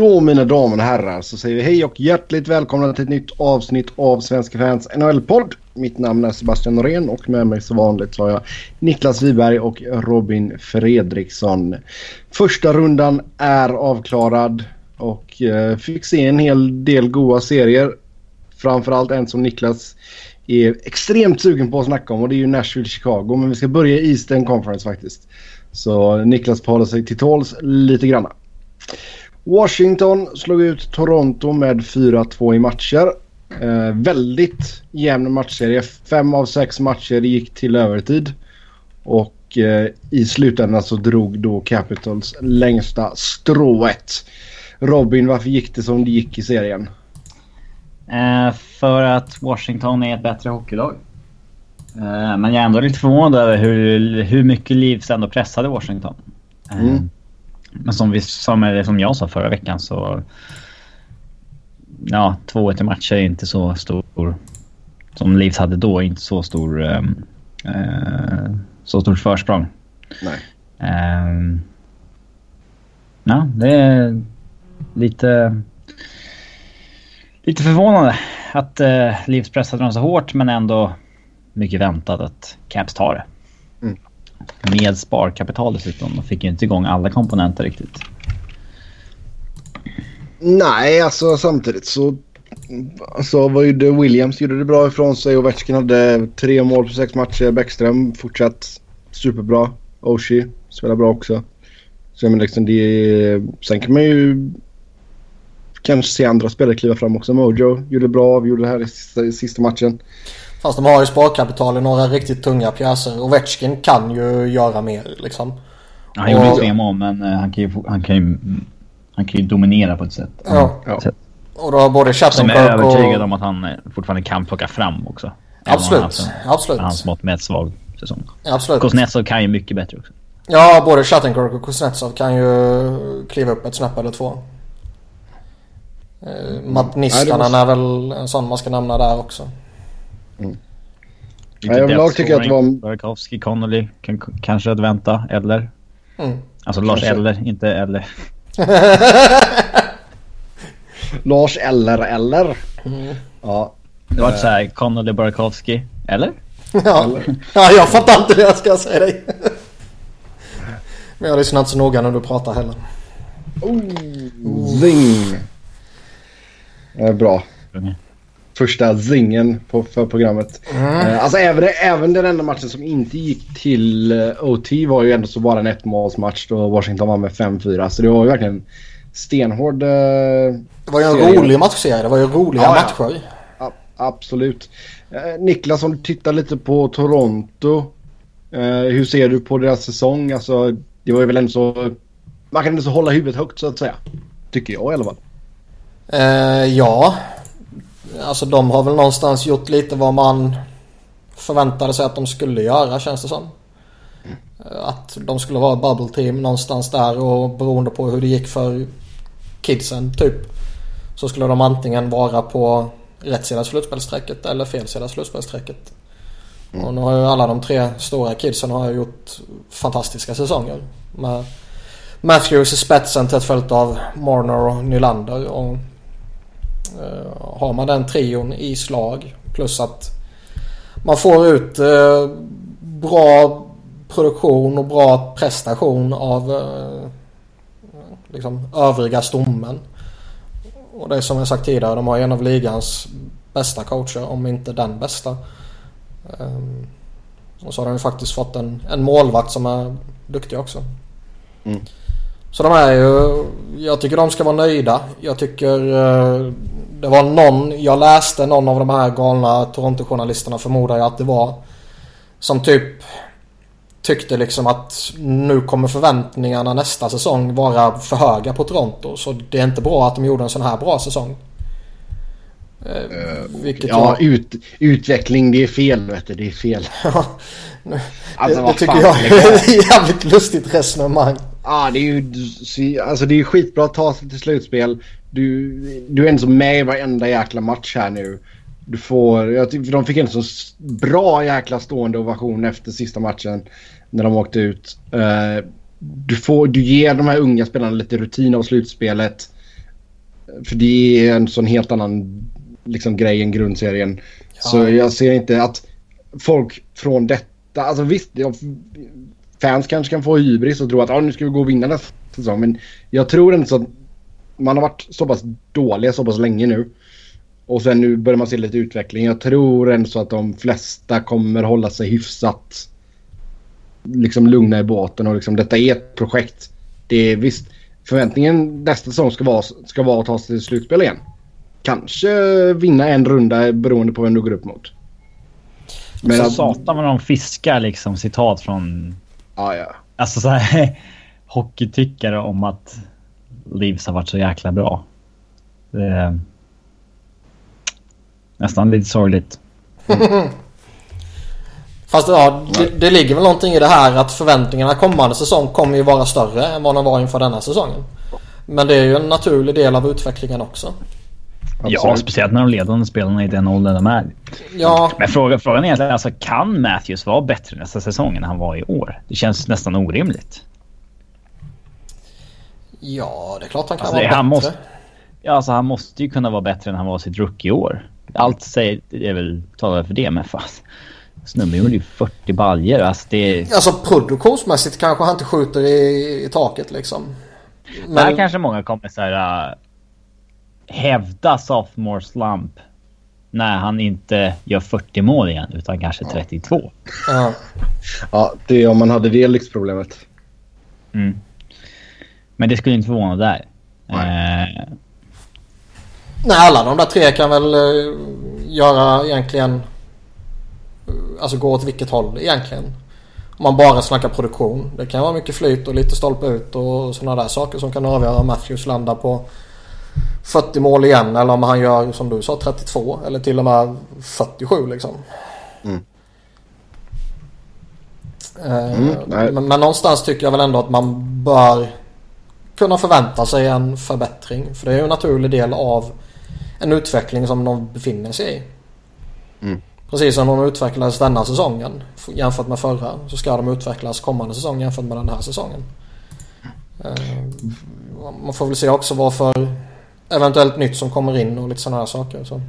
Då mina damer och herrar så säger vi hej och hjärtligt välkomna till ett nytt avsnitt av Svenska fans NHL-podd. Mitt namn är Sebastian Norén och med mig som vanligt så har jag Niklas Wiberg och Robin Fredriksson. Första rundan är avklarad och eh, fick se en hel del goda serier. Framförallt en som Niklas är extremt sugen på att snacka om och det är ju Nashville-Chicago. Men vi ska börja i Eastern Conference faktiskt. Så Niklas får hålla sig till tåls lite granna. Washington slog ut Toronto med 4-2 i matcher. Eh, väldigt jämn matchserie. Fem av sex matcher gick till övertid. Och eh, i slutändan så drog då Capitals längsta strået. Robin, varför gick det som det gick i serien? Eh, för att Washington är ett bättre hockeylag. Eh, men jag är ändå lite förvånad över hur, hur mycket Leafs ändå pressade Washington. Eh, mm. Men som, vi, som, som jag sa förra veckan så... Ja, 2-1 i matcher är inte så stor... Som Leafs hade då, inte så stor... Eh, så stort försprång. Nej. Eh, ja, det är lite... Lite förvånande att eh, Leafs pressade dem så hårt men ändå mycket väntat att Caps tar det. Med sparkapital dessutom. De fick ju inte igång alla komponenter riktigt. Nej, alltså samtidigt så... Alltså ju det Williams? Gjorde det bra ifrån sig. Ovechkin hade tre mål på sex matcher. Bäckström fortsatt superbra. Oshie spelar bra också. Så jag menar liksom det... Sen kan man ju kanske se andra spelare kliva fram också. Mojo gjorde bra, avgjorde det här i sista, i sista matchen. Fast de har ju sparkapital i några riktigt tunga pjäser. Ovechkin kan ju göra mer liksom. Ja, han gjorde ju tre mål men uh, han kan ju, han kan ju, han kan ju dominera på ett sätt. Ja. ja. Och då har både Chattenkirk och... Som är övertygad om att han eh, fortfarande kan plocka fram också. Absolut. Han Absolut. Hans mått med ett svag säsong. Absolut. Kuznetsov kan ju mycket bättre också. Ja, både Chattenkirk och Kuznetsov kan ju kliva upp ett snäpp eller två. Uh, Matt Niskanen är väl en sån man ska nämna där också. Mm. Ja, överlag tycker jag att det var... Burakovsky, Connolly kan, kanske att vänta. Eller? Mm. Alltså Lars kanske. Eller, inte Eller. Lars Eller Eller. Mm. Ja. Det var så här, Connolly, Burakovsky. Eller? Ja. ja, jag fattar inte det jag ska säga dig. Men jag lyssnar inte så noga när du pratar heller. Oh, zing. Eh, bra. Mm första zingen på, för programmet. Mm. Uh, alltså även, även den enda matchen som inte gick till eh, OT var ju ändå så bara en ettmålsmatch då Washington var med 5-4. Så det var ju verkligen stenhård uh, Det var ju en serie. rolig matchserie. Det var ju roliga ja, matcher. Ja. absolut. Niklas om du tittar lite på Toronto. hur ser du på deras säsong? Alltså det var ju väl ändå så... Man kan ändå så hålla huvudet högt så att säga. Tycker jag i alla fall. ja, Alltså de har väl någonstans gjort lite vad man förväntade sig att de skulle göra känns det som. Att de skulle vara bubble team någonstans där och beroende på hur det gick för kidsen typ. Så skulle de antingen vara på rätt sida slutspelsstrecket eller fel sida slutspelsstrecket. Mm. Och nu har ju alla de tre stora kidsen har gjort fantastiska säsonger. Med Matthews i spetsen tätt följt av Marner och Nylander. Och Eh, har man den trion i slag plus att man får ut eh, bra produktion och bra prestation av eh, liksom övriga stommen. Och det är som jag sagt tidigare, de har en av ligans bästa coacher, om inte den bästa. Och så har de ju faktiskt fått en, en målvakt som är duktig också. Mm. Så de är ju, jag tycker de ska vara nöjda. Jag tycker eh, det var någon, jag läste någon av de här galna Toronto-journalisterna förmodar jag att det var. Som typ tyckte liksom att nu kommer förväntningarna nästa säsong vara för höga på Toronto. Så det är inte bra att de gjorde en sån här bra säsong. Uh, ja, jag... ut, utveckling det är fel vet du, det är fel. alltså, det, det tycker jag är ett jävligt lustigt resonemang. Ja, det är ju alltså det är skitbra att ta sig till slutspel. Du, du är ändå med i varenda jäkla match här nu. Du får, jag de fick en så bra jäkla stående ovation efter sista matchen när de åkte ut. Uh, du, får, du ger de här unga spelarna lite rutin av slutspelet. För det är en sån helt annan liksom, grej än grundserien. Ja. Så jag ser inte att folk från detta, alltså visst, fans kanske kan få hybris och tro att ah, nu ska vi gå och vinna nästa säsong. Men jag tror inte så att man har varit så pass dåliga så pass länge nu. Och sen nu börjar man se lite utveckling. Jag tror ändå så att de flesta kommer hålla sig hyfsat liksom lugna i båten och liksom detta är ett projekt. Det är visst, förväntningen nästa säsong ska vara, ska vara att ta sig till slutspel igen. Kanske vinna en runda beroende på vem du går upp mot. Men så att... satan vad de fiskar liksom citat från... Ja, ja. Alltså så här hockeytyckare om att Leafs har varit så jäkla bra. Det är nästan lite sorgligt. Mm. Fast ja, det, det, ligger väl någonting i det här att förväntningarna kommande säsong kommer ju vara större än vad de var inför denna säsongen. Men det är ju en naturlig del av utvecklingen också. Ja, speciellt när de ledande spelarna i den åldern de är. Ja. Men fråga, frågan är egentligen alltså, kan Matthews vara bättre nästa säsong än han var i år? Det känns nästan orimligt. Ja, det är klart han kan alltså, vara han bättre. Måste, ja, alltså han måste ju kunna vara bättre än han var sitt rookie-år. Allt säger, är väl talar för det, men fast. Snubben gjorde ju 40 baljer. Alltså, det... alltså produktionsmässigt kanske han inte skjuter i, i taket liksom. Men... Där kanske många kommer så här, uh, hävda sophomore slump. När han inte gör 40 mål igen utan kanske 32. Ja, ja det är om man hade det lyxproblemet. Mm. Men det skulle inte förvåna där. Nej. Eh... Nej, alla de där tre kan väl uh, göra egentligen alltså gå åt vilket håll egentligen. Om man bara snackar produktion. Det kan vara mycket flyt och lite stolpe ut och sådana där saker som kan avgöra om Matthews landar på 40 mål igen eller om han gör som du sa 32 eller till och med 47 liksom. Mm. Eh, mm, men, men, någonstans tycker jag väl ändå att man bör kunna förvänta sig en förbättring. För det är ju en naturlig del av en utveckling som de befinner sig i. Mm. Precis som de utvecklades denna säsongen jämfört med förra så ska de utvecklas kommande säsong jämfört med den här säsongen. Eh, man får väl se också vad för eventuellt nytt som kommer in och lite sådana här saker. Så.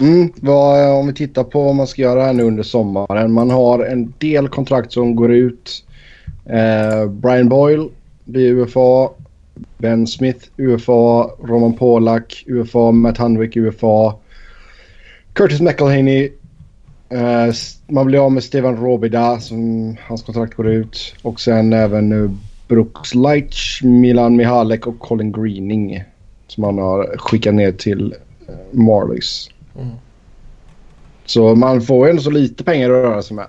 Mm, vad, eh, om vi tittar på vad man ska göra här nu under sommaren. Man har en del kontrakt som går ut. Eh, Brian Boyle blir UFA. Ben Smith UFA. Roman Polak UFA. Matt Hanwick UFA. Curtis McElhaney Eh, man blir av med Steven Robida som hans kontrakt går ut. Och sen även nu Brooks Leitch, Milan Mihalek och Colin Greening. Som man har skickat ner till uh, Marlies. Mm. Så man får ju ändå så lite pengar att röra sig med.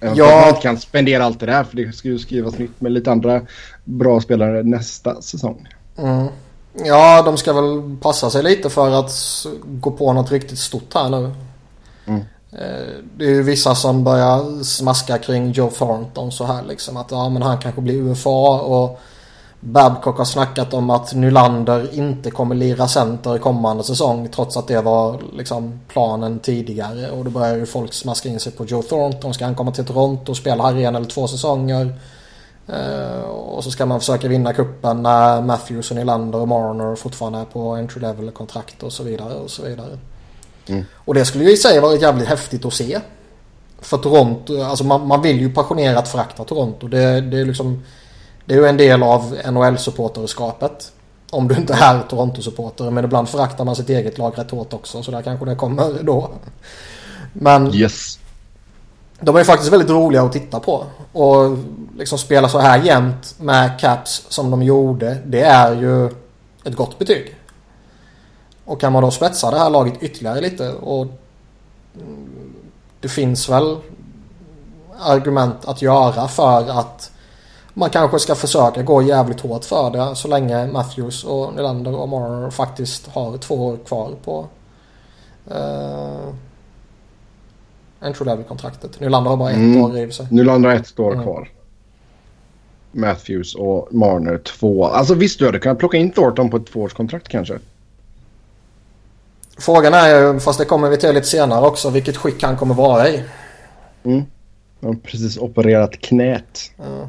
Ja. Man inte kan spendera allt det där för det ska ju skrivas nytt med lite andra bra spelare nästa säsong. Mm. Ja, de ska väl passa sig lite för att gå på något riktigt stort här nu. Mm. Det är ju vissa som börjar smaska kring Joe Thornton så här liksom. Att ja, men han kanske blir UFA och Babcock har snackat om att Nylander inte kommer lira center kommande säsong trots att det var liksom planen tidigare. Och då börjar ju folk smaska in sig på Joe Thornton. Ska han komma till Toronto och spela här en eller två säsonger? Uh, och så ska man försöka vinna kuppen när Matthews och Nylander och Marner fortfarande är på entry level kontrakt och så vidare och så vidare. Mm. Och det skulle ju i sig vara jävligt häftigt att se. För Toronto, alltså man, man vill ju passionerat förakta Toronto. Det, det är liksom... Det är ju en del av NHL-supporterskapet. Om du inte är Toronto-supporter. Men ibland föraktar man sitt eget lag rätt hårt också. Så där kanske det kommer då. Men... Yes. De är faktiskt väldigt roliga att titta på. Och liksom spela så här jämnt med Caps som de gjorde. Det är ju ett gott betyg. Och kan man då spetsa det här laget ytterligare lite och det finns väl argument att göra för att man kanske ska försöka gå jävligt hårt för det så länge Matthews och Nylander och Marner faktiskt har två år kvar på uh, entry level-kontraktet. Nylander har bara ett mm. år i sig. Nylander har ett år mm. kvar. Matthews och Marner två. Alltså visst du hade kunnat plocka in Thornton på ett tvåårskontrakt kanske. Frågan är ju, fast det kommer vi till lite senare också, vilket skick han kommer vara i. Mm. Han har precis opererat knät. Ja.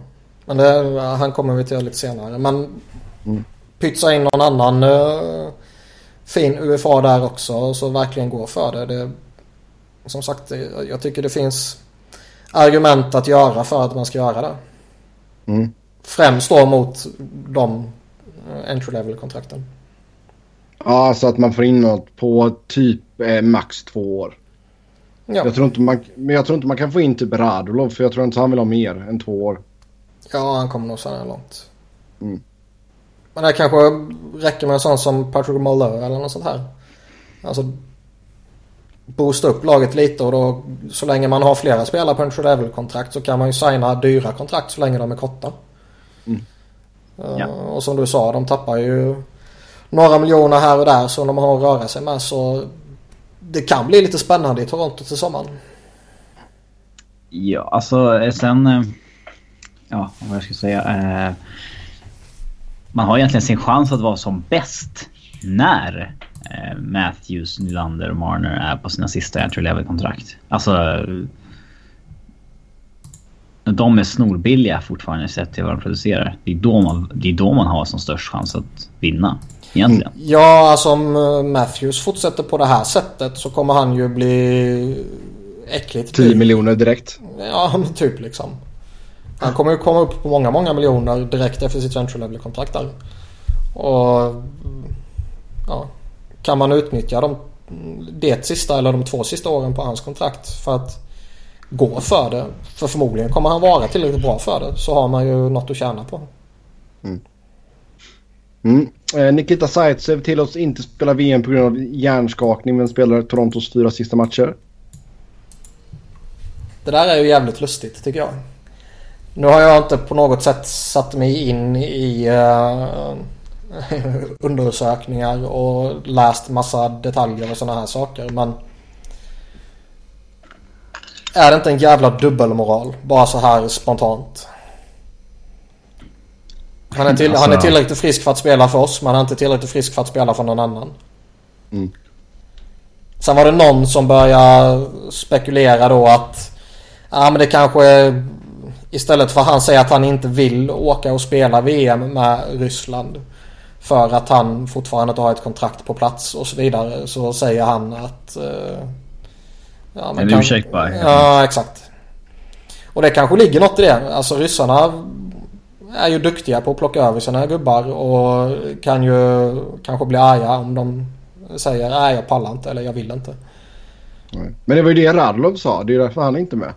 Men det, han kommer vi till lite senare. Men mm. pytsa in någon annan uh, fin UFA där också så verkligen gå för det. det som sagt, jag tycker det finns argument att göra för att man ska göra det. Mm. Främst då mot de eh, entry level kontrakten. Ja, så att man får in något på typ eh, max två år. Ja. Jag tror inte man, men jag tror inte man kan få in typ Radulov för jag tror inte han vill ha mer än två år. Ja, han kommer nog så här långt. Mm. Men det kanske räcker med en sån som Patrick Malone eller något sånt här. Alltså boosta upp laget lite och då så länge man har flera spelare på entry level kontrakt så kan man ju signa dyra kontrakt så länge de är korta. Mm. Uh, ja. Och som du sa, de tappar ju några miljoner här och där så de har att röra sig med så det kan bli lite spännande i Toronto till sommaren. Ja, alltså sen... Ja, vad jag ska säga. Eh, man har egentligen sin chans att vara som bäst när eh, Matthews, Nylander och Marner är på sina sista entry level-kontrakt. Alltså... De är snorbilliga fortfarande sett till vad de producerar. Det är, då man, det är då man har som störst chans att vinna. Egentligen. Ja, alltså om eh, Matthews fortsätter på det här sättet så kommer han ju bli äckligt 10 miljoner direkt. Ja, men typ liksom. Han kommer ju komma upp på många, många miljoner direkt efter sitt entry level-kontrakt där. Och ja, kan man utnyttja de, det sista eller de två sista åren på hans kontrakt för att gå för det. För förmodligen kommer han vara tillräckligt bra för det. Så har man ju något att tjäna på. Mm. Mm. Eh, Nikita Zaitsev tillåts inte spela VM på grund av hjärnskakning men spelar Torontos fyra sista matcher. Det där är ju jävligt lustigt tycker jag. Nu har jag inte på något sätt satt mig in i uh, undersökningar och läst massa detaljer och sådana här saker men är det inte en jävla dubbelmoral? Bara så här spontant. Han är, till, alltså... han är tillräckligt frisk för att spela för oss men han är inte tillräckligt frisk för att spela för någon annan. Mm. Sen var det någon som började spekulera då att ja men det kanske är istället för att han säger att han inte vill åka och spela VM med Ryssland för att han fortfarande inte har ett kontrakt på plats och så vidare så säger han att... Uh, ja, en kan, ursäkt bara. Ja, exakt. Och det kanske ligger något i det. Alltså ryssarna är ju duktiga på att plocka över sina gubbar och kan ju kanske bli arga om de säger nej jag pallar inte eller jag vill inte. Men det var ju det Radlov sa. Det är därför han är inte med.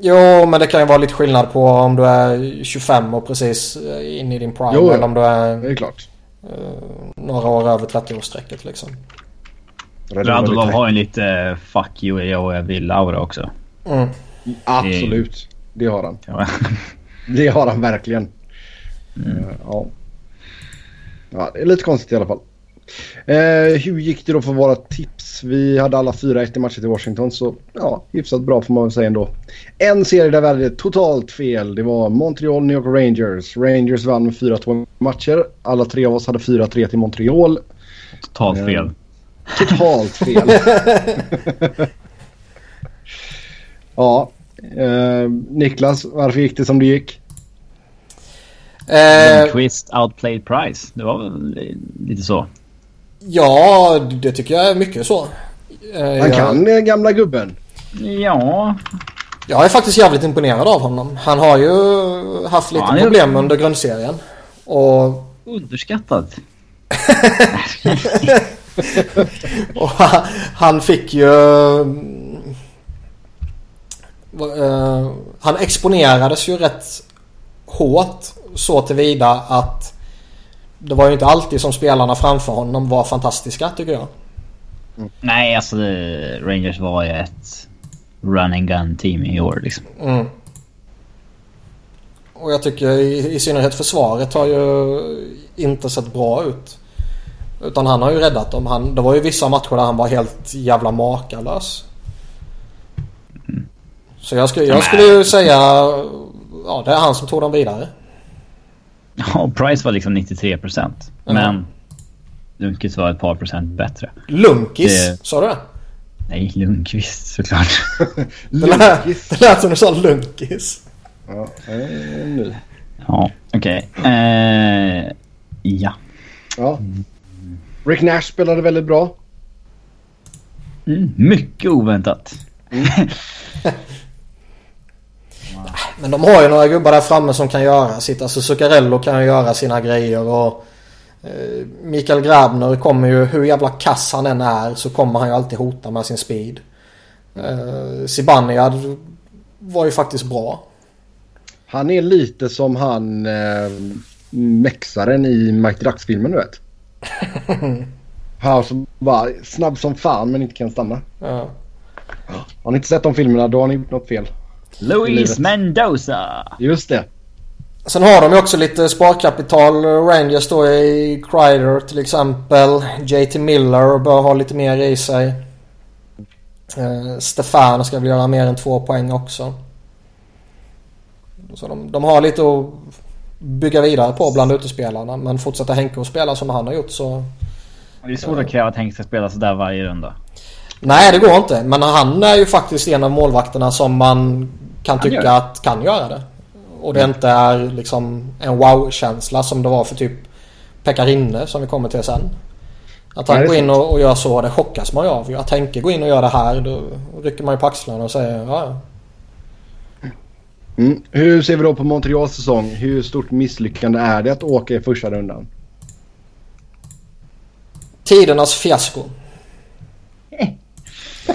Jo, men det kan ju vara lite skillnad på om du är 25 och precis inne i din prime. Jo, eller om du är... Det är klart. Uh, några år över 30-årsstrecket liksom. Radulov har en lite fuck you, jag vill-aura också. Mm. Absolut. Det har han. det har han verkligen. Mm. Ja. ja. Det är lite konstigt i alla fall. Eh, hur gick det då för våra tips? Vi hade alla fyra efter matcher till Washington så ja, hyfsat bra får man väl säga ändå. En serie där vi hade totalt fel. Det var Montreal, New York Rangers. Rangers vann med 4-2 matcher. Alla tre av oss hade 4-3 till Montreal. Totalt eh, fel. Totalt fel. ja. Eh, Niklas, varför gick det som det gick? Eh, Lundqvist outplayed price. Det var väl lite så. Ja, det tycker jag är mycket så. Eh, Han kan jag... gamla gubben. Ja. Jag är faktiskt jävligt imponerad av honom. Han har ju haft lite ja, problem under grundserien. Och... Underskattad. och han fick ju... Uh, han exponerades ju rätt hårt så tillvida att det var ju inte alltid som spelarna framför honom var fantastiska tycker jag. Mm. Nej, alltså Rangers var ju ett run and gun team i år liksom. Mm. Och jag tycker i, i synnerhet försvaret har ju inte sett bra ut. Utan han har ju räddat dem. Han, det var ju vissa matcher där han var helt jävla makalös. Mm. Så jag skulle, jag skulle ju säga... Ja, det är han som tog dem vidare. Ja, Price var liksom 93 procent. Mm. Men Lundqvist var ett par procent bättre. Lunkis? Det... Sa du det? Nej, Lundqvist såklart. Lunkis. Det lät som du sa Lunkis. Ja, nu. Ja, okej. Okay. Eh, ja. Ja. Rick Nash spelade väldigt bra. Mm, mycket oväntat. Men de har ju några gubbar där framme som kan göra sitt. Alltså Zuccarello kan ju göra sina grejer och eh, Mikael Grabner kommer ju, hur jävla kass han än är så kommer han ju alltid hota med sin speed. Eh, Zibanejad var ju faktiskt bra. Han är lite som han eh, mexaren i Mike Drax-filmen du vet. Han som bara snabb som fan men inte kan stanna. Ja. Har ni inte sett de filmerna då har ni gjort något fel. Luis Mendoza. Just det. Sen har de ju också lite sparkapital. Rangers då i Kreider till exempel. JT Miller bör ha lite mer i sig. Eh, Stefan ska väl göra mer än två poäng också. Så de, de har lite att bygga vidare på bland utespelarna. Men fortsätter Henke att spela som han har gjort så... Det är svårt att kräva att Henke ska spela sådär varje runda. Nej det går inte. Men han är ju faktiskt en av målvakterna som man kan Han tycka att kan göra det. Och det inte är liksom en wow-känsla som det var för typ Pekarinne som vi kommer till sen. Att han Nej, går in och, och gör så, det chockas man ju av. Att Henke går in och gör det här, då rycker man ju på axlarna och säger ja, ja. Mm. Hur ser vi då på Montreals säsong? Hur stort misslyckande är det att åka i första rundan? Tidernas fiasko.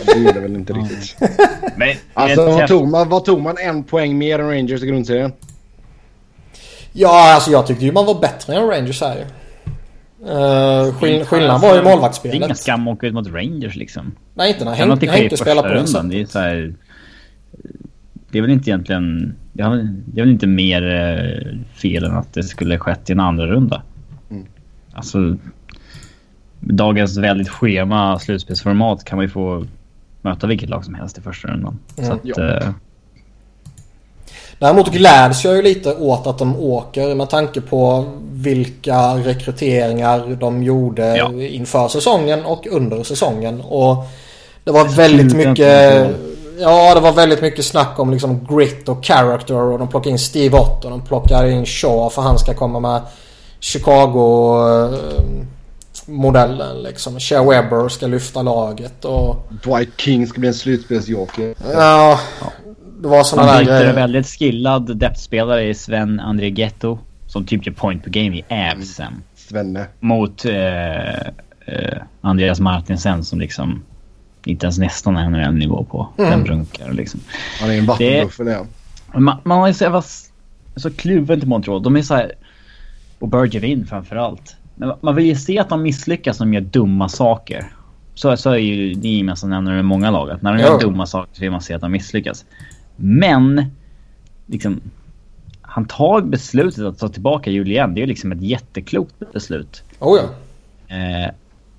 Ja, det är det väl inte riktigt. Men, Alltså vad tog, man, vad tog man en poäng mer än Rangers i grundserien? Ja, alltså jag tyckte ju man var bättre än Rangers här ju. Uh, skill- skillnaden var ju Det är ingen målvaktsspelet. skam att åka ut mot Rangers liksom. Nej, inte när Henke, Henke spelar på det rundan? Det är sättet. så här, Det är väl inte egentligen... Det är, väl- inte mer eh, fel än att det skulle skett i en andra runda. Mm. Alltså... Dagens väldigt schema slutspelsformat kan man ju få möta vilket lag som helst i första rundan. Mm. Så att, Ja. eh, Däremot gläds jag ju lite åt att de åker med tanke på vilka rekryteringar de gjorde Ja. inför säsongen och under säsongen. Och det var väldigt mycket... Ja, det var väldigt mycket snack om liksom grit och character och de plockade in Steve Ott och de plockade in Shaw för han ska komma med Chicago eh, modellen liksom. Shea Webber ska lyfta laget och... Dwight King ska bli en slutspelsjoker. Ja, det var sådana där byter en grejer. väldigt skillad depthspelare i Sven André Ghetto. Som typ gör point per game i Avsen. Svenne. Mot eh, eh, Andreas Martinsen som liksom inte ens nästan är en nivå på. Mm. Den brunkar liksom. Han är en vattenbuffel det. Man, man har ju så, jävla så kluven till Montreal. De är så här... Och Bergevin framförallt. Men man vill ju se att de misslyckas när de gör dumma saker. Så, så är ju det är gemensamt nämnare med många lag. När de Ja. gör dumma saker så vill man se att de misslyckas. Men... Liksom... Han tar beslutet att ta tillbaka Julien. Det är ju liksom ett jätteklokt beslut. Oh ja. Eh,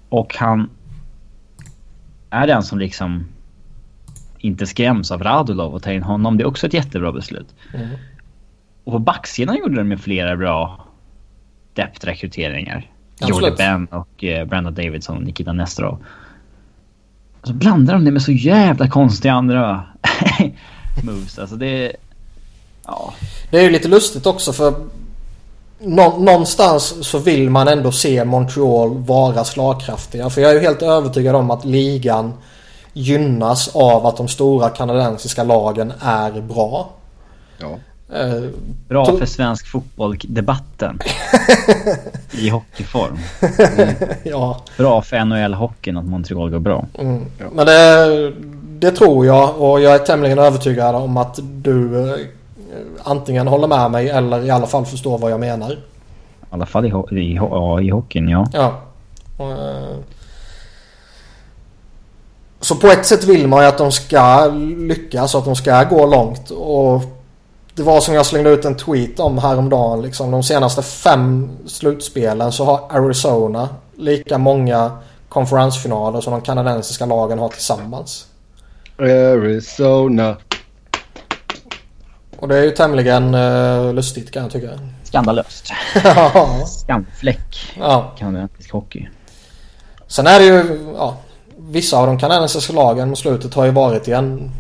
och han är den som liksom inte skräms av Radulov och tar in honom. Det är också ett jättebra beslut. Mm. Och på backsidan gjorde de med flera bra depth-rekryteringar. Jordy Ben och eh, Brandon Davidson och Nikita Nesterov. Och så blandar de det med så jävla konstiga andra moves. Alltså det... Ja. Det är ju lite lustigt också för nå- någonstans så vill man ändå se Montreal vara slagkraftiga. För jag är ju helt övertygad om att ligan gynnas av att de stora kanadensiska lagen är bra. Ja. Eh, Bra för svensk fotboll-debatten. I hockeyform. ja, Bra för NHL-hockeyn att Montreal går bra. mm. men det, det tror jag och jag är tämligen övertygad om att du eh, antingen håller med mig eller i alla fall förstår vad jag menar. I alla fall i, ho- i, ho- ja, i hockeyn, ja. Ja. Eh, Så på ett sätt vill man ju att de ska lyckas och att de ska gå långt. Och det var som jag slängde ut en tweet om häromdagen. Liksom, de senaste fem slutspelen så har Arizona lika många konferensfinaler som de kanadensiska lagen har tillsammans. Arizona. Och det är ju tämligen uh, lustigt kan jag tycka. Skandalöst. Skamfläck. ja. Kanadensisk hockey. Sen är det ju, ja, vissa av de kanadensiska lagen mot slutet har ju varit i en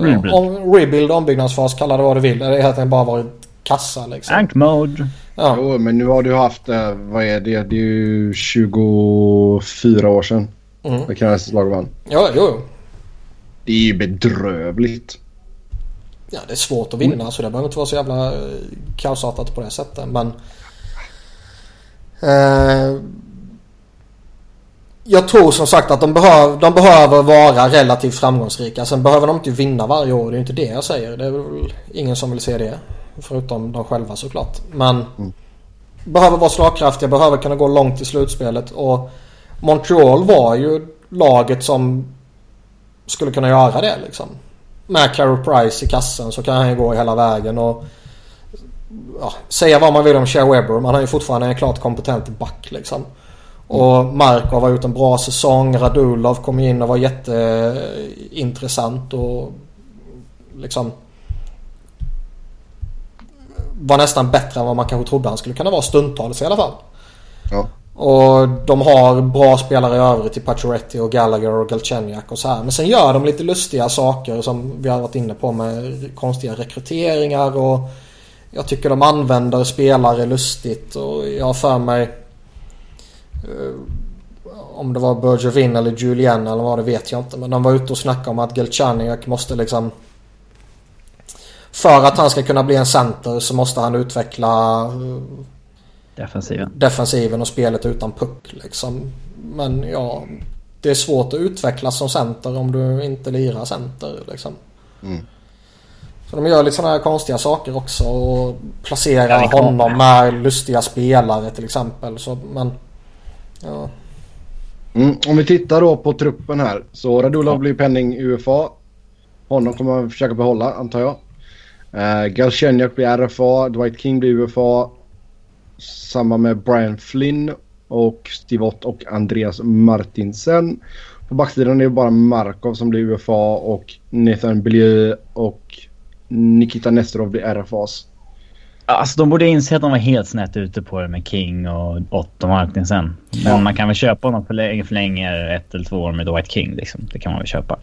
Rebuild. om, rebuild, ombyggnadsfas, kalla det vad du vill. Det har helt enkelt bara varit kassa liksom. Tank mode. Ja. Jo, men nu har du haft, eh, vad är det? Det är ju 24 år sedan. Mm. Det Kanadas lag vann. Ja, jo, jo. Det är ju bedrövligt. Ja, det är svårt att vinna så det behöver inte vara så jävla eh, kaosartat på det sättet. Men... Eh, jag tror som sagt att de, behöv, de behöver vara relativt framgångsrika. Sen behöver de inte vinna varje år. Det är inte det jag säger. Det är väl ingen som vill se det. Förutom de själva såklart. Men behöver vara slagkraftiga, behöver kunna gå långt i slutspelet. Och Montreal var ju laget som skulle kunna göra det liksom. Med Carey Price i kassen så kan han ju gå hela vägen och ja, säga vad man vill om Shea Webber. Men han är ju fortfarande en klart kompetent back liksom. Och Markov har gjort en bra säsong. Radulov kom in och var jätteintressant och liksom var nästan bättre än vad man kanske trodde han skulle kunna vara stundtals i alla fall. Ja. Och de har bra spelare i övrigt i Pacioretty och Gallagher och Galchenyuk och så här. Men sen gör de lite lustiga saker som vi har varit inne på med konstiga rekryteringar och jag tycker de använder spelare lustigt och jag har för mig om det var Bergevin eller Julien eller vad det vet jag inte. Men de var ute och snackade om att Galchenyuk måste liksom för att han ska kunna bli en center så måste han utveckla eh, Defensiven. defensiven och spelet utan puck liksom. Men ja, det är svårt att utvecklas som center om du inte lirar center liksom. Mm. Så de gör lite sådana här konstiga saker också och placerar Ja, honom med lustiga spelare till exempel. Så, men, ja. Mm. Om vi tittar då på truppen här. Så Radulov blir penning UFA. Honom kommer man försöka behålla antar jag. Uh, Galchenyuk blir RFA. Dwight King blir UFA. Samma med Brian Flynn och Steve Ott och Andreas Martinsen. På backsidan är det bara Markov som blir UFA och Nathan Beaulieu och Nikita Nesterov blir RFAs. Alltså de borde inse att de var helt snett ute på det med King och Otto Martinsen. Men Ja. man kan väl köpa honom för länge, för länge ett eller två år med Dwight King liksom. Det kan man väl köpa.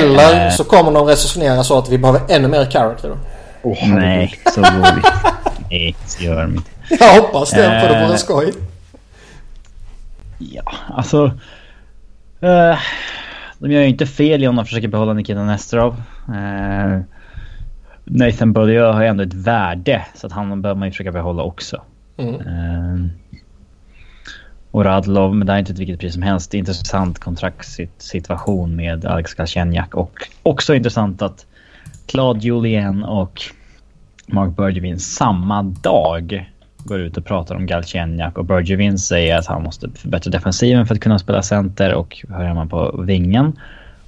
Eller Eh. så kommer de resonera så att vi behöver ännu mer character. Herregud. Nej, så går vi Nej, så gör de inte. Jag hoppas det för det vore Eh. skoj. Ja, alltså... eh, de gör ju inte fel om de försöker behålla Nikita Nesterov. Eh, Nathan Beaulieu har ju ändå ett värde så att han behöver man ju försöka behålla också. Mm. Eh, och Radlov, men det är inte ett vilket pris som helst. Intressant kontraktssituation med Alex Galchenyuk och också intressant att Claude Julien och Mark Bergevin samma dag går ut och pratar om Galchenyuk och Bergevin säger att han måste förbättra defensiven för att kunna spela center och hör hemma på vingen.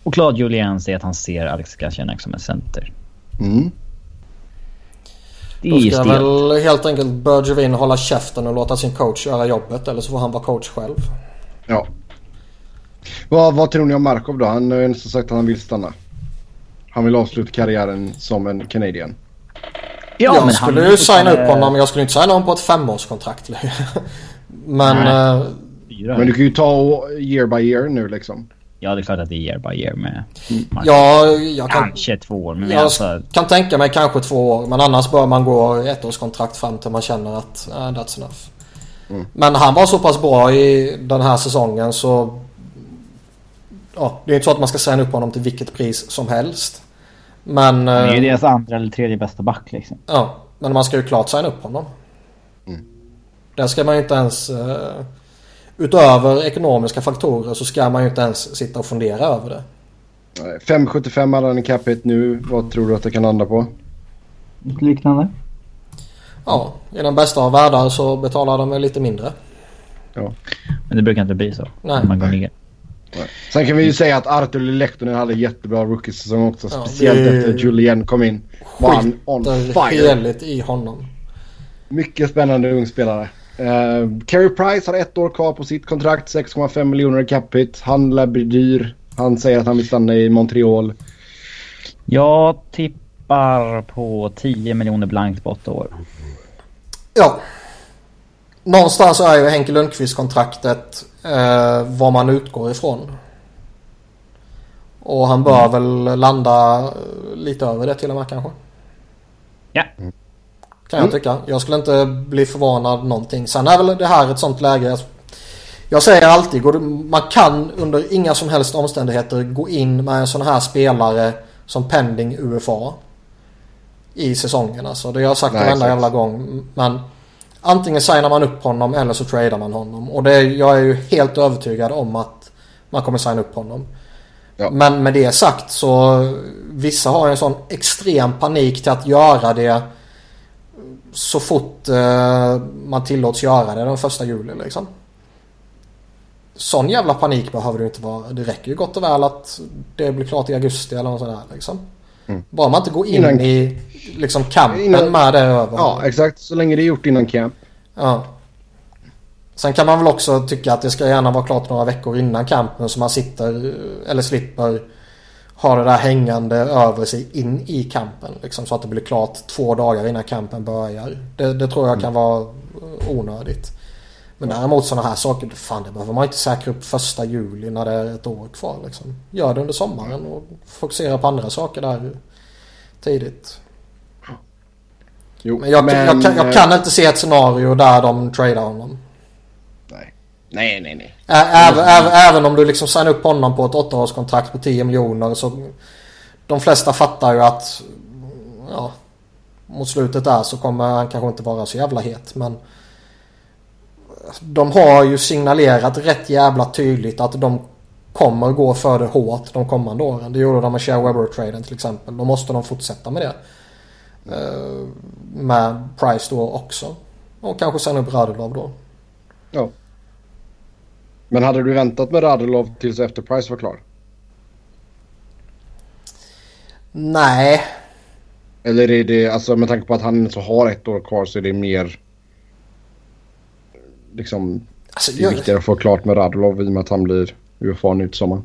Och Claude Julien säger att han ser Alex Galchenyuk som en center. Mm. Då ska stelt. väl helt enkelt Bergevin hålla käften och låta sin coach göra jobbet. Eller så får han vara coach själv. Ja. Vad, vad tror ni om Markov då? Han har ju nästan sagt att han vill stanna. Han vill avsluta karriären som en Canadian. Ja, jag men skulle han- ju signa upp honom men jag skulle inte signa honom på ett femårskontrakt. men Nej. eh. Men du kan ju ta year by year nu liksom. Ja, det är klart att det är year by year med Mark. ja, jag kan, Kanske två år, men jag alltså... kan tänka mig kanske två år. Men annars bör man gå ettårskontrakt fram till man känner att uh, that's enough. Mm. Men han var så pass bra i den här säsongen så... Ja, det är inte så att man ska signa upp honom till vilket pris som helst. Men... Han är ju eh, deras andra eller tredje bästa back liksom. Ja, men man ska ju klart signa upp honom. Mm. Där ska man ju inte ens... eh, utöver ekonomiska faktorer så ska man ju inte ens sitta och fundera över det. Nej, 5,75 hade han i cap hit nu. Vad tror du att det kan landa på? Liknande. Ja, i den bästa av världar så betalar de väl lite mindre. Men det brukar inte bli så. Nej. Man går ner. Nej. Sen kan vi ju säga att Artur Lehtonen hade jättebra rookie-säsong också. Ja, speciellt det- efter Julien kom in. Var on fire. i honom. Mycket spännande ung spelare. Uh, Carey Price har ett år kvar på sitt kontrakt. 6,5 miljoner i cap hit. Han lär bli dyr. Han säger att han vill stanna i Montreal. Jag tippar på 10 miljoner blankt på åtta år. Ja. Någonstans är ju Henke Lundqvist-kontraktet eh, vad man utgår ifrån. Och han bör väl landa eh, lite över det till och med kanske. Ja. Kan jag tycka. Jag skulle inte bli förvånad någonting. Sen är väl det här ett sånt läge. Jag säger alltid, man kan under inga som helst omständigheter gå in med en sån här spelare som pending UFA. I säsongen alltså. Det har jag sagt varenda jävla gång. Men antingen signar man upp honom eller så tradar man honom. Och det, jag är ju helt övertygad om att man kommer signa upp honom. Ja. Men med det sagt så vissa har en sån extrem panik till att göra det så fort eh, man tillåts göra det den första juli liksom. Sån jävla panik behöver det inte vara. Det räcker ju gott och väl att det blir klart i augusti eller något sådär liksom. Mm. Bara man inte går in innan, i liksom campen innan, med det över. Ja exakt, så länge det är gjort innan camp. Ja. Sen kan man väl också tycka att det ska gärna vara klart några veckor innan campen så man sitter eller slipper ha det där hängande över sig in i campen. Liksom, så att det blir klart två dagar innan campen börjar. Det, det tror jag kan mm. vara onödigt. Men däremot sådana här saker, fan det behöver man inte säkra upp första juli när det är ett år kvar. Liksom. Gör det under sommaren och fokusera på andra saker där tidigt. Jo, men jag, men, jag, jag, jag kan inte se ett scenario där de tradar honom. Nej, nej, nej. Även, även, även om du liksom signar upp honom på ett åttaårskontrakt på 10 miljoner så de flesta fattar ju att ja, mot slutet där så kommer han kanske inte vara så jävla het men de har ju signalerat rätt jävla tydligt att de kommer gå för det hårt de kommande åren. Det gjorde de med Share Weber-traden till exempel. Då måste de fortsätta med det. Med Price då också. Och kanske sen upp Radulov då. Ja. Men hade du väntat med Radulov tills efter Price var klar? Nej. Eller är det, alltså med tanke på att han så har ett år kvar så är det mer... Liksom... Alltså, det är jag... viktigare att få klart med Radulov i och med att han blir UFA nu till sommaren.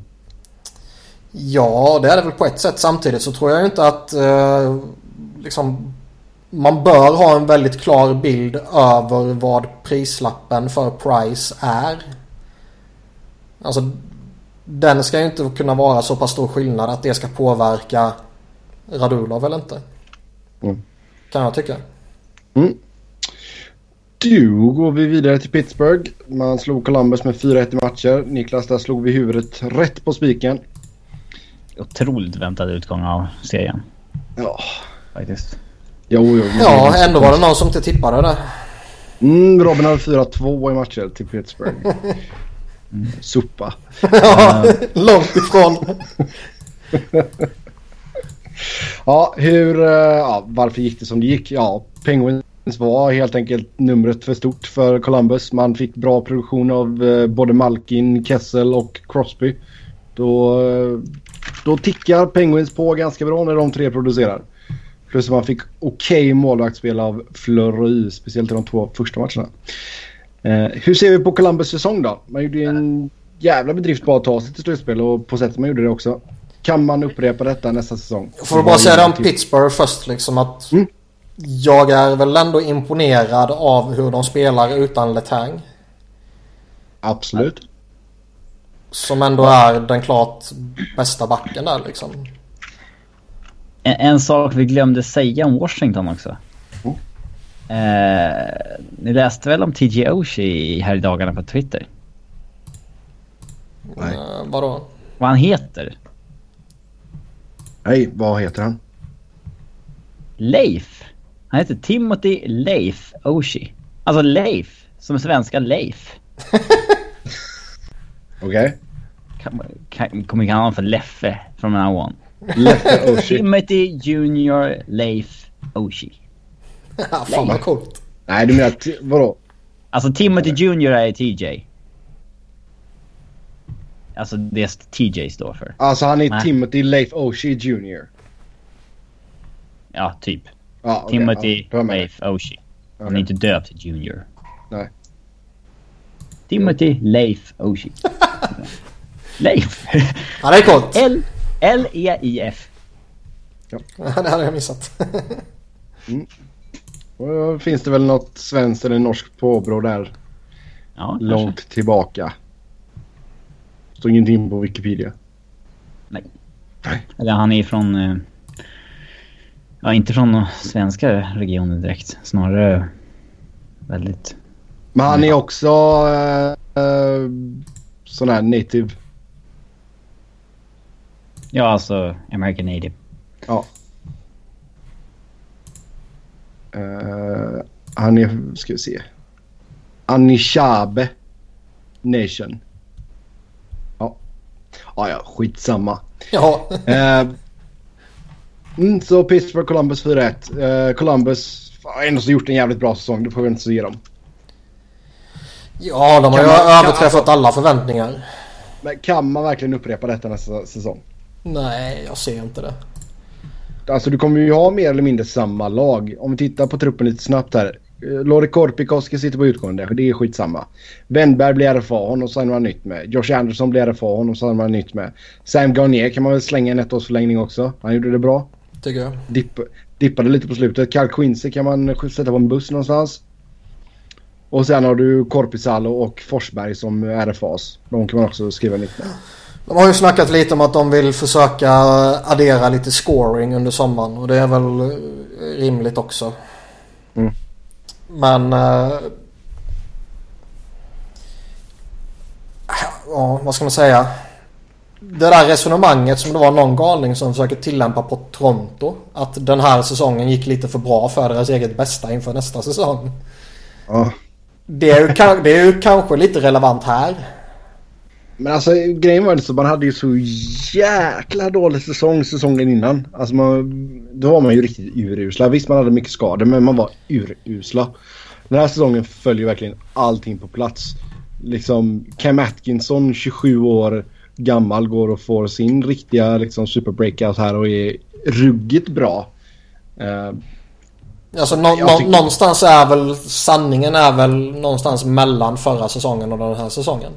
Ja, det är det väl på ett sätt. Samtidigt så tror jag inte att eh, liksom, man bör ha en väldigt klar bild över vad prislappen för Price är. Alltså den ska ju inte kunna vara så pass stor skillnad att det ska påverka Radulov eller inte. Mm. Kan jag tycka. Mm. Då går vi vidare till Pittsburgh. Man slog Columbus med 4-1 i matcher. Niklas, där slog vi huvudet rätt på spiken. Otroligt väntad utgång av serien. Ja. Faktiskt. Jo, jo. Ja, ändå var det någon som inte tippade det. Mm, Robin hade 4-2 i matcher till Pittsburgh. Mm. Sopa. ja, långt ifrån. ja, hur, eh, ja, varför gick det som det gick? Ja, Penguins var helt enkelt numret för stort för Columbus. Man fick bra produktion av eh, både Malkin, Kessel och Crosby. Då, eh, då tickar Penguins på ganska bra när de tre producerar. Plus att man fick okej okay målvaktsspel av Fleury, speciellt i de två första matcherna. Eh, hur ser vi på Columbus säsong då? Man gjorde ju en jävla bedrift på att ta sig till slutspel och på sättet man gjorde det också. Kan man upprepa detta nästa säsong? Jag får bara säga det om Pittsburgh först liksom att mm. jag är väl ändå imponerad av hur de spelar utan Letang. Absolut. Som ändå är den klart bästa backen där liksom. En, en sak vi glömde säga om Washington också. Eh, ni läste väl om TJ Oshie här i dagarna på Twitter? Nej. Uh, vadå? Vad han heter? Nej, vad heter han? Leif. Han heter Timothy Leif Oshie. Alltså Leif, som svenska Leif. Okej. Okay. Kommer kalla honom för Leffe från now on. Leffe Oshie. Timothy Junior Leif Oshie. Fan vad coolt. Nej, du menar vadå? Alltså Timothy Junior är TJ. Alltså det TJ står för. Alltså han är Nej. Timothy Leif Oshie Junior. Ja, typ. Ah, okay. Timothy ja, Leif Oshie. Han okay. är inte döpt Junior. Nej. Timothy Leif Oshie. Leif. Det är coolt. L-E-I-F. Ja. det hade jag missat. mm. Då finns det väl något svenskt eller norskt påbrå där. Ja, långt kanske. tillbaka. Står ingenting på Wikipedia. Nej. Nej. Eller han är från... Eh, Ja, inte från svenska regioner direkt. Snarare väldigt... Men han är också uh, sån här native. Ja, alltså American native. Ja. Uh, han är, ska vi se. Anishabe Nation. Ja. Ja, ja, skitsamma. Ja. uh, mm, så Pittsburgh Columbus 4-1. Uh, Columbus har ändå så gjort en jävligt bra säsong. Det får vi inte så ge dem. Ja, de har ju överträffat alltså- alla förväntningar. Men kan man verkligen upprepa detta nästa säsong? Nej, jag ser inte det. Alltså du kommer ju ha mer eller mindre samma lag. Om vi tittar på truppen lite snabbt här. Eh, Lori Korpikoski sitter på utgående. Det är skitsamma. Wennberg blir RFA. Honom signar man nytt med. Josh Anderson blir RFA. Honom signar man nytt med. Sam Garnier kan man väl slänga en ettårsförlängning också. Han gjorde det bra. Tycker jag. Dipp, dippade lite på slutet. Carl Quincy kan man sätta på en buss någonstans. Och sen har du Korpisalo och Forsberg som RFAs. De kan man också skriva nytt med. De har ju snackat lite om att de vill försöka addera lite scoring under sommaren och det är väl eh, rimligt också. Mm. Men... eh, ja, vad ska man säga? Det där resonemanget som det var någon galning som försöker tillämpa på Toronto. Att den här säsongen gick lite för bra för deras eget bästa inför nästa säsong. Ja. Det är ju, det är ju kanske lite relevant här. Men alltså grejen var så man hade ju så jäkla dålig säsong säsongen innan. Alltså man, då var man ju riktigt urusla. Visst man hade mycket skador men man var urusla. Den här säsongen följer verkligen allting på plats. Liksom Cam Atkinson 27 år gammal går och får sin riktiga liksom super breakout här och är ruggigt bra. Eh, Alltså nå- tycker- någonstans är väl sanningen är väl någonstans mellan förra säsongen och den här säsongen.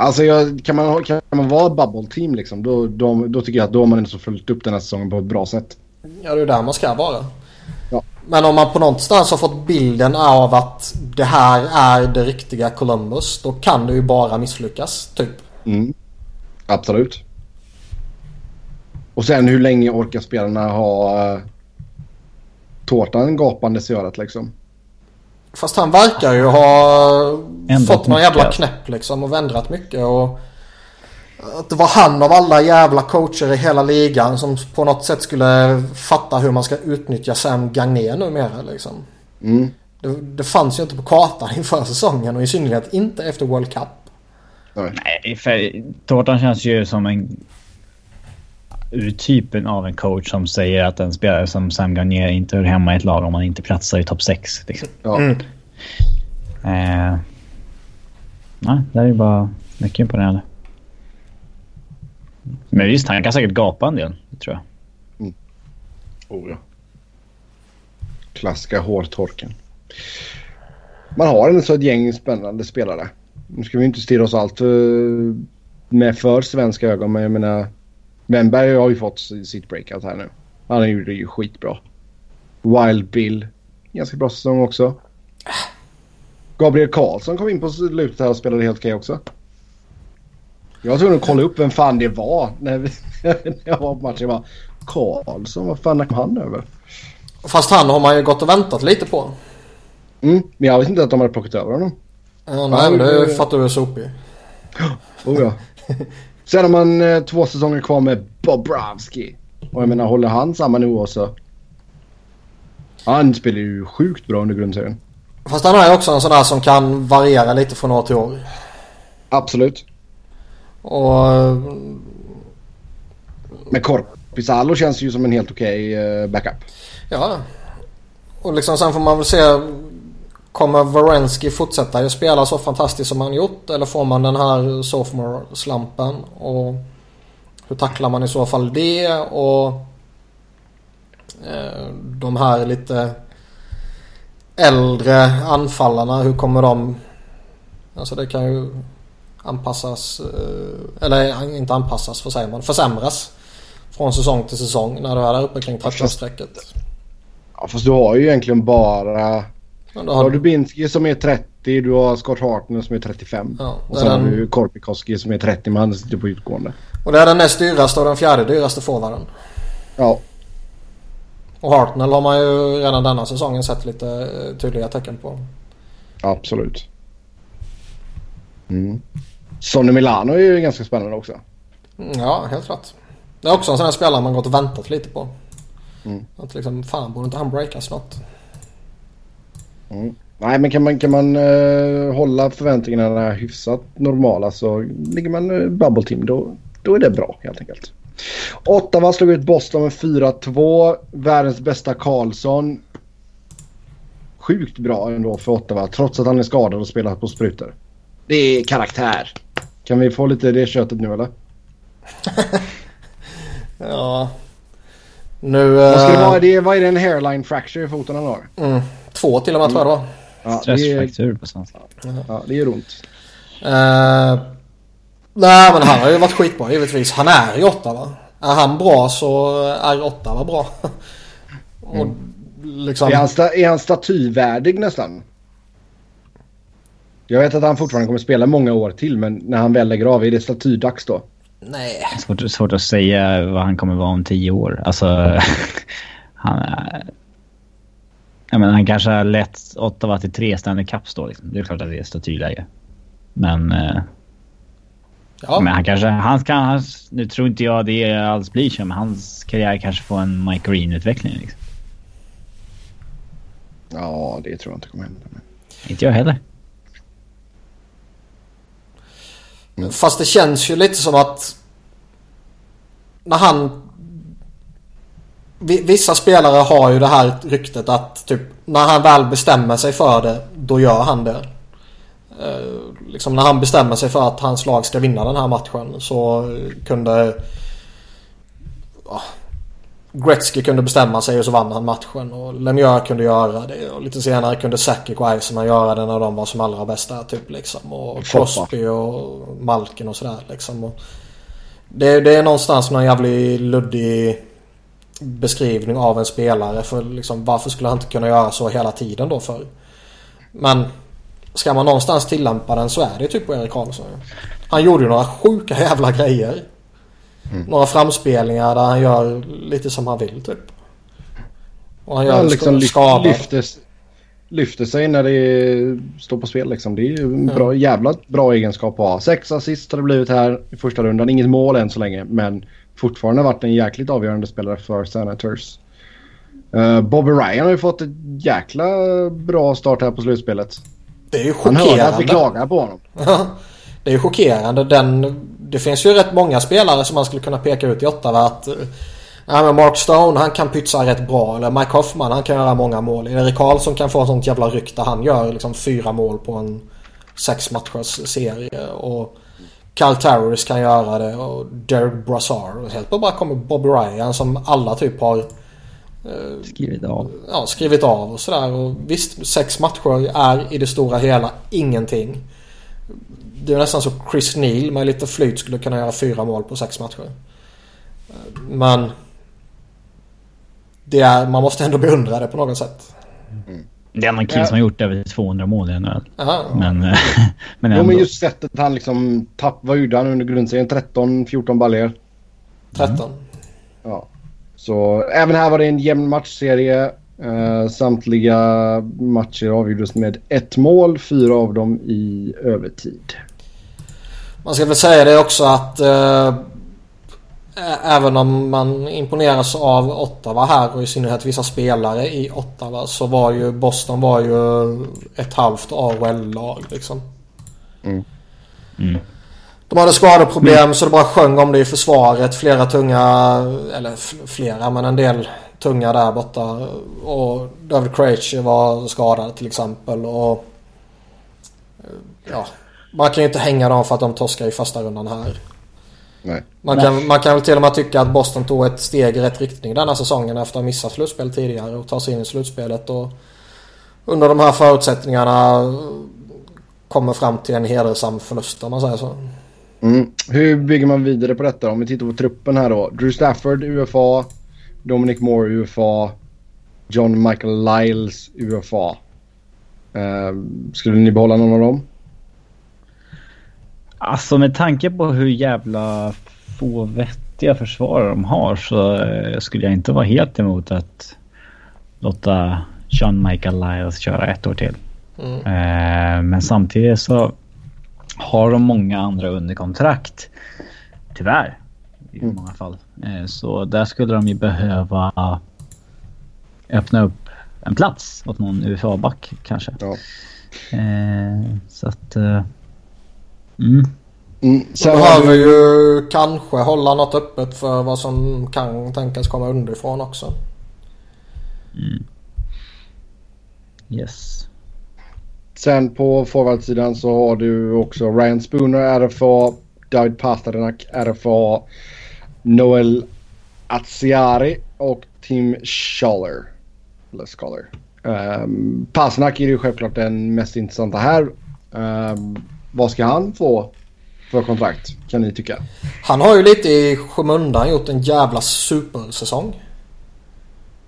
Alltså jag, kan, man, kan man vara bubble team liksom då, då, då tycker jag att då har man ändå så följt upp den här säsongen på ett bra sätt. Ja det är där man ska vara. Ja. Men om man på någonstans har fått bilden av att det här är det riktiga Columbus. Då kan det ju bara misslyckas. Typ. Mm. Absolut. Och sen hur länge orkar spelarna ha uh, tårtan gapandes i örat liksom? Fast han verkar ju ha Ändrat fått någon jävla knäpp liksom och ändrat mycket. Och att det var han av alla jävla coacher i hela ligan som på något sätt skulle fatta hur man ska utnyttja Sam Gagné numera liksom. Mm. Det, det fanns ju inte på kartan inför säsongen och i synnerhet inte efter World Cup. Nej. Nej, för Tårtan känns ju som en... Urtypen av en coach som säger att en spelare som Sam Garnier inte hör hemma i ett lag om man inte platsar i topp 6. Liksom. Ja. Mm. Eh, nej, det är ju bara mycket imponerande. Men visst, han kan säkert gapa en del. Tror jag. Oh, ja. Klassiska hårtorken. Man har ändå så ett gäng spännande spelare. Nu ska vi inte stirra oss allt för, med för svenska ögon men jag menar Wennberg har ju fått sitt breakout här nu. Han gjorde det ju skitbra. Wild Bill. Ganska bra säsong också. Gabriel Karlsson kom in på slutet här och spelade helt okej också. Jag tvungen att kolla upp vem fan det var när, vi, när jag var på matchen. Jag bara, Karlsson, vad fan kom han över? Fast han har man ju gått och väntat lite på. Mm, men jag visste inte att de hade plockat över honom. Ja, nej, men det fattar du sopig. Oh, ja. Sen har man eh, två säsonger kvar med Bobrovski. Och jag menar, håller han samma nivå så... Han spelar ju sjukt bra under grundserien. Fast han är också en sån där som kan variera lite från år till år. Absolut. Och Men Korpisalo känns ju som en helt okej eh, backup. ja. Och liksom sen får man väl se. Kommer Varensky fortsätta spela så fantastiskt som han gjort? Eller får man den här sophomore-slampen? Och hur tacklar man i så fall det? Och eh, de här lite äldre anfallarna. Hur kommer de? Alltså det kan ju anpassas. eh, Eller inte anpassas, vad säger man? Försämras. Från säsong till säsong när du är där uppe kring 30-strecket. Ja, fast du har ju egentligen bara... Då har har du Binsky som är 30, du har Scott Hartner som är 35. Ja, och sen är har den- du Korpikoski som är 30 men han sitter på utgående. Och det är den näst dyraste och den fjärde dyraste forwarden. Ja, Och Hartnell har man ju redan denna säsongen sett lite eh, tydliga tecken på. Absolut. Mm. Sonny Milano är ju ganska spännande också. Mm, ja, helt rätt. Det är också en sån här spelare man gått och väntat lite på. Mm. Att liksom, fan borde inte han breaka snart? Mm. Nej, men kan man, kan man uh, hålla förväntningarna hyfsat normala så ligger man uh, bubble team då, då är det bra helt enkelt. Ottawa slog ut Boston med 4-2. Världens bästa Karlsson. Sjukt bra ändå för Ottawa trots att han är skadad och spelar på sprutor. Det är karaktär. Kan vi få lite det köttet nu eller? ja. Nu... Vad, ska det vara? Det är, vad är det en hairline fracture i foten han har? Mm, två till och med tror jag det var. Ja, Stressfraktur på svenska. Ja, det gör ont. Uh, nej men han har ju varit skitbra givetvis. Han är i Ottawa. Är han bra så är Ottawa bra. Och Mm. liksom... Är han, sta- är han statyvärdig nästan? Jag vet att han fortfarande kommer spela många år till men när han väl lägger av, är det statydags då? Nej. Svårt, svårt att säga vad han kommer vara om tio år. Alltså, han är... Jag menar, han kanske har lett Ottawa till tre Stanley Cups då. Liksom. Det är klart att det är statyläge. Men, eh, Ja. men han kanske... Han kan, hans, nu tror inte jag det alls blir så, men hans karriär kanske får en Mike Green-utveckling. Liksom. Ja, det tror jag inte kommer hända. Men... Inte jag heller. Fast det känns ju lite som att när han... Vi- Vissa spelare har ju det här ryktet att typ när han väl bestämmer sig för det, då gör han det. Eh, liksom när han bestämmer sig för att hans lag ska vinna den här matchen så kunde... ja, Gretzky kunde bestämma sig och så vann han matchen och Lemieux kunde göra det och lite senare kunde Sakic och Eisenman göra det när de var som allra bästa typ liksom. Och. Crosby och Malkin och sådär liksom. Och det, det är någonstans någon jävligt luddig beskrivning av en spelare för liksom varför skulle han inte kunna göra så hela tiden då för? Men ska man någonstans tillämpa den så är det typ på Erik Karlsson. Han gjorde ju några sjuka jävla grejer. Några framspelningar där han gör lite som han vill typ. Och han gör sk- liksom skador. lyfter, lyfter sig när det står på spel liksom. Det är ju en bra, jävla bra egenskap att ha. Sex assist har det blivit här i första rundan. Inget mål än så länge men fortfarande varit en jäkligt avgörande spelare för Senators. Uh, Bobby Ryan har ju fått ett jäkla bra start här på slutspelet. Det är ju Han hörde att vi chockerande. klagar på honom. det är ju chockerande. Den, det finns ju rätt många spelare som man skulle kunna peka ut i Ottawa att... eh, Ja, men Mark Stone han kan pytsa rätt bra. Eller Mike Hoffman han kan göra många mål. Erik Karlsson kan få ett sånt jävla ryck där han gör liksom fyra mål på en sex matchers serie. Och Kyle Towers kan göra det. Och Derek Brassard. Och helt bara kommer Bobby Ryan som alla typ har Skrivit av. ja, skrivit av och sådär. Och visst, sex matcher är i det stora hela ingenting. Det är nästan så Chris Neal med lite flyt skulle kunna göra fyra mål på sex matcher. Men det är, man måste ändå beundra det på något sätt. Det är någon kille Ja. som har gjort över 200 mål i NHL. Men, eh, men Jo ändå. men just sättet han liksom tapp, vad gjorde han under grundserien? 13-14 baljor. 13. Ja. Så även här var det en jämn matchserie. Eh, samtliga matcher avgjordes med ett mål, fyra av dem i övertid. Man ska väl säga det också att ä- även om man imponeras av Ottawa här och i synnerhet vissa spelare i Ottawa så var ju Boston var ju ett halvt AHL-lag liksom. Mm. De hade skadeproblem så det bara sjöng om det i försvaret. Flera tunga, eller flera men en del tunga där borta. Och David Krejci var skadad till exempel. Och eh, ja, man kan ju inte hänga dem för att de torskar i första rundan här. Nej. Man kan, man kan väl till och med tycka att Boston tog ett steg i rätt riktning denna säsongen efter att ha missat slutspel tidigare och ta sig in i slutspelet. Och under de här förutsättningarna kommer fram till en hedersam förlust om man säger så. Mm. Hur bygger man vidare på detta om vi tittar på truppen här då? Drew Stafford UFA, Dominic Moore UFA, John Michael Lyles UFA. Eh, skulle ni behålla någon av dem? Alltså med tanke på hur jävla få vettiga försvarare de har så eh, skulle jag inte vara helt emot att låta John Michael Lyles köra ett år till. Mm. Eh, men samtidigt så har de många andra under kontrakt. Tyvärr. I Mm. många fall. Eh, så där skulle de ju behöva öppna upp en plats åt någon UFA-back kanske. Ja. Så att... Mm. Mm. Så Sen har behöver ju kanske hålla något öppet för vad som kan tänkas komma underifrån också. Yes. sen på forwardsidan så har du också Ryan Spooner RFA, David Pasternak RFA, Noel Atsiari och Tim Schaller. Eller Scholar. Um, Pasternak är ju självklart den mest intressanta här. Ehm, vad ska han få för kontrakt kan ni tycka? Han har ju lite i skymundan gjort en jävla supersäsong.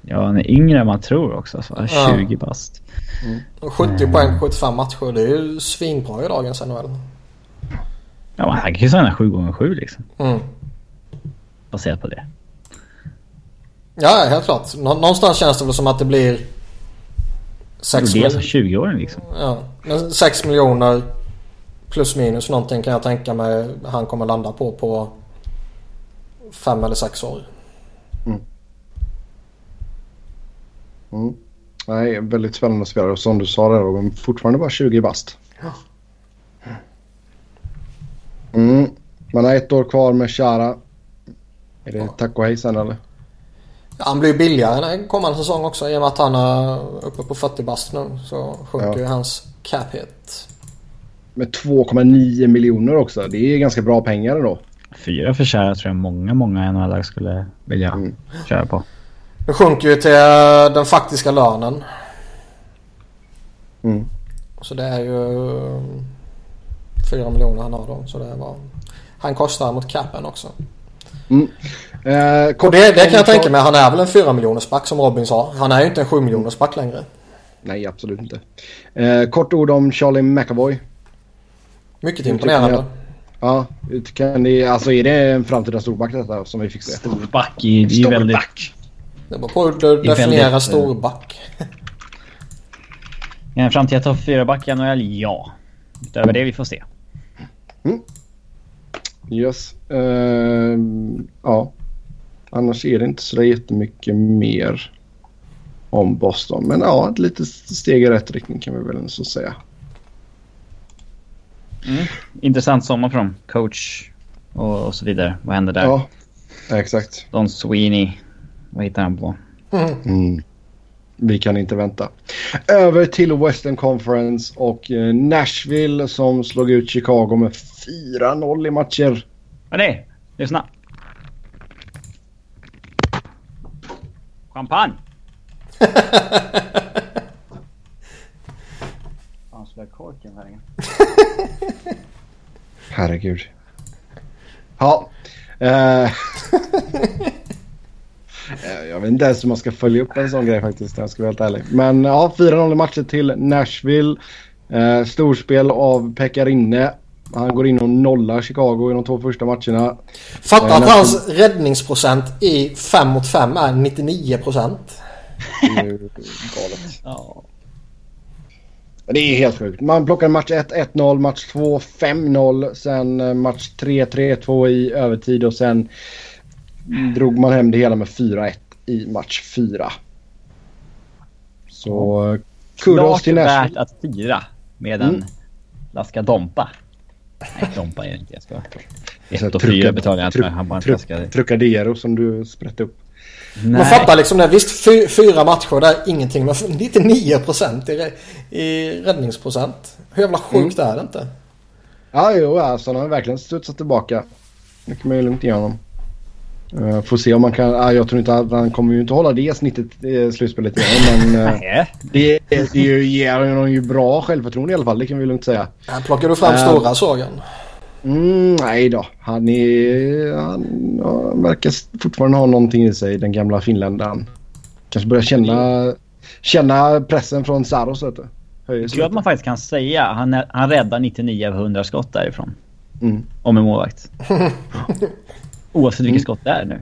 Ja, han är yngre än man tror också. Så Ja. 20 bast. 70 poäng på 75 matcher. Det är ju svinbra i dagens NHL. Ja, men han kan ju signa 7 gånger 7 liksom. Mm. Baserat på det. Ja, helt klart. Nå- någonstans känns det väl som att det blir... Och 6 det är som miljoner. 20-åring liksom. Ja, men 6 miljoner plus minus någonting kan jag tänka mig han kommer landa på på 5 eller 6 år. Mm. Nej, väldigt spännande spelare. Och som du sa där Robin, fortfarande bara 20 bast. Mm. Man har ett år kvar med Chara. Är det tack och hej sen eller? Ja, han blir ju billigare kommande säsong också i och med att han är uppe på 40 bast nu. Så sjunker Ja. ju hans cap hit. Med 2,9 miljoner också. Det är ganska bra pengar då. Fyra för kära tror jag många, många NHL skulle vilja Mm. köra på. Det sjunker ju till eh, den faktiska lönen. Mm. Så det är ju 4 miljoner han har då. Så det var... Han kostar mot capen också. Mm. Eh, kort det, det kan jag tänka mig. Han är väl en 4 miljoners back som Robin sa. Han är ju inte en 7 miljoners back längre. Nej, absolut inte. Eh, kort ord om Charlie McAvoy. Mycket imponerande. Ja, kan ni, alltså är det en framtida storback detta som vi fick se? Storback det är ju väldigt... Det beror på hur du definierar väldigt, storback. En framtida topp 4-back i NHL? Ja. Utöver det vi får se. Yes. Eh, ja. Annars är det inte så jättemycket mer om Boston. Men ja, ett litet steg i rätt riktning kan vi väl ändå så säga. Intressant sommar för dem. Coach och, och så vidare. Vad händer där? Ja, exakt. Don Sweeney. Vad hittar han på? Mm. Vi kan inte vänta. Över till Western Conference och eh, Nashville som slog ut Chicago med 4-0 i matcher. Hörni! Lyssna! Champagne! Fan, slår jag korken här igen? Herregud. Ja. Eh. Eh, jag vet inte ens hur man ska följa upp en sån grej faktiskt. Jag ska vara helt ärlig. Men ja, 4-0 i matcher till Nashville. Eh, storspel av Pekarinne. Han går in och nollar Chicago i de två första matcherna. Fatta Ja, att nästan. hans räddningsprocent i 5 mot 5 är 99 procent. Det är ju galet. Ja. Det är helt sjukt. Man plockar match 1 1-0, match 2 5-0, sen eh, match 3 3-2 i övertid och sen drog man hem det hela med 4-1 i match 4. Så eh, kudos till värt Nashville. att fira med en Mm. flaska Dompa. Nej, Dompa är det inte. Jag ska... Så 1 och trucka- 4 betalar jag inte tru- med. Han bara en tru- flaska. Trucadero som du sprätte upp. Man Nej. fattar liksom det. Visst fy, fyra matcher där ingenting men 99 procent i, rä- i räddningsprocent. Hur jävla sjukt är det inte? Ja, jo, alltså han har verkligen studsat tillbaka. Det kan man ju lugnt ge honom. Uh, får se om man kan... Uh, jag tror inte att han kommer ju inte hålla det snittet i slutspelet igen. Men uh, det, det ger honom ju bra självförtroende i alla fall. Det kan vi lugnt säga. Här plockar du fram stora sågen. Mm, nej då. Han, är, han, han verkar fortfarande ha någonting i sig, den gamla finländaren. Kanske börjar känna, känna pressen från Saros. Vet du. Höjer sig Kul att man faktiskt kan säga han, är- han räddar 99 av 100 skott därifrån. Mm. Om en målvakt. Oavsett vilket skott det är nu.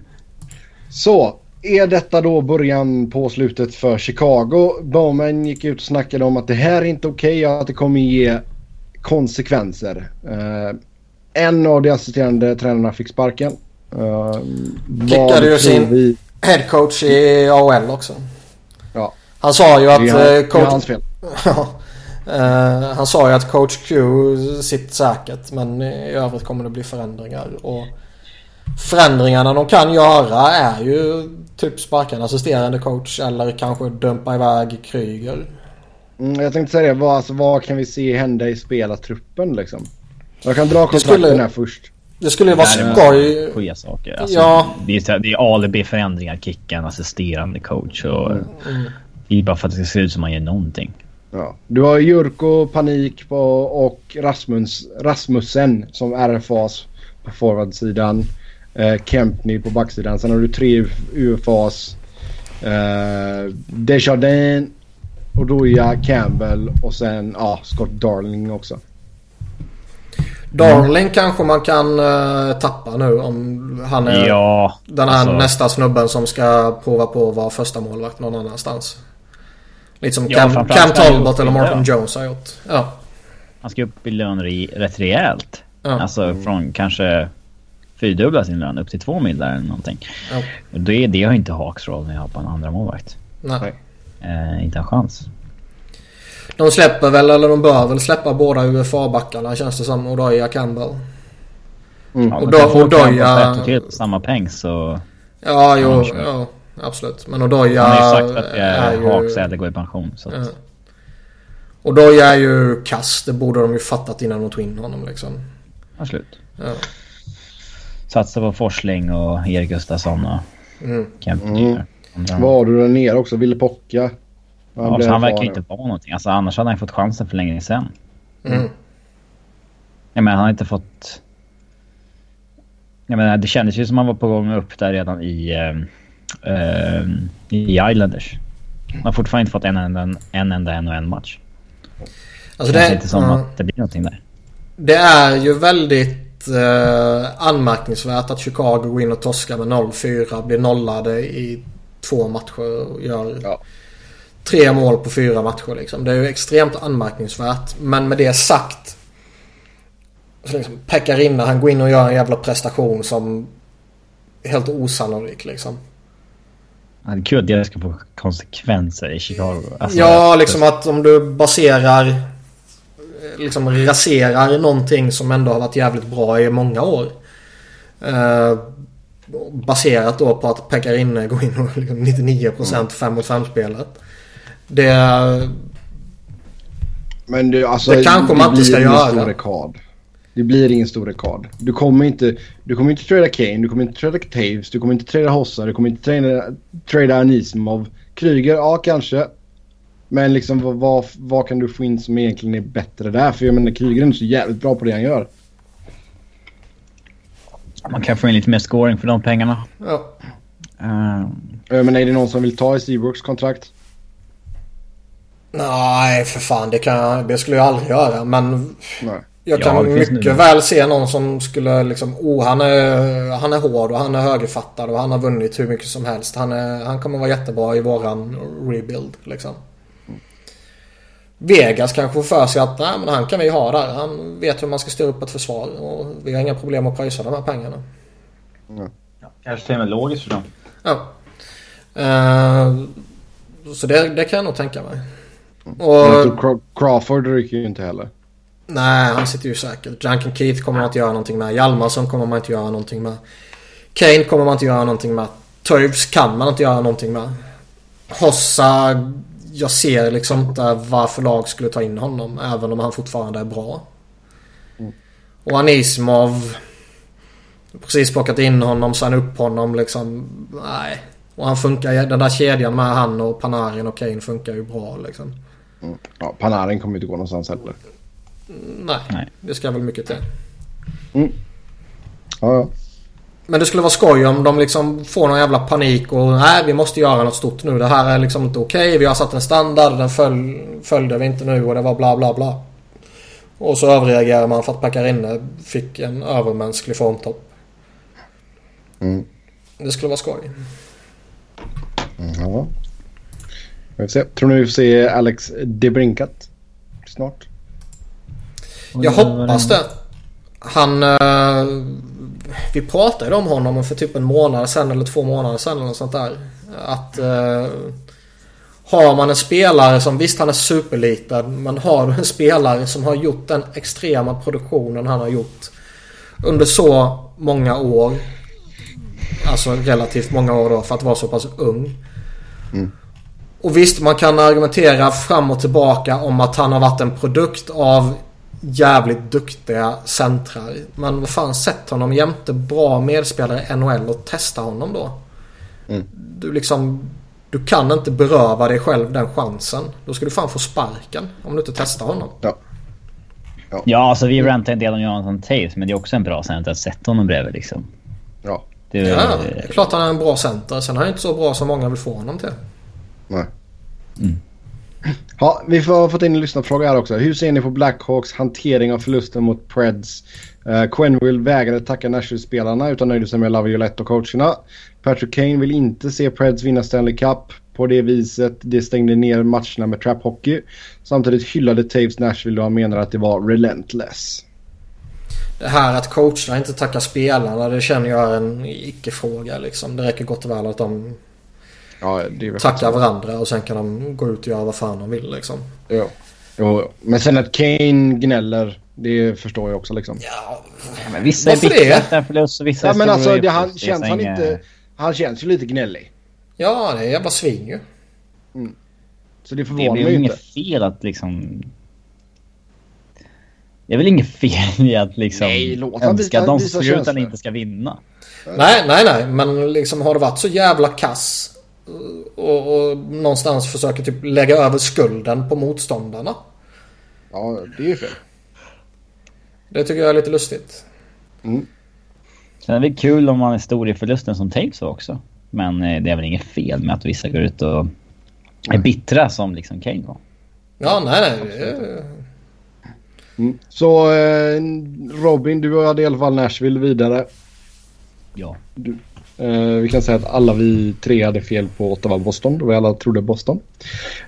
Så, är detta då början på slutet för Chicago? Bowman gick ut och snackade om att det här är inte okej okay och att det kommer ge konsekvenser. Uh, en av de assisterande tränarna fick sparken. Uh, Kickade ju sin vi... headcoach i AHL också. Ja. Han sa ju att... Det är, coach... det är hans fel. uh, han sa ju att coach Q sitter säkert men i övrigt kommer det bli förändringar. Och förändringarna de kan göra är ju typ sparka en assisterande coach eller kanske dumpa iväg Kryger. Mm, jag tänkte säga det. Vad, alltså, vad kan vi se hända i spelartruppen liksom? Jag kan dra kontrakten skulle... här först. Det skulle ju vara skoj. saker. Alltså, ja. Det är, det är ALB-förändringar, kicka en assisterande coach. Och mm. Det är bara för att det ska se ut som man gör någonting. Ja. Du har Jurko, Panik på, och Rasmus, Rasmussen som RFAs på forwardsidan. Eh, Kempney på backsidan. Sen har du tre UFAs. Eh, Desjardins, Odoja, Campbell och sen ja, Scott Darling också. Darling mm. kanske man kan uh, tappa nu om han är ja, den här alltså... nästa snubben som ska prova på att vara första målvakt någon annanstans. Lite som ja, Cam, Cam Talbot eller Martin ja. Jones har gjort. Ja. Han ska upp i lön rätt rejält. Ja. Alltså mm. från kanske fyrdubbla sin lön upp till två mil eller någonting. Ja. Och det, det har inte Hawks roll när jag har på en andra målvakt. Nej. Eh, inte en chans. De släpper väl, eller de bör väl släppa båda UFA-backarna känns det som. Odoja Campbell. Mm. Och, då, och Odoja... till samma peng så... Ja, jo, ja, absolut. Men Odoja Han har ju sagt att det är, är eller går i pension. Så att... ja. Odoja är ju kass. Det borde de ju fattat innan de tog in honom liksom. Absolut. Ja. Satsa på Forsling och Erik Gustafsson och mm. Kemp. Mm. Vad har du där nere också? Ville Pocka? Han, ja, han verkar ju inte vara någonting. Alltså, annars hade han fått chansen för länge sedan. Mm. Jag menar, han har inte fått... Jag menar, det kändes ju som han var på gång upp där redan i, uh, uh, i Islanders. Han har fortfarande inte fått en enda, en enda NHL-match. Alltså det känns inte som uh, att det blir någonting där. Det är ju väldigt uh, anmärkningsvärt att Chicago går in och torskar med 0-4. Blir nollade i två matcher och gör... Ja tre mål på fyra matcher liksom. Det är ju extremt anmärkningsvärt. Men med det sagt. Så liksom, Pekarinna han går in och gör en jävla prestation som helt osannolik liksom. Ja, det är kul att det ska få konsekvenser i Chicago. Alltså, ja, liksom att om du baserar... Liksom raserar någonting som ändå har varit jävligt bra i många år. Eh, baserat då på att Pekarinne går in och liksom 99% 5 mot 5 spelet. Det... Men det, alltså, det kanske man inte ska göra. Stor rekord. Det blir ingen stor rekord. Du kommer inte, du kommer inte trada Kane, du kommer inte trada Taves, du kommer inte trada Hossa, du kommer inte trada, trada Anisimov. Kryger, ja kanske. Men liksom vad, vad, vad, kan du få in som egentligen är bättre där? För jag menar Kryger är inte så jävligt bra på det han gör. Man kan få in lite mer scoring för de pengarna. Ja. Uh. Men är det någon som vill ta i Seabrooks kontrakt? Nej, för fan. Det, kan, det skulle jag aldrig göra. Men Nej. jag kan ja, mycket väl se någon som skulle liksom... Oh, han är, han är hård och han är högerfattad och han har vunnit hur mycket som helst. Han, är, han kommer vara jättebra i våran rebuild liksom. Vegas kanske får för sig att nej, men han kan vi ha där. Han vet hur man ska styra upp ett försvar och vi har inga problem att pröjsa de här pengarna. Mm. Ja, kanske till och med logiskt för dem. Ja. Uh, så det, det kan jag nog tänka mig. Och... Crawford ryker ju inte heller. Nej, han sitter ju säkert. Duncan Keith kommer man inte göra någonting med. Hjalmarsson kommer man inte göra någonting med. Kane kommer man inte göra någonting med. Toews kan man inte göra någonting med. Hossa, jag ser liksom inte varför lag skulle ta in honom. Även om han fortfarande är bra. Mm. Och Anisimov. Precis plockat in honom, sen upp honom liksom. Nej. Och han funkar, den där kedjan med han och Panarin och Kane funkar ju bra liksom. Mm. Ja, Panarin kommer inte gå någonstans heller. Nej, Nej. det ska väl mycket till. Mm. Ja, ja. Men det skulle vara skoj om de liksom får någon jävla panik och nej vi måste göra något stort nu. Det här är liksom inte okej. Okay. Vi har satt en standard. Den föl följde vi inte nu och det var bla bla bla. Och så överreagerar man för att Pekarinne fick en övermänsklig formtopp. Mm. Det skulle vara skoj. Ja. Vi se. Tror ni vi får se Alex DeBrinkat snart? Jag hoppas det. Han... Uh, vi pratade om honom för typ en månad sedan eller två månader sedan eller något sånt där. Att... Uh, har man en spelare som, visst han är superliten, men har du en spelare som har gjort den extrema produktionen han har gjort under så många år. Alltså relativt många år då för att vara så pass ung. Mm. Och visst man kan argumentera fram och tillbaka om att han har varit en produkt av jävligt duktiga centrar. Men vad fan, sätt honom jämte bra medspelare i NHL och testa honom då. Mm. Du liksom... Du kan inte beröva dig själv den chansen. Då ska du fan få sparken om du inte testar honom. Ja. Ja, ja alltså vi rantar en del om Jonathan Taves men det är också en bra center att sätta honom bredvid liksom. Ja. Det, ja, det är klart han är en bra center. Sen är han inte så bra som många vill få honom till. Nej. Mm. Ja, vi har fått in en lyssnarfråga här också. Hur ser ni på Blackhawks hantering av förlusten mot Preds? Uh, Quenville vägrade tacka Nashville-spelarna utan nöjde sig med Laviolette och coacherna. Patrick Kane vill inte se Preds vinna Stanley Cup på det viset. Det stängde ner matcherna med trap hockey. Samtidigt hyllade Taves Nashville och han menar att det var relentless. Det här att coacherna inte tackar spelarna det känner jag är en icke-fråga liksom. Det räcker gott och väl att de ja, tackar varandra och sen kan de gå ut och göra vad fan de vill liksom. Ja. Jo, men sen att Kane gnäller det förstår jag också liksom. Ja, men vissa Varför är bittra efter en förlust och vissa ja, men alltså, det, han, känns han, inte, han känns ju lite gnällig. Ja, det är jävla sving ju. Mm. Så det förvånar mig inte. Det är väl inget fel att liksom... Det är väl inget fel i att liksom nej, låt önska att de som slutar inte ska vinna. Nej, nej, nej. Men liksom har det varit så jävla kass och, och någonstans försöker typ lägga över skulden på motståndarna. Ja, det är ju fel. Det tycker jag är lite lustigt. Mm. Sen är det kul om man är stor i förlusten som Taves också. Men eh, det är väl inget fel med att vissa går ut och är bittra som liksom Kane var. Ja, nej, nej. Mm. Så eh, Robin, du hade i alla fall Nashville vidare. Ja. Du, Uh, vi kan säga att alla vi tre hade fel på Ottawa-Boston då vi alla trodde Boston.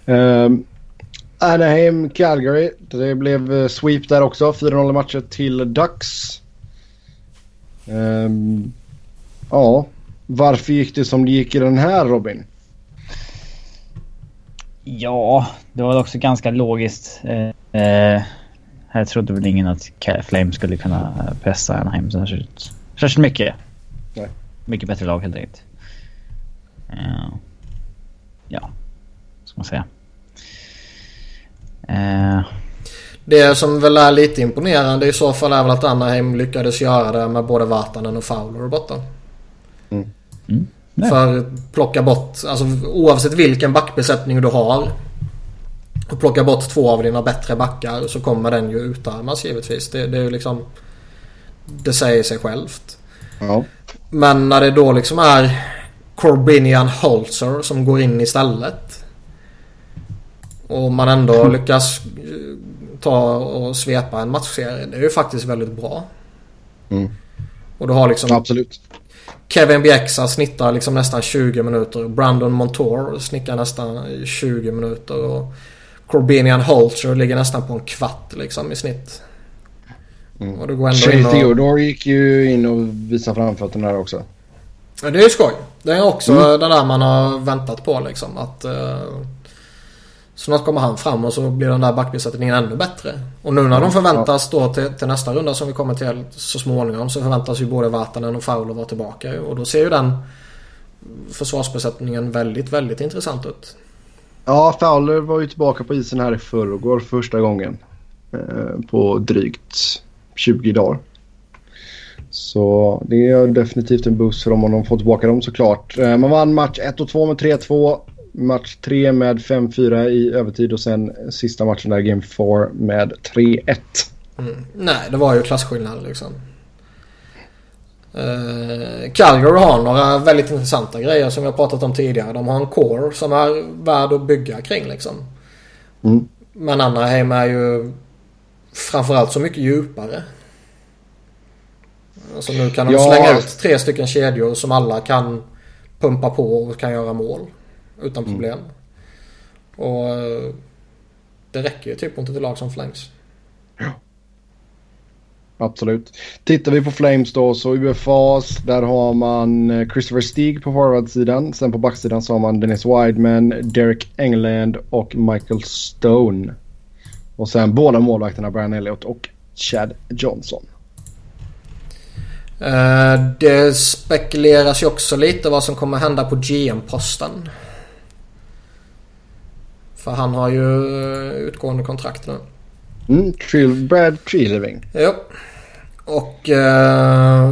Uh, Anaheim, Calgary. Det blev eh, sweep där också. 4-0 matcher till Ducks. Uh, ja, varför gick det som det gick i den här Robin? Ja, det var också ganska logiskt. Eh, eh här trodde väl ingen att Flame skulle kunna pressa Anaheim särskilt, särskilt mycket. Mycket bättre lag helt enkelt. Uh, ja, ska man säga? Uh, det som väl är lite imponerande i så fall är väl att Anaheim lyckades göra det med både Vatanen och Fowler borta. Mm. Mm. För plocka bort, alltså oavsett vilken backbesättning du har. Och plocka bort två av dina bättre backar så kommer den ju utarmas givetvis. Det, det är ju liksom... Det säger sig självt. Ja. Men när det då liksom är Corbinian Holzer som går in istället. Och man ändå lyckas ta och svepa en matchserie. Det är ju faktiskt väldigt bra. Mm. Och du har liksom... Absolut. Kevin Bjäxa snittar liksom nästan 20 minuter. Brandon Montour snickar nästan 20 minuter. Och Corbinian Holzer ligger nästan på en kvart liksom i snitt. Mm. Och det går ändå Shane in och... Theodore gick ju in och visade framfötterna där också. Ja, det är ju skoj. Det är också mm. det där man har väntat på liksom. Att... Uh... Snart kommer han fram och så blir den där backbesättningen ännu bättre. Och nu när de förväntas då till, till, nästa runda som vi kommer till så småningom så förväntas ju både Vatanen och Fowler vara tillbaka. Och då ser ju den försvarsbesättningen väldigt, väldigt intressant ut. Ja, Fowler var ju tillbaka på isen här i förrgår första gången. Eh, på drygt 20 dagar. Så det är definitivt en boost för dem om de får tillbaka dem såklart. Eh, man vann match 1 och 2 med 3-2 match 3 med 5-4 i övertid och sen sista matchen där Game 4 med 3-1. Mm. Nej, det var ju klasskillnad liksom. Uh, Calgary har några väldigt intressanta grejer som jag pratat om tidigare. De har en core som är värd att bygga kring liksom. Mm. Men Anaheim är ju framförallt så mycket djupare. Alltså nu kan de ja. slänga ut tre stycken kedjor som alla kan pumpa på och kan göra mål. utan problem. Och eh, det räcker ju typ inte till lag som Flames. Absolut. Tittar vi på Flames då så UFAs där har man eh, Christopher Stig på forwardsidan. Sen på backsidan så har man Dennis Wideman, Derek England och Michael Stone. Och sen båda målvakterna Brian Elliott och Chad Johnson. Eh, det spekuleras ju också lite vad som kommer hända på GM-posten. För han har ju eh, utgående kontrakt nu. Mm, Trill, Brad Treliving. Ja. Och eh,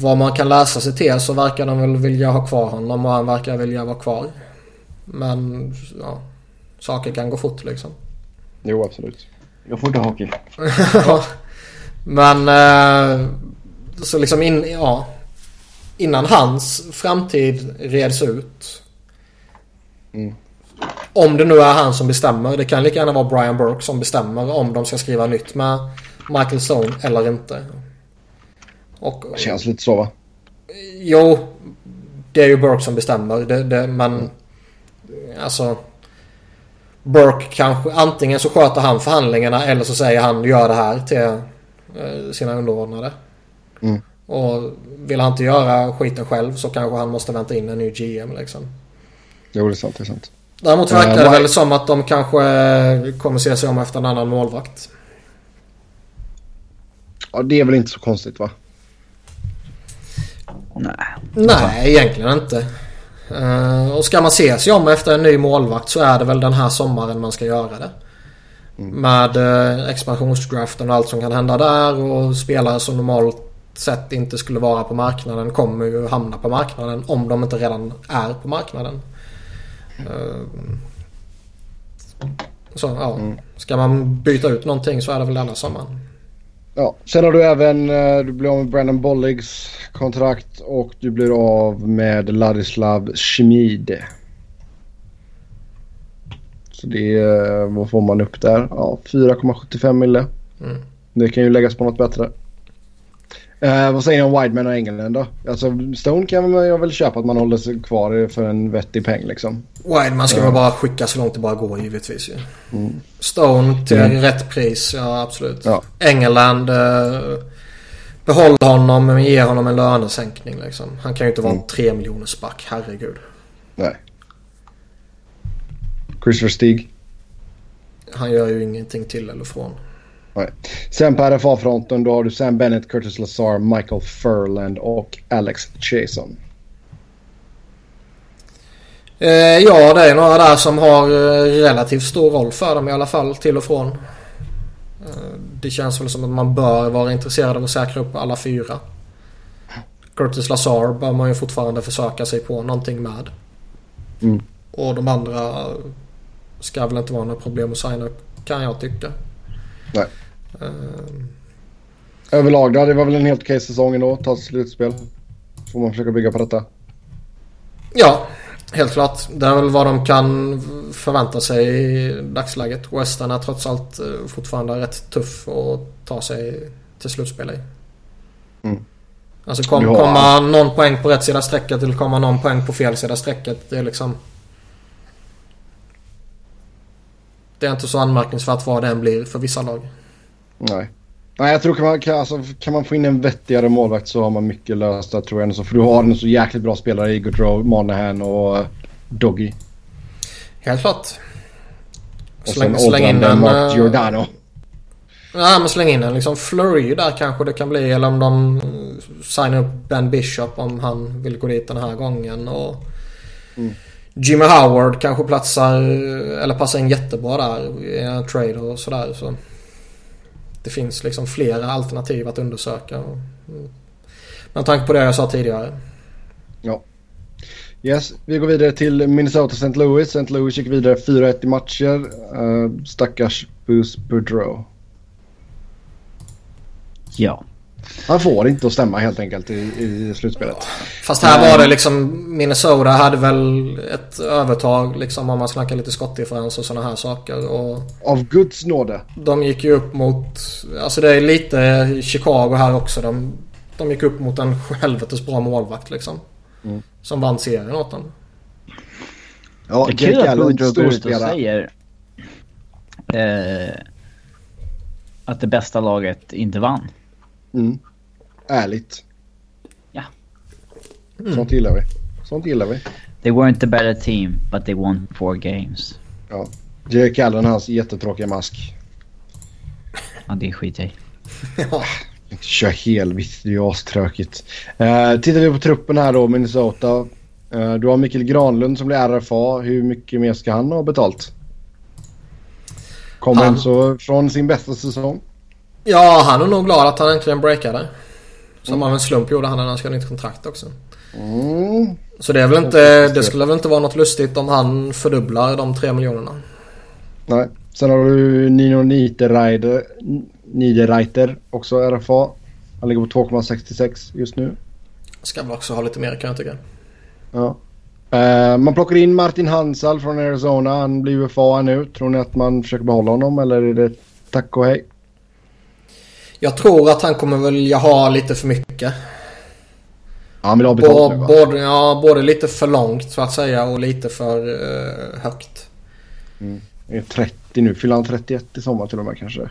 vad man kan läsa sig till så verkar de väl vilja ha kvar honom och han verkar vilja vara kvar. Men ja, saker kan gå fort liksom. Jo, absolut. Jag får inte hockey. Men eh, så liksom in, ja, innan hans framtid reds ut. Mm. Om det nu är han som bestämmer. Det kan lika gärna vara Brian Burke som bestämmer om de ska skriva nytt med Michael Stone eller inte. Och, Det känns lite så va? Jo, det är ju Burke som bestämmer. Det, det, men alltså... Burke kanske antingen så sköter han förhandlingarna eller så säger han gör det här till eh, sina underordnade. Mm. Och vill han inte göra skiten själv så kanske han måste vänta in en ny GM liksom. Jo, det är sant. Det är sant. Däremot Eh, verkar det vad- väl som att de kanske kommer se sig om efter en annan målvakt. Ja, det är väl inte så konstigt va? Nej. Nej, egentligen inte. Eh, och ska man se sig om efter en ny målvakt så är det väl den här sommaren man ska göra det. Med uh, expansionsdraften och allt som kan hända där och spelare som normalt sett inte skulle vara på marknaden kommer ju hamna på marknaden om de inte redan är på marknaden. Eh, så ja, ska man byta ut någonting så är det väl denna sommaren. Ja, sen har du även, eh, du blir av med Brandon Bolligs kontrakt och du blir av med Ladislav Schmid. Så det eh, vad får man upp där? Ja, 4,75 mille. Mm. Det kan ju läggas på något bättre. Eh, vad säger ni om Wideman och England då? Alltså Stone kan man jag väl köpa att man håller sig kvar för en vettig peng liksom. Wideman ska man bara skicka så långt det bara går givetvis ju. Mm. Stone till Mm. rätt pris, ja absolut. Ja. England, eh, behåll honom men ge honom en lönesänkning liksom. Han kan ju inte vara Mm. en 3 miljoners back, herregud. Nej. Christopher Stig. Han gör ju ingenting till eller från. Nej. Sen på RFA-fronten då har du Sam Bennett, Curtis Lazar, Michael Furland och Alex Chason. Eh, ja, det är några där som har eh, relativt stor roll för dem i alla fall till och från. Eh, det känns väl som att man bör vara intresserad av att säkra upp alla fyra. Curtis Lazar bör man ju fortfarande försöka sig på någonting med. Mm. Och de andra ska väl inte vara några problem att signa upp kan jag tycka. Nej. Eh, Överlag då, det var väl en helt okej säsong ändå. Ta ett slutspel. Får man försöka bygga på detta. Ja, helt klart. Det är väl vad de kan förvänta sig i dagsläget. Western är trots allt eh, fortfarande rätt tuff att ta sig till slutspel i. Mm. Alltså kom, komma någon poäng på rätt sida strecket eller komma någon poäng på fel sida strecket. Det är liksom... Det är inte så anmärkningsvärt vad det än blir för vissa lag. Nej. Nej, jag tror kan man, kan, alltså, kan man få in en vettigare målvakt så har man mycket löst där tror jag. ändå. För du har en så jäkligt bra spelare i Goodrow, Monahan och uh, Doggy. Helt klart. Och Släng, sen släng in en... Mark eh, Giordano. Ja men släng in en liksom flurry där kanske det kan bli. Eller om de signar upp Ben Bishop om han vill gå dit den här gången. Och Mm. Jimmy Howard kanske platsar eller passar in jättebra där i en trade och sådär. Så det finns liksom flera alternativ att undersöka. Med tanke på det jag sa tidigare. Yes, vi går vidare till Minnesota St. Louis. St. Louis gick vidare 4-1 i matcher. Uh, stackars Bruce Boudreau. Ja. Han får inte att stämma helt enkelt i, i slutspelet. Fast här var det liksom Minnesota hade väl ett övertag liksom om man snackar lite skottdifferens och sådana här saker. Och Av Guds nåde. De gick ju upp mot, alltså det är lite Chicago här också. De, de gick upp mot en helvetes bra målvakt liksom. Mm. Som vann serien åt dem. Ja, det är kul att Allen, Boudreaux går ut och storspelare. säger eh, att det bästa laget inte vann. Mm. Ärligt. Ja. Sånt gillar vi. Sånt gillar vi. They weren't the better team, but they won four games. Ja. Jake Allen hans jättetråkiga mask. Ja, det skiter jag i. ja. Kör helvitt, det är ju astråkigt. Uh, tittar vi på truppen här då, Minnesota. Eh, du har Mikael Granlund som blir RFA. Hur mycket mer ska han ha betalt? Kommer han så från sin bästa säsong? Ja, han är nog glad att han äntligen breakade. Som av en slump gjorde han när han skrev nytt kontrakt också. Mm. Så det är väl inte, det skulle väl inte vara något lustigt om han fördubblar de tre miljonerna. Nej. Sen har du Nino Niederreiter, Niederreiter också RFA. Han ligger på 2,66 just nu. Ska väl också ha lite mer kan jag tycka. Ja. Eh, man plockar in Martin Hansal från Arizona. Han blir UFA nu. Tror ni att man försöker behålla honom eller är det tack och hej? Jag tror att han kommer vilja ha lite för mycket. Ja, han vill ha betalt nu va? både, ja, både lite för långt så att säga och lite för eh, högt. Han är 30 nu. Fyller han 31 i sommar till och med kanske?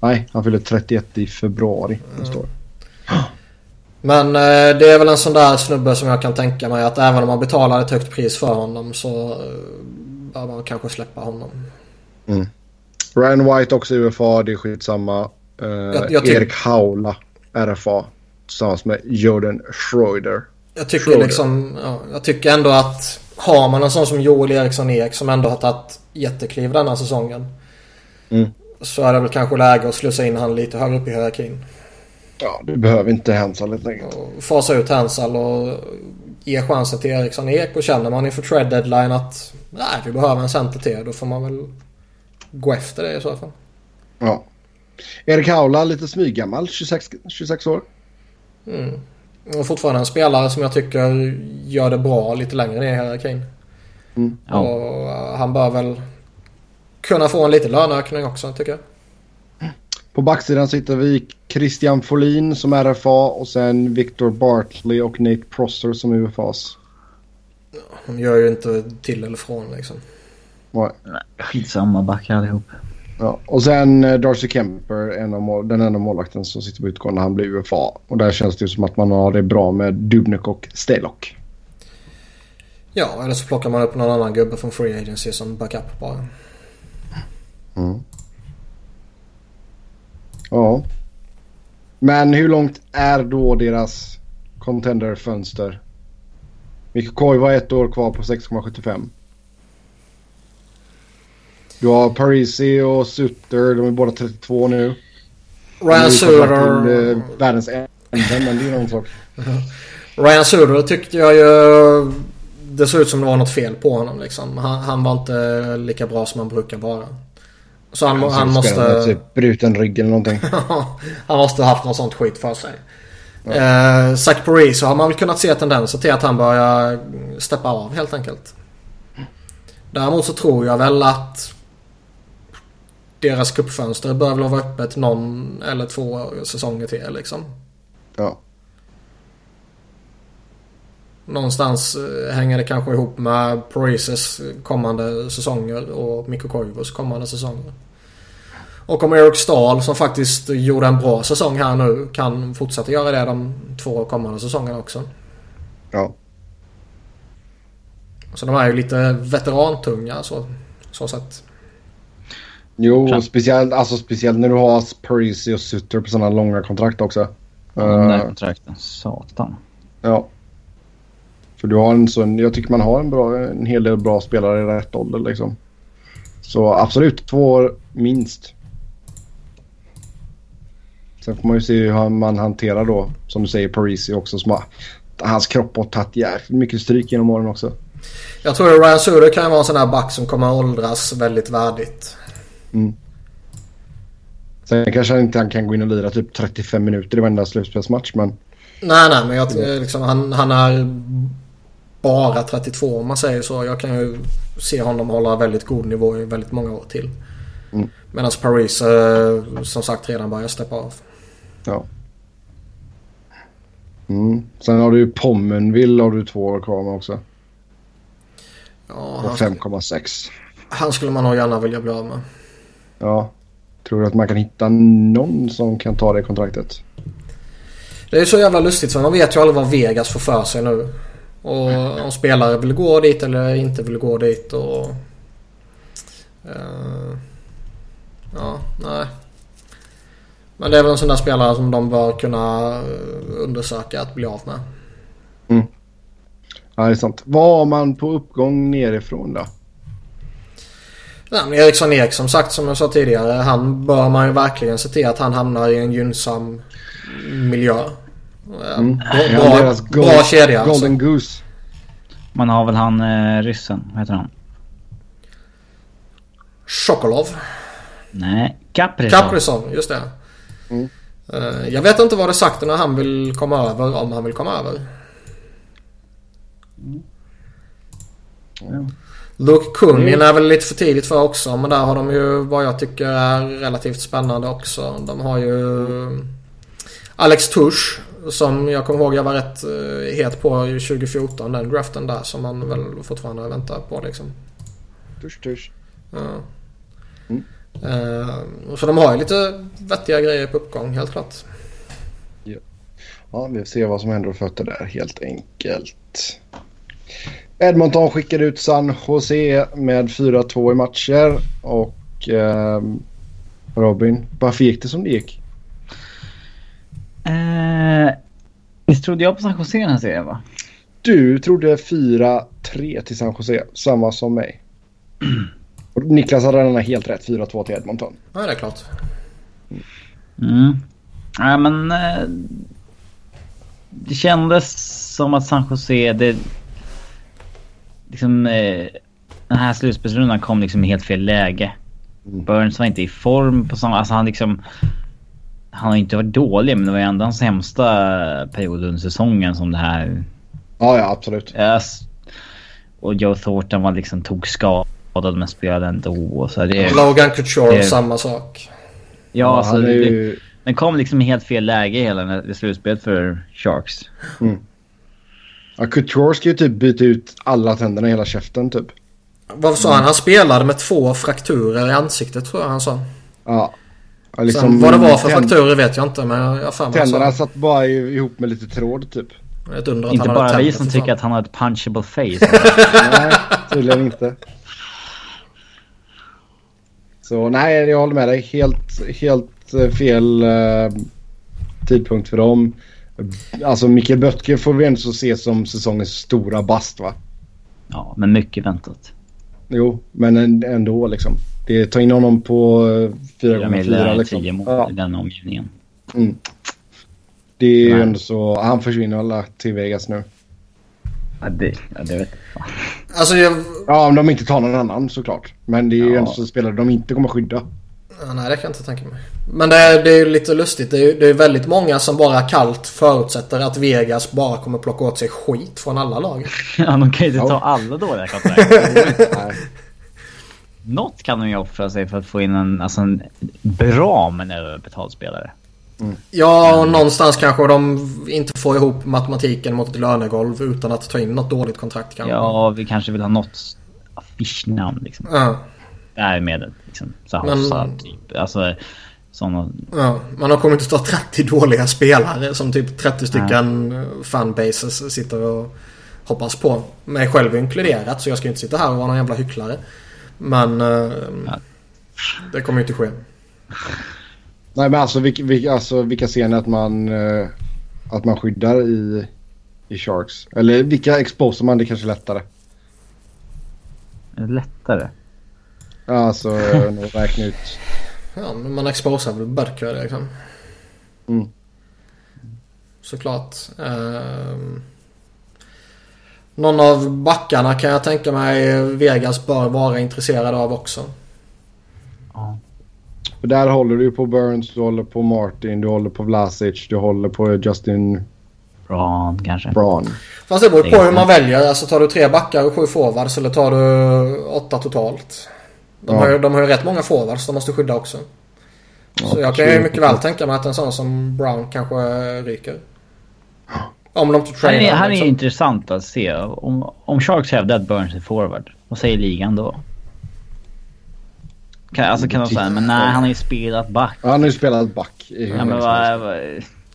Nej, han fyller 31 i februari nästa år. Men eh, det är väl en sån där snubbe som jag kan tänka mig att även om man betalar ett högt pris för honom så eh, bör man kanske släppa honom. Ryan White också UFA. Det är skitsamma. Uh, Jag- jag Erik Haula RFA. Tillsammans med Jordan Schroeder. Jag tycker Schroeder. liksom, ja, jag tycker ändå att har man en sån som Joel Eriksson Ek som ändå har tagit jättekliv denna säsongen. Mm. Så är det väl kanske läge att slussa in han lite högre upp i hierarkin. Ja, du behöver inte Hansal helt enkelt. Och fasa ut Hansal och ge chansen till Eriksson Ek. Och känner man inför trade deadline att nej, vi behöver en center till. Då får man väl gå efter det i så fall. Ja. Erik Haula, lite smyggammal. 26, 26 år. Mm. Och fortfarande en spelare som jag tycker gör det bra lite längre ner i hierarkin. Ja. Och eh, han bör väl kunna få en liten löneökning också tycker jag. På backsidan sitter vi Christian Folin som RFA och sen Victor Bartley och Nate Prosser som UFAs. De gör ju inte till eller från liksom. Nej. Skitsamma, backar allihop. Ja. Och sen eh, Darcy Kemper, en av den enda målvakten som sitter på utgående, han blir UFA. Och där känns det ju som att man har det bra med Dubnik och Stelok. Ja, eller så plockar man upp någon annan gubbe från Free Agency som backup bara. Ja. Men hur långt är då deras contender-fönster? Mikko Koivu har ett år kvar på 6,75. Du har Parisi och Sutter, de är båda 32 nu. Ryan till, eh, världens ände, men det är någon sak. Ryan Suter tyckte jag ju... Det såg ut som det var något fel på honom liksom. Han, han var inte lika bra som han brukar vara. Så han, han med måste... Typ bruten rygg eller någonting. han måste ha haft något sånt skit för sig. Eh, Zach Parise så har man väl kunnat se tendenser till att han börjar steppa av helt enkelt. Däremot så tror jag väl att deras cupfönster bör väl vara öppet någon eller två säsonger till liksom. Ja. Någonstans eh, hänger det kanske ihop med Parises kommande säsonger och Mikko Koivus kommande säsonger. Och om Eric Stahl som faktiskt gjorde en bra säsong här nu kan fortsätta göra det de två kommande säsongerna också. Ja. Så de är ju lite veterantunga så, så sett. Jo, Fram- speciellt, alltså, speciellt när du har Parisi och Sutter på sådana långa kontrakt också. De där Eh, kontrakten. Satan. Ja. För du har en sån, jag tycker man har en, bra, en hel del bra spelare i rätt ålder liksom. Så absolut två år minst. Sen får man ju se hur man hanterar då, som du säger, Parisi också. Som har, hans kropp har tagit jävligt mycket stryk genom åren också. Jag tror att Ryan Suder kan vara en sån här back som kommer att åldras väldigt värdigt. Sen kanske han inte han kan gå in och lira typ 35 minuter i varenda slutspelsmatch men Nej, nej, men jag, eh, liksom, han, han är bara 32 om man säger så. Jag kan ju se honom hålla väldigt god nivå i väldigt många år till. Mm. Medan Paris eh, som sagt redan börjar steppa av. ja. Mm. Sen har du ju Pommenville har du två år kvar med också. Ja, Och han, 5,6. han skulle man nog gärna vilja bli av med. Ja. Tror du att man kan hitta någon som kan ta det kontraktet? Det är så jävla lustigt för man vet ju aldrig vad Vegas får för sig nu. Och om spelare vill gå dit eller inte vill gå dit och... eh, ja, nej. Men det är väl en sån där spelare som de bör kunna eh, undersöka att bli av med. Ja, det är sant. Vad har man på uppgång nerifrån då? Nej, men Eriksson Ek som sagt som jag sa tidigare. Han bör man ju verkligen se till att han hamnar i en gynnsam miljö. Mm. Bra, bra, gold- bra kedja alltså. Golden Goose. Man har väl han eh, ryssen, vad heter han? Sokolov. Nej, Kaprizov. Kaprizov, just det. Mm. Eh, Jag vet inte vad det sagt när han vill komma över, om han vill komma över. Ja. Luke Kunin är väl lite för tidigt för också men där har de ju vad jag tycker är relativt spännande också. De har ju Alex Tush som jag kommer ihåg jag var rätt eh, het på i 2014 den draften där som man väl fortfarande väntar på liksom. Tush, tush. Ja. Mm. Eh, så de har ju lite vettiga grejer på uppgång helt klart. Ja, vi får se vad som händer och fötter där helt enkelt. Edmonton skickade ut San Jose med 4-2 i matcher. Och eh, Robin, varför gick det som det gick? Eh, visst trodde jag på San Jose den här serien va? Du trodde 4-3 till San Jose, samma som mig. Och Niklas hade redan helt rätt, 4-2 till Edmonton. Ja det är klart. Mm. Ja men... Eh, det kändes som att San Jose, det... Liksom... Eh, den här slutspelsrundan kom liksom i helt fel läge. Mm. Burns var inte i form på samma... Alltså han liksom... Han har inte varit dålig men det var ju ändå hans sämsta period under säsongen som det här... Ja, ja absolut. Yes. Och Joe Thornton var liksom tog skadad men spelade ändå. Så det, Logan Couture, det- samma sak. ja, alltså, han är det, ju... den kom liksom i helt fel läge hela det slutspelet för Sharks. Ja, Couture ska ju typ byta ut alla tänderna i hela käften typ. Vad sa han? Han spelade med två frakturer i ansiktet tror jag han sa. Ja. ja liksom, Sen vad det var för frakturer vet jag inte men jag har för mig han Tänderna sa. satt bara i- ihop med lite tråd typ. Ett under att Inte han bara vi som tycker fan. att han har ett punchable face. Nej, tydligen inte. Så nej, jag håller med dig. Helt, helt eh, fel eh, tidpunkt för dem. Alltså Mikael Böttger får vi ändå så se som säsongens stora bast va? ja, men mycket väntat. Jo, men en- ändå liksom. Det tar in honom på eh, 4 Fyra 4 mil, liksom. tio mål Ja, i den omgivningen. mm. Det är ju ändå så. Han försvinner alla till Vegas nu. Ja, det, ja, det vet jag. Alltså jag... Ja, om de inte tar någon annan såklart. Men det är ju Ja. ändå så spelare de inte kommer skydda. Ja, nej det kan jag inte tänka mig. Men det är, det är ju lite lustigt. Det är, det är väldigt många som bara kallt förutsätter att Vegas bara kommer plocka åt sig skit från alla lag. Ja, de kan ju inte Ja. ta alla dåliga kontrakt. Något kan de ju offra sig för att få in en, alltså en bra men överbetald spelare. Ja, och någonstans kanske de inte får ihop matematiken mot ett lönegolv utan att ta in något dåligt kontrakt kanske. Ja, vi kanske vill ha något affischnamn liksom. Ja, Därmed liksom. Så Men- Hossa, typ. Alltså sådana. ja. Men de kommer inte ta 30 dåliga spelare som typ 30 stycken fanbases sitter och hoppas på. Mig själv inkluderat så jag ska inte sitta här och vara någon jävla hycklare. Men eh, det kommer ju inte ske. Nej men alltså vilka, vilka, alltså, vilka ser ni att man, eh, att man skyddar i, i Sharks? Eller vilka exposer man? Det är kanske är lättare. Lättare? Ja, alltså eh, räkna ut. Ja, men man exposar väl Börkö liksom. Mm. Såklart. Ehm, någon av backarna kan jag tänka mig Vegas bör vara intresserad av också. Ja. För där håller du ju på Burns, du håller på Martin, du håller på Vlasic, du håller på Justin Bra kanske. Braun. Fast det beror på hur man väljer. Alltså tar du tre backar och sju forwards eller tar du åtta totalt. De, Ja. har, ju, de har ju rätt många forwards de måste skydda också. Så jag kan ju mycket väl tänka mig att en sån som Brown kanske ryker. Om de inte Här trainar. är, här är liksom. intressant att se. Om, om Sharks hävdar att Burns är forward. Vad säger ligan då? Kan, alltså kan de säga, men nej han har ju spelat back. Han har ju spelat back. Ja, men vad, vad,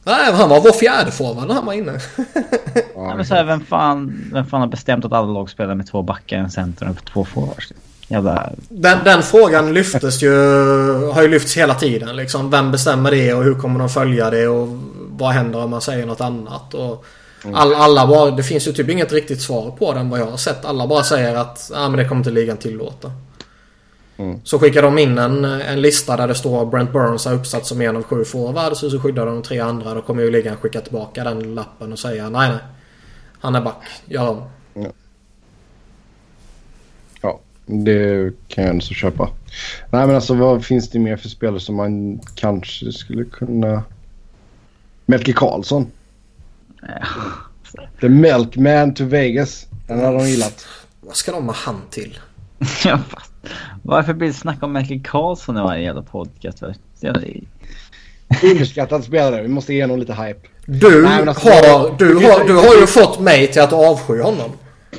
Nej, han var vår fjärde forward när han var inne. ja, men så här, vem, fan, vem fan har bestämt att alla lag spelar med två backar, en center och två forwards? Jävla... Den, den frågan lyftes ju, har ju lyfts hela tiden. Liksom. Vem bestämmer det och hur kommer de följa det och vad händer om man säger något annat? Och all, alla bara, det finns ju typ inget riktigt svar på den vad jag har sett. Alla bara säger att ah, men det kommer inte ligan tillåta. Mm. Så skickar de in en, en lista där det står Brent Burns är uppsatt som en av sju forwards och så skyddar de tre andra. Då kommer ju ligan skicka tillbaka den lappen och säga nej nej. Han är back. Gör om. Ja, det kan jag ändå köpa. Nej men alltså vad finns det mer för spelare som man kanske skulle kunna... Melke Karlsson. Ja. The Milkman to Vegas. Den hade de gillat. Vad ska de ha han till? Ja, varför blir det snack om Michael Karlsson i varje jävla podcast? Underskattad spelare. Vi måste ge honom lite hype. Du, Nej, alltså- har, du, har, du har ju fått mig till att avsky honom.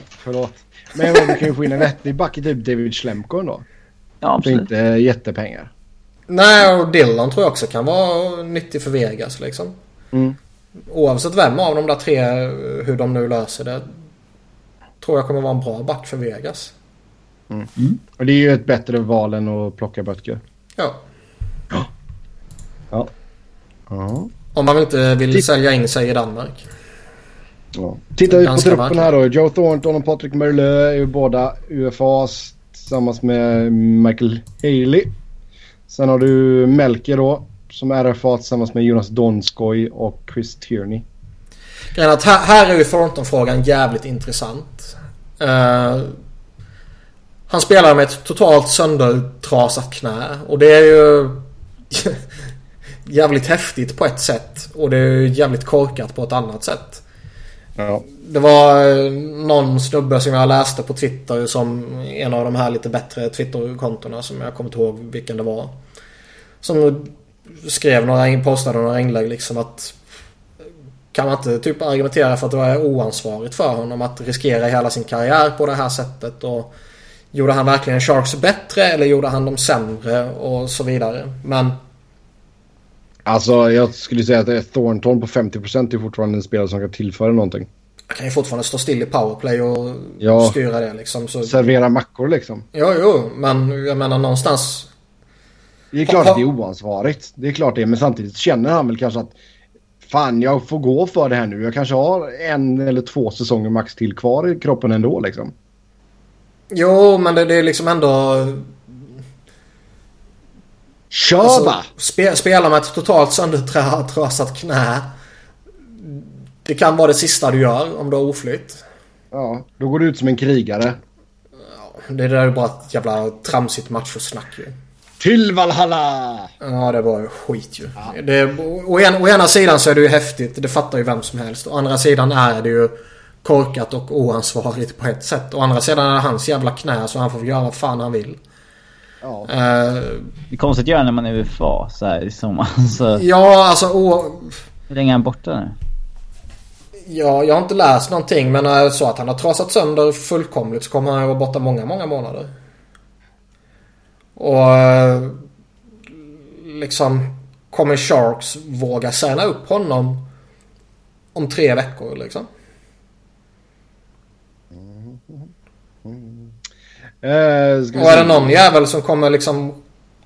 Förlåt. Men vi kan ju få in en vettig back i typ David Schlemko ändå. Ja, För absolut. inte jättepengar. Nej, och Dylan tror jag också kan vara nyttig för Vegas liksom. Mm. Oavsett vem av de där tre, hur de nu löser det. Tror jag kommer vara en bra back för Vegas. Och det är ju ett bättre val än att plocka böcker. Ja. Ja. Ja. Om man inte vill Titt- sälja in sig i Danmark. Ja. Tittar vi på truppen här då. Joe Thornton och Patrick Merlö är ju båda UFAs tillsammans med Michael Haley. Sen har du Melker då som är RFA tillsammans med Jonas Donskoj och Chris Tierney. Grejen är att här, här är ju Thornton-frågan jävligt intressant. Eh, han spelar med ett totalt söndertrasat knä och det är ju jävligt häftigt på ett sätt och det är ju jävligt korkat på ett annat sätt. Ja. Det var eh, någon snubbe som jag läste på Twitter som en av de här lite bättre Twitter-kontona som jag kommer inte ihåg vilken det var. Som skrev några, postade några inlägg liksom att kan man inte typ argumentera för att det var oansvarigt för honom att riskera hela sin karriär på det här sättet och Gjorde han verkligen Sharks bättre eller gjorde han dem sämre och så vidare. Men Alltså jag skulle säga att Thornton på 50% är fortfarande en spelare som kan tillföra någonting. han kan ju fortfarande stå still i powerplay och Ja. styra det liksom. Så, Servera mackor liksom. jo, jo, men jag menar någonstans. Det är klart att det är oansvarigt. Det är klart det. Men samtidigt känner han väl kanske att fan jag får gå för det här nu. Jag kanske har en eller två säsonger max till kvar i kroppen ändå liksom. Jo, men det, det är liksom ändå... Kör Alltså, bara! spe, spela med ett totalt söndertrasat knä. Det kan vara det sista du gör om du har oflytt. Ja, då går du ut som en krigare. Det där är bara ett jävla tramsigt machosnack ju. Till Valhalla! Ja, det var ju skit ju. Det, å, en, å ena sidan så är det ju häftigt. Det fattar ju vem som helst. Å andra sidan är det ju korkat och oansvarigt på ett sätt. Å andra sidan är det hans jävla knä så han får göra vad fan han vill. Ja. Eh, Det är konstigt att göra när man är i UFA så här i sommar. Så, ja, alltså å, hur länge är han borta nu? ja, jag har inte läst någonting men så att han har trasat sönder fullkomligt så kommer han ju vara borta många, många månader. Och eh, liksom kommer Sharks våga signa upp honom om tre veckor liksom? Eh, Och är det någon jävel som kommer liksom...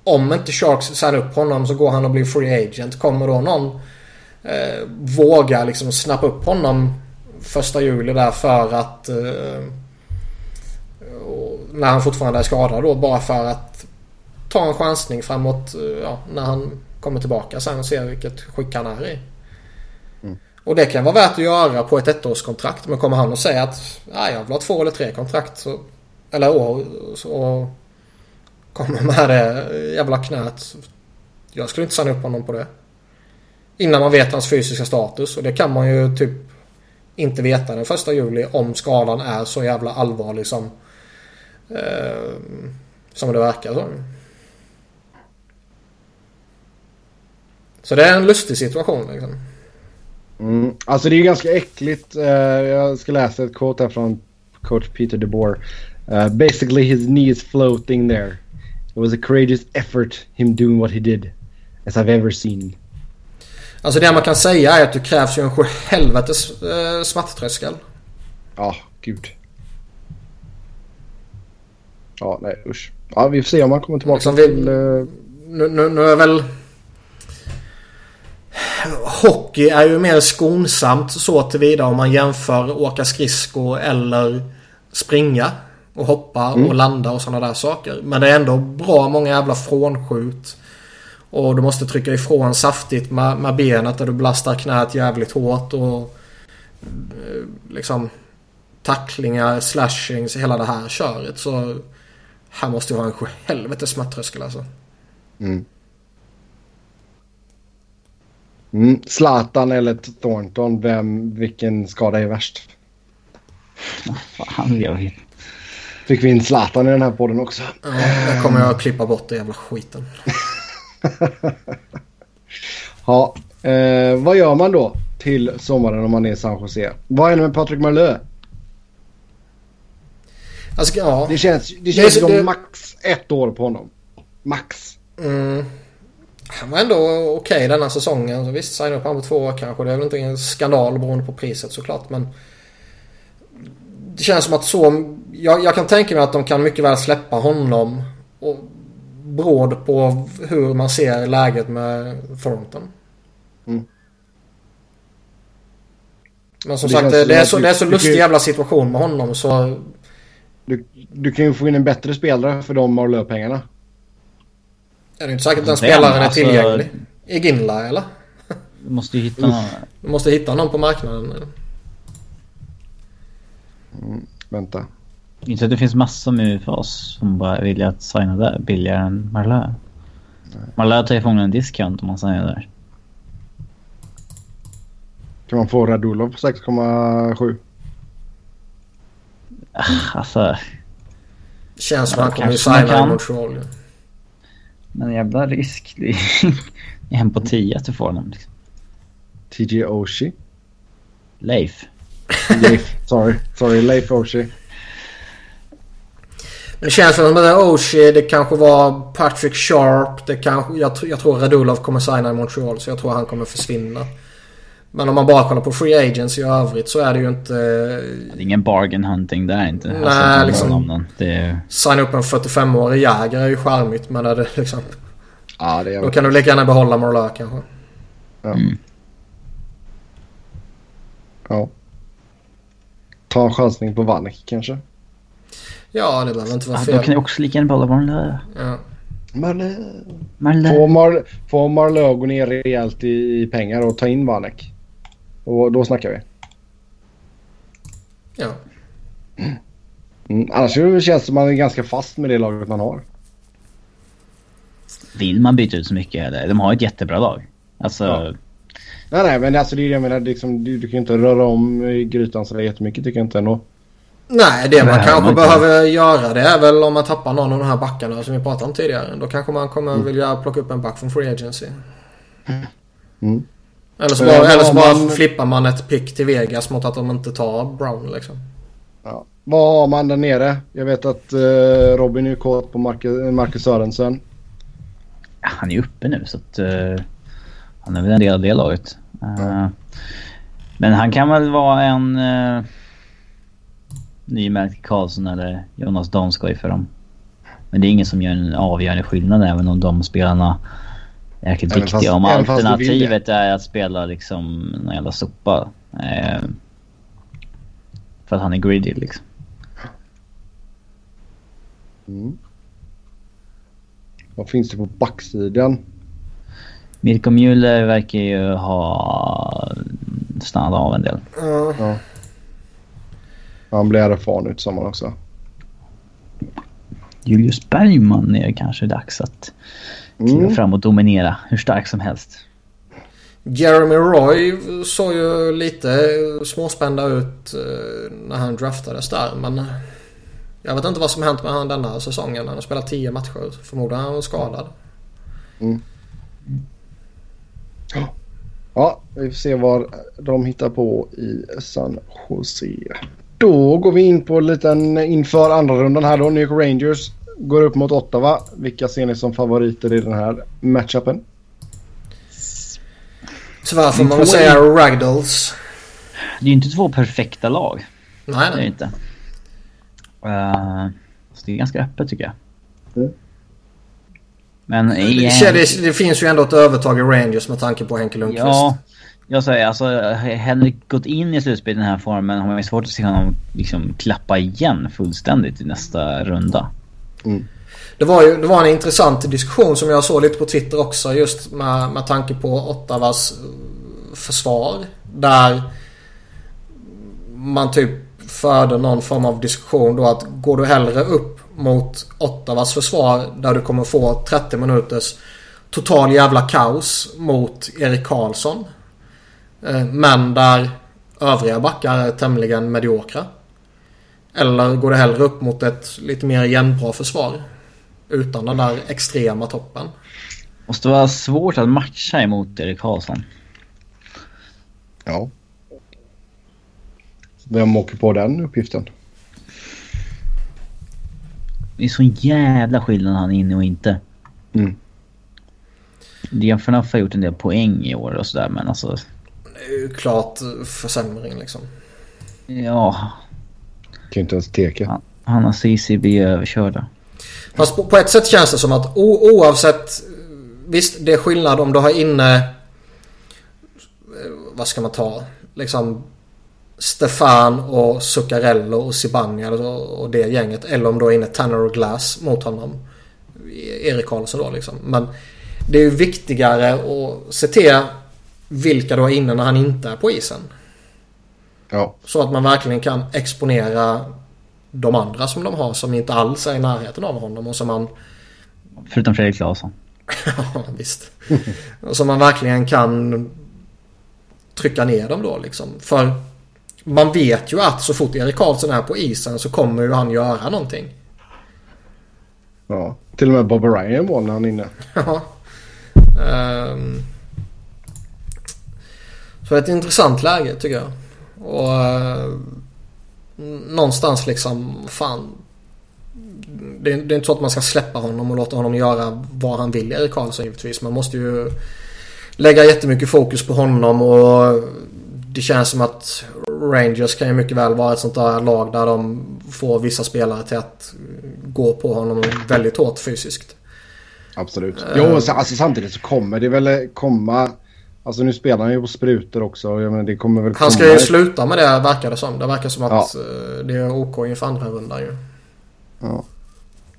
Om inte Sharks signar upp honom så går han och blir free agent. Kommer då någon eh, våga liksom snappa upp honom första juli där för att... Eh, när han fortfarande är skadad då bara för att ta en chansning framåt eh, ja, när han kommer tillbaka sen och se vilket skick han är i. Och det kan vara värt att göra på ett ettårskontrakt. Men kommer han och säga att "Nej, jag vill ha två eller tre kontrakt så, eller år och kommer med det jävla knät. Jag skulle inte signa upp honom på det. Innan man vet hans fysiska status och det kan man ju typ inte veta den första juli om skadan är så jävla allvarlig som eh, som det verkar som. Så det är en lustig situation liksom. Mm. Alltså det är ju ganska äckligt. Eh, jag ska läsa ett quote här från coach Peter DeBoer. Uh, basically his knee is floating there. It was a courageous effort him doing what he did. As I've ever seen. Alltså det man kan säga är att det krävs ju en helvetes äh, smärttröskel. Ja, gud. Ja, nej usch. Ja, vi får se om han kommer tillbaka liksom vi, till... Uh... Nu, nu, nu är väl... Hockey är ju mer skonsamt så tillvida om man jämför åka skridsko eller springa. Och hoppa mm. och landa och sådana där saker. Men det är ändå bra många jävla frånskjut. Och du måste trycka ifrån saftigt med, med benet där du belastar knät jävligt hårt. Och eh, liksom tacklingar, slashings, hela det här köret. Så här måste jag ha en helvetes smärttröskel alltså. Mm. Mm. Zlatan eller Thornton, vem, vilken skada är värst? Fan, jag vet. Fick vi in Zlatan i den här podden också. Ja, då kommer jag att klippa bort den jävla skiten. ja, eh, vad gör man då till sommaren om man är i San Jose? Vad händer med Patrik Marlö? Alltså, ja. Det känns, det känns det, som det... max ett år på honom. Max. Mm. Han var ändå okej okay denna säsongen. Så visst, signa upp honom på två år kanske. Det är väl inte en skandal beroende på priset såklart. Men det känns som att så... Jag, jag kan tänka mig att de kan mycket väl släppa honom. Och bråd på hur man ser läget med Thornton. Mm. Men som det sagt, det, det, är så, det är så lustig jävla situation med honom så... Du, du kan ju få in en bättre spelare för de Marlö-pengarna. Är det inte säkert att den spelaren är tillgänglig? I Ginla eller? Du måste ju hitta någon. Du måste hitta någon på marknaden. Mm, vänta. Inte att det finns massor med för oss som bara vill att signa där billigare än Marlö. Marlö tar ju förmodligen en discount om man signar där. Kan man få Radulov på 6,7? Ah, alltså... Känns som att han kommer signa i Montreal. Men jävla risk. Det är en på tio att du får honom. Liksom. TJ Oshie. Leif. Leif. Sorry. Sorry, Leif Oshie. Det känns som att med Oshie, det kanske var Patrick Sharp. Det kanske, jag, jag tror Radulov kommer signa i Montreal så jag tror han kommer försvinna. Men om man bara kollar på free agents i övrigt så är det ju inte... Det är ingen bargain hunting där inte. Nej, alltså, liksom... Det är... Signa upp en 45-årig jägare är ju charmigt men är det liksom... Ja, det är Då kan du lika gärna behålla Morlö kanske. Ja. Mm. Ja. Ta en chansning på Vanek kanske. Ja, det behöver inte vara fel. Ja, då kan du också lika gärna behålla Marlö. Ja. Marlö. Marlö. Får, Mar får Marlö gå ner rejält i, i pengar och ta in Vanek. Och då snackar vi. Ja. Mm, annars känns det som att man är ganska fast med det laget man har. Vill man byta ut så mycket? Eller? De har ett jättebra lag. Alltså... Ja. Nej, nej, men alltså det är det jag menar. Liksom, du, du kan inte röra om grytan så jättemycket tycker jag inte ändå. Nej, det man det kanske man behöver göra det är väl om man tappar någon av de här backarna som vi pratade om tidigare. Då kanske man kommer mm. vilja plocka upp en back från Free Agency. Mm. Eller så, bara, eller så bara man... flippar man ett pick till Vegas mot att de inte tar Brown liksom. Ja. Vad har man där nere? Jag vet att uh, Robin är kåt på Marcus, Marcus Sörensen. Ja, han är uppe nu så att uh, han är väl en del av det laget. Ja. Men han kan väl vara en uh, ny Melker Karlsson eller Jonas Donskoj för dem. Men det är ingen som gör en avgörande skillnad även om de spelarna är jäkligt även viktiga. Fast, om alternativet är att spela liksom någon jävla sopa. Eh, för att han är greedy liksom. Mm. Vad finns det på backsidan? Mirko Müller verkar ju ha stannat av en del. Ja. Han blir erfaren ut som också. Julius Bergman är kanske dags att kliva mm. fram och dominera hur stark som helst. Jeremy Roy såg ju lite småspända ut eh, när han draftades där men eh, jag vet inte vad som hänt med han denna säsongen. Han har spelat 10 matcher. Förmodligen är han skadad. Mm. Ja, vi får se vad de hittar på i San Jose. Då går vi in på liten inför andra rundan här då. New York Rangers går upp mot Ottawa. Vilka ser ni som favoriter i den här matchupen? Tyvärr får man väl säga Ragdolls. Det är ju inte två perfekta lag. Nej, Det är det nej. inte. Uh, så det är ganska öppet tycker jag. Mm. Men Det, igen, det, det finns ju ändå ett övertag i Rangers med tanke på Henke Lundqvist. Ja, jag säger alltså Henrik gått in i slutspelet i den här formen har man ju svårt att se honom liksom klappa igen fullständigt i nästa runda. Det var ju det var en intressant diskussion som jag såg lite på Twitter också just med, med tanke på Ottawas eh, försvar. Där man typ förde någon form av diskussion då att går du hellre upp mot Ottawas försvar där du kommer få 30 minuters total jävla kaos mot Erik Karlsson. eh, Men där övriga backar är tämligen mediokra. Eller går du hellre upp mot ett lite mer jämnbra försvar? Utan den där extrema toppen. Måste vara svårt att matcha emot Erik Karlsson. Ja. Vem åker på den uppgiften? Det är så jävla skillnad han är inne och inte. Mm. Liam Phaneuf har gjort en del poäng i år och sådär men alltså... Det är ju klart försämring liksom. Ja, Kan inte ens teka. han, han och Ceesay blir överkörda. Fast på, på ett sätt känns det som att o, oavsett... Visst, det är skillnad om du har inne... Vad ska man ta? Liksom... Stefan och Zuccarello och Zibanejad och, det gänget. Eller om du har inne Tanner och Glass mot honom. Erik Karlsson då liksom. Men det är ju viktigare att se till vilka du har inne när han inte är på isen. Ja. Så att man verkligen kan exponera de andra som de har som inte alls är i närheten av honom och som man... Förutom Fredrik Claesson. Ja visst. Och som man verkligen kan trycka ner dem då liksom. För man vet ju att så fort Erik Karlsson är på isen så kommer ju han göra någonting. ja. Till och med Bob Ryan var när han är inne. Ja. Ehm. Så ett intressant läge tycker jag. Och eh, någonstans liksom, fan. Det är, det är inte så att man ska släppa honom och låta honom göra vad han vill, Erik Karlsson givetvis. Man måste ju lägga jättemycket fokus på honom och det känns som att Rangers kan ju mycket väl vara ett sånt där lag där de får vissa spelare till att gå på honom väldigt hårt fysiskt. Absolut. Jo, och så- alltså, samtidigt så kommer det väl komma... Alltså nu spelar han ju på sprutor också. Menar, det kommer väl Han ska komma ju sluta med det verkar det som. Det verkar som att eh, det är OK inför andra rundan ju. Ja.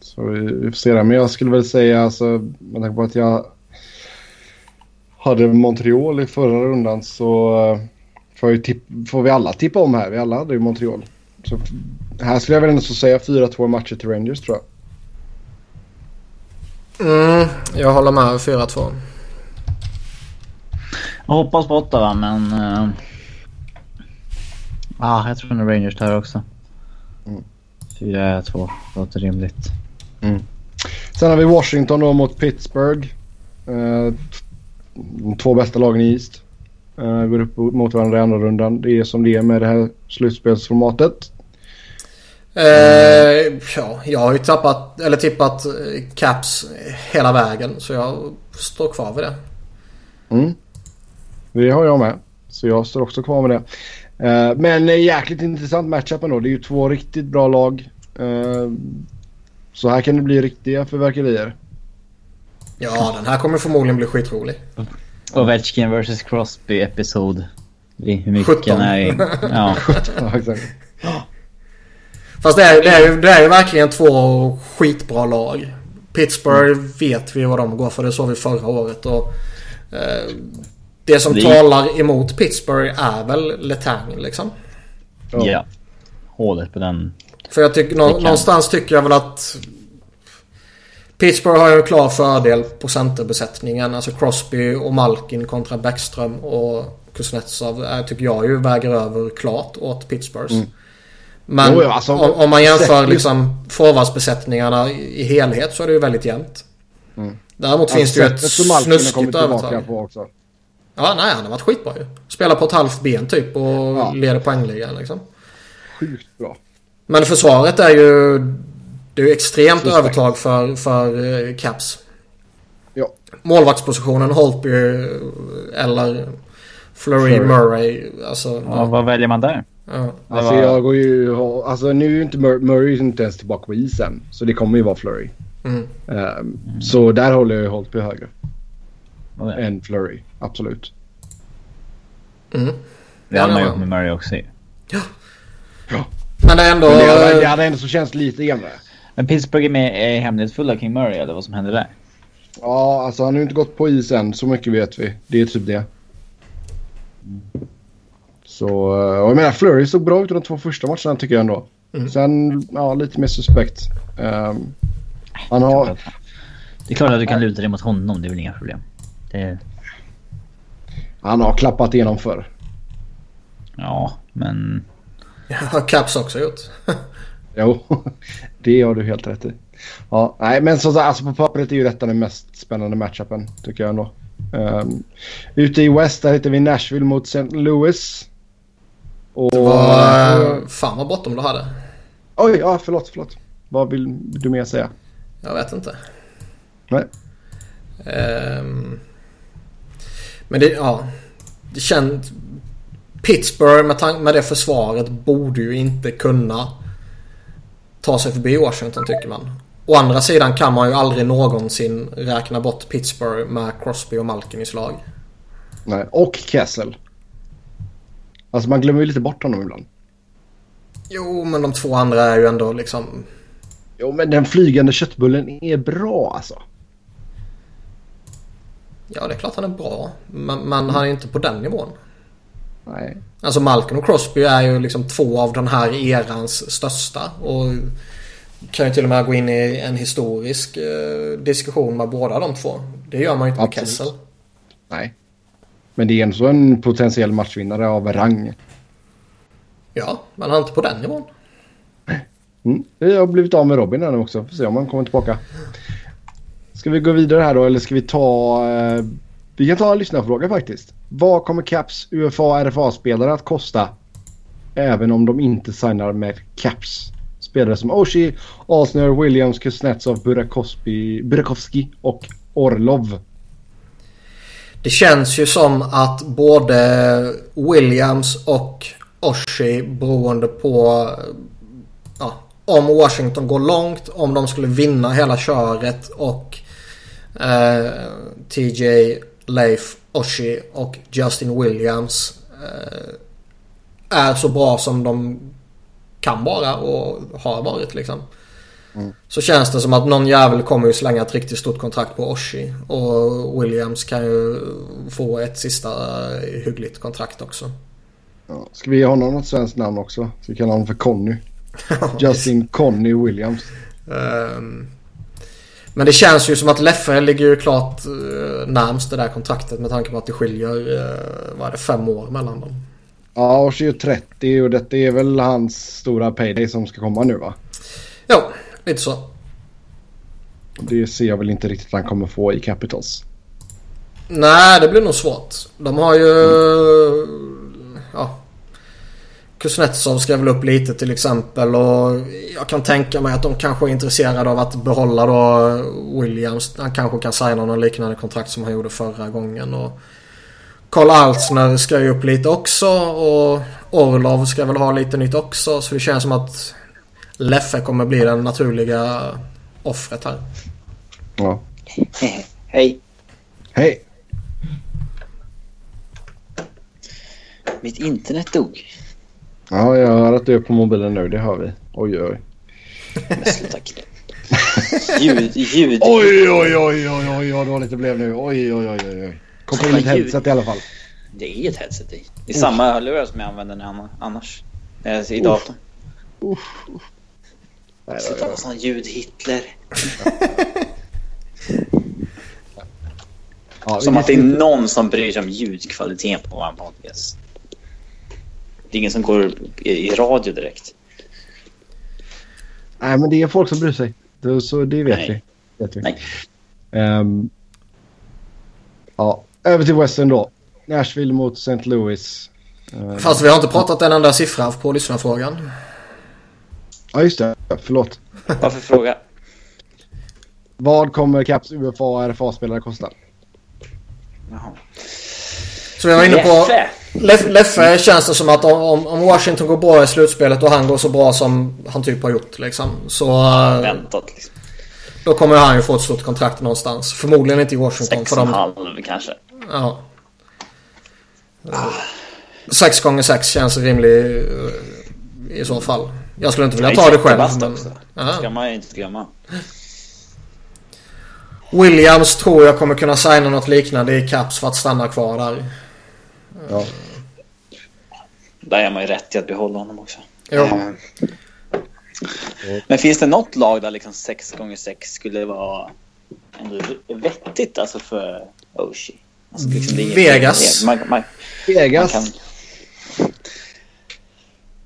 Så vi, vi får se det. Men jag skulle väl säga alltså med tanke på att jag hade Montreal i förra rundan så eh, får, får vi alla tippa om här. Vi alla hade ju Montreal. Så här skulle jag väl ändå så säga 4-2 matcher till Rangers tror jag. Mm, jag håller med 4-2. Jag hoppas på Ottawa men... Uh, ah, jag tror nog Rangers tar också. Mm. 4-2 låter rimligt. Sen har vi Washington då mot Pittsburgh. Eh, de två bästa lagen i East. Eh, går upp mot varandra i andra rundan. Det är som det är med det här slutspelsformatet. Eh, ja, jag har ju tappat, eller tippat eh, Caps hela vägen. Så jag står kvar vid det. Mm. Det har jag med. Så jag står också kvar med det. Eh, men jäkligt intressant matchup ändå. Det är ju två riktigt bra lag. Eh, så här kan det bli riktiga fyrverkerier. Ja, den här kommer förmodligen bli skitrolig. Ovechkin vs Crosby episod. Hur mycket 17. han är. Ja. Ja, exakt. Fast det är, det, är, det är verkligen två skitbra lag. Pittsburgh vet vi vad de går för. Det såg vi förra året. Och, eh, det som Vi- talar emot Pittsburgh är väl Letang liksom. Ja. ja. Hålet på den. För jag tycker, nå, någonstans tycker jag väl att Pittsburgh har ju en klar fördel på centerbesättningen. Alltså Crosby och Malkin kontra Backström och Kuznetsov är, tycker jag ju väger över klart åt Pittsburghs. Men Jo, alltså, om, om man jämför liksom forwardsbesättningarna i helhet så är det ju väldigt jämnt. Mm. Däremot finns det ju ett snuskigt övertag. Ja, nej han har varit skitbra ju. Spelar på ett halvt ben typ och Ja. leder poängligan liksom. sjukt bra. Men försvaret är ju... Det är ju extremt Suspekt. övertag för, för uh, Caps. Ja. Målvaktspositionen Holtby eller Flurry, Flurry. Murray. Alltså, ja, vad väljer man där? Ja. Alltså jag går ju... Alltså nu är ju inte Mur Murray inte ens tillbaka på isen. Så det kommer ju vara Flurry. Mm. Um, mm. Så där håller jag Holtby högre. Okay. Än Flurry, absolut. Mm. Det hade man gjort med Murray också Ja. ja. Men det är ändå... Men det, hade, det hade ändå så känns lite jämnare. Men Pittsburgh är, med, är hemlighetsfulla kring Murray eller vad som händer där? Ja, alltså han har ju inte gått på isen. Så mycket vet vi. Det är typ det. Så, och jag menar Flurry såg bra ut i de två första matcherna tycker jag ändå. Mm. Sen, ja lite mer suspekt. Um, han har... Det är klart att du kan luta dig mot honom, det är väl inga problem. Det... Han har klappat igenom förr. Ja, men... Ja, har Caps också gjort. jo, det har du helt rätt i. Ja, nej, men så, alltså på pappret är ju detta den mest spännande matchupen tycker jag ändå. Um, ute i West där hittar vi Nashville mot St. Louis. Och... Var, fan vad bråttom du hade. Oj, ja förlåt, förlåt. Vad vill du mer säga? Jag vet inte. Nej. Um, men det, ja. Det känns... Pittsburgh med, med det försvaret borde ju inte kunna ta sig förbi Washington tycker man. Å andra sidan kan man ju aldrig någonsin räkna bort Pittsburgh med Crosby och Malkin i slag. Nej, och Kessel. Alltså man glömmer ju lite bort honom ibland. Jo, men de två andra är ju ändå liksom... Jo, men den flygande köttbullen är bra alltså. Ja, det är klart han är bra. Men, men han är inte på den nivån. Nej. Alltså Malcolm och Crosby är ju liksom två av den här erans största. Och kan ju till och med gå in i en historisk eh, diskussion med båda de två. Det gör man ju inte med Absolut. Kessel. Nej. Men det är ändå en potentiell matchvinnare av rang. Ja, men han är inte på den nivån. Mm. Vi har blivit av med Robin här nu också. Får se om han kommer tillbaka. Ska vi gå vidare här då eller ska vi ta... Eh, vi kan ta en lyssnarfråga faktiskt. Vad kommer Caps UFA och RFA-spelare att kosta? Även om de inte signar med Caps. Spelare som Oshie, Alsner, Williams, Kuznetsov, Burakovsky och Orlov. Det känns ju som att både Williams och Oshie beroende på ja, om Washington går långt, om de skulle vinna hela köret och eh, TJ, Leif, Oshie och Justin Williams eh, är så bra som de kan vara och har varit liksom. Mm. Så känns det som att någon jävel kommer ju slänga ett riktigt stort kontrakt på Oshie. Och Williams kan ju få ett sista hyggligt kontrakt också. Ja, ska vi ge honom något svenskt namn också? Ska vi kalla honom för Conny? Justin Conny Williams. Um, men det känns ju som att Leffe ligger ju klart uh, närmst det där kontraktet med tanke på att det skiljer uh, vad är det, fem år mellan dem. Ja, och 30 och detta är väl hans stora payday som ska komma nu va? Ja, lite så. Det ser jag väl inte riktigt att han kommer få i Capitals. Nej, det blir nog svårt. De har ju... Mm. Kuznetsov skrev väl upp lite till exempel och jag kan tänka mig att de kanske är intresserade av att behålla då Williams. Han kanske kan signa någon liknande kontrakt som han gjorde förra gången. Och Karl Alsner ska ju upp lite också och Orlov ska väl ha lite nytt också. Så det känns som att Leffe kommer bli den naturliga offret här. Ja. Hej. Hej. Mitt internet dog. Ja, jag hör att du är på mobilen nu. Det hör vi. Oj, oj. Men sluta Ljud, ljud. Oj, oj, oj, oj, oj, vad dåligt det blev nu. Oj, oj, oj, oj. Kom på in ett headset i alla fall. Det är ett headset i. Det är Uff. samma hörlurar som jag använder annars. Eh, I datorn. Uff. Sluta vara sån ljud-Hitler. ja, som att det är någon som bryr sig om ljudkvaliteten på vår podcast. Det är ingen som går i radio direkt. Nej, men det är folk som bryr sig. Det, så det vet Nej. vi. Vet vi. Nej. Um, ja, över till Western då. Nashville mot St. Louis. Uh, Fast vi har inte pratat en enda siffra på lyssnarfrågan. Ja, just det. Förlåt. Varför fråga? Vad kommer Caps UFA och RFA-spelare kosta? Jaha. Så vi var inne på... Leff- Leffe känns det som att om, om Washington går bra i slutspelet och han går så bra som han typ har gjort liksom. Så eh, Väntat liksom. då kommer han ju få ett stort kontrakt någonstans. Förmodligen inte i Washington. Sex för och en halv kanske. ja. 6 gånger 6 känns rimlig eh, i så fall. Jag skulle inte vilja ta det själv. Men. Ja. ska man ju inte glömma. Williams tror jag kommer kunna signa något liknande i Caps för att stanna kvar där. Ja. Där är man ju rätt i att behålla honom också. Ja. Men finns det något lag där liksom 6 gånger 6 skulle vara ändå vettigt alltså för Oshie? Alltså liksom Vegas. Man, man, man Vegas. kan...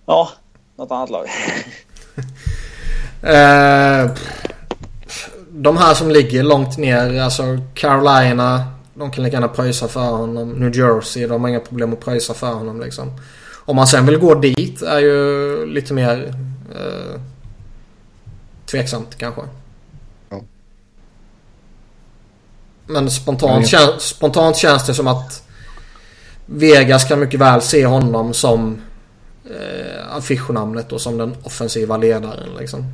Ja, något annat lag. Eh, de här som ligger långt ner, alltså Carolina. De kan lika gärna pröjsa för honom. New Jersey, de har inga problem att pröjsa för honom liksom. Om man sen vill gå dit är ju lite mer eh, tveksamt kanske. Ja. Men spontant, Ja, kän, spontant känns det som att Vegas kan mycket väl se honom som eh, affischnamnet och som den offensiva ledaren liksom.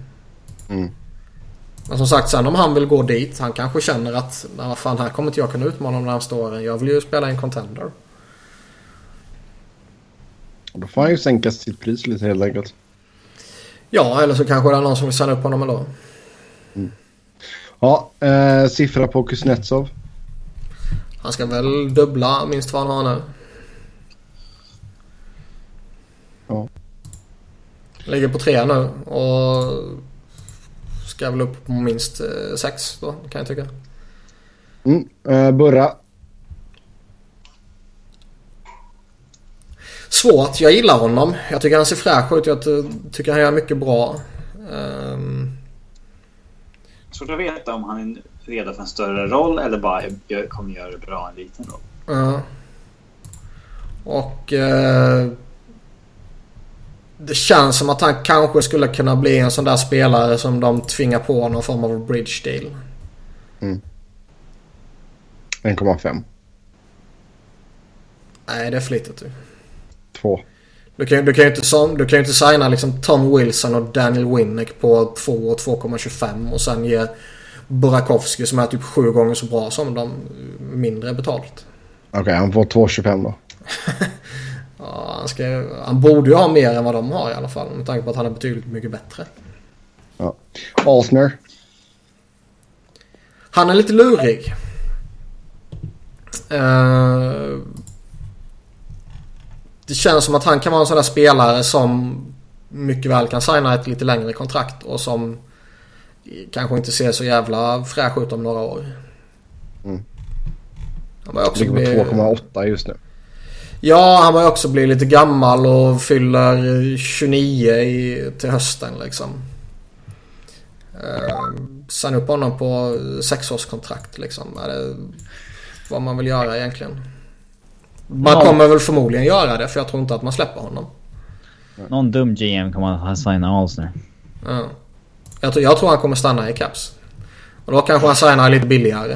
Mm. Men som sagt sen om han vill gå dit. Han kanske känner att "Nej, vad fan här kommer inte jag kunna utmana de närmaste åren. Jag vill ju spela en contender. Då får han ju sänka sitt pris lite helt enkelt. Ja eller så kanske det är någon som vill signa upp honom ändå. Ja, eh, siffra på Kuznetsov. Han ska väl dubbla minst vad han har nu. Ja. Ligger på tre nu och ska väl upp på minst eh, sex då kan jag tycka. Mm. Eh, Burra. Svårt. Jag gillar honom. Jag tycker han ser fräsch ut. Jag ty- tycker han gör mycket bra. Ehm, Svårt att veta om han är redo för en större roll eller bara kommer göra det bra en liten roll. Ja. Och eh, det känns som att han kanske skulle kunna bli en sån där spelare som de tvingar på någon form av bridge deal. 1,5. Nej, det är för litet. du. 2. Du kan, du kan ju inte, du kan inte signa liksom Tom Wilson och Daniel Winnick på 2 och 2,25 och sen ge Burakovsky som är typ sju gånger så bra som de mindre betalt. Okej, han får 2,25 då. Ja, han, ska, han borde ju ha mer än vad de har i alla fall med tanke på att han är betydligt mycket bättre. Ja. Alsner. Han är lite lurig. Eh, det känns som att han kan vara en sån där spelare som mycket väl kan signa ett lite längre kontrakt och som kanske inte ser så jävla fräsch ut om några år. Mm. Han börjar också Ligger på bli... 2,8 just nu. Ja, han börjar också bli lite gammal och fyller 29 i, till hösten liksom. Uh, Signa upp honom på sexårskontrakt liksom. Det vad man vill göra egentligen? Man Ja. kommer väl förmodligen göra det för jag tror inte att man släpper honom. Någon dum GM kommer att signa Alsner. Ja. Jag, tror, jag tror han kommer stanna i Caps. Och då kanske han signar lite billigare.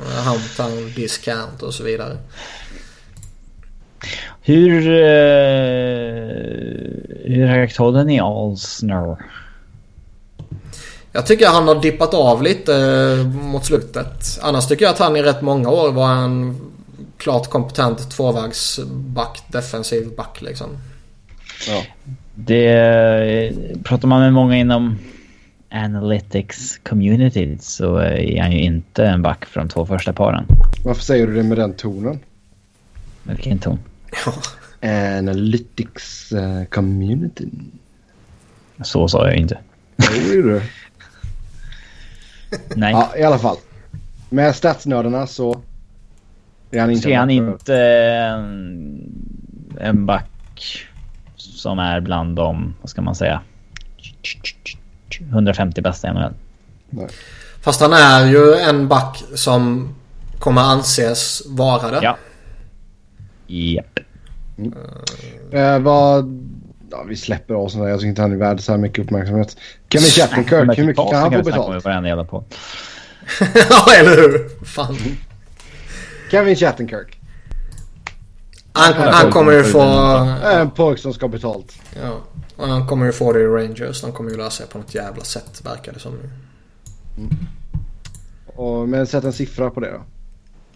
Eh, Hometown discount och så vidare. Hur... Eh, hur högt håller ni Alsner? Jag tycker han har dippat av lite eh, mot slutet. Annars tycker jag att han i rätt många år var en klart kompetent tvåvägsback, defensiv back liksom. Ja. Det... Pratar man med många inom Analytics community så är han ju inte en back från två första paren. Varför säger du det med den tonen? Vilken ton? Analytics uh, community. Så sa jag inte. Jo, är det. Nej. Ja, i alla fall. Med statsnördarna så är han inte Så är han en back. inte en, en back som är bland de, vad ska man säga, 150 bästa i NHL. Fast han är ju en back som kommer anses vara det. Ja. Japp. Eh, vad Ja, vi släpper oss. Jag tycker inte han är värd så här mycket uppmärksamhet. Kevin Shattenkirk, hur mycket kan han få betalt? Varenda jävla på. ja, eller hur? Fan. Kevin Shattenkirk. Han, han kommer ju få... En pojk som ska betalt. Ja. Och han kommer ju få det i Rangers. De kommer ju lösa det på något jävla sätt verkar det som nu. Mm. Och, men sätt en siffra på det då.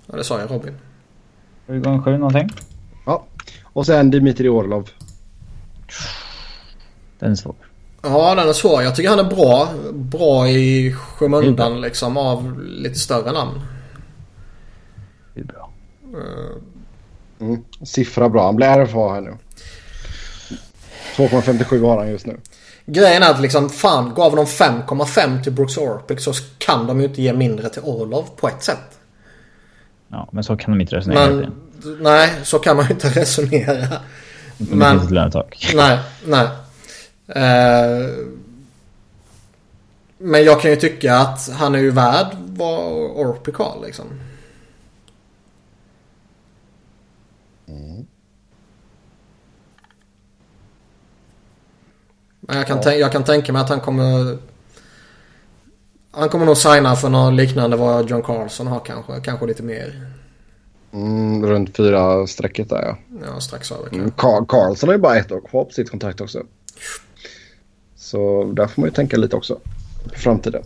Ja, det sa jag Robin. 7 gånger 7 någonting. Ja. Och sen Dimitri Orlov. Den är svår. Ja, den är svår. Jag tycker han är bra. Bra i skymundan liksom av lite större namn. Det är bra. Mm. Siffra bra. Han blir RFA här nu. 2,57 har han just nu. Grejen är att liksom fan gav de 5,5 till Brooks Orpik så kan de ju inte ge mindre till Orlov på ett sätt. Ja, men så kan de inte resonera. Men, nej, så kan man ju inte resonera. Men, det finns ett lönetak. Nej, nej. Uh, men jag kan ju tycka att han är ju värd vad Orpik har liksom. Mm. Men jag kan, ja. jag kan tänka mig att han kommer... Han kommer nog signa för något liknande vad John Carlson har kanske. Kanske lite mer. Mm, runt fyra strecket där ja. Ja, strax över mm, Carl Carlson har ju bara ett år kvar på sitt kontrakt också. Så där får man ju tänka lite också. På framtiden.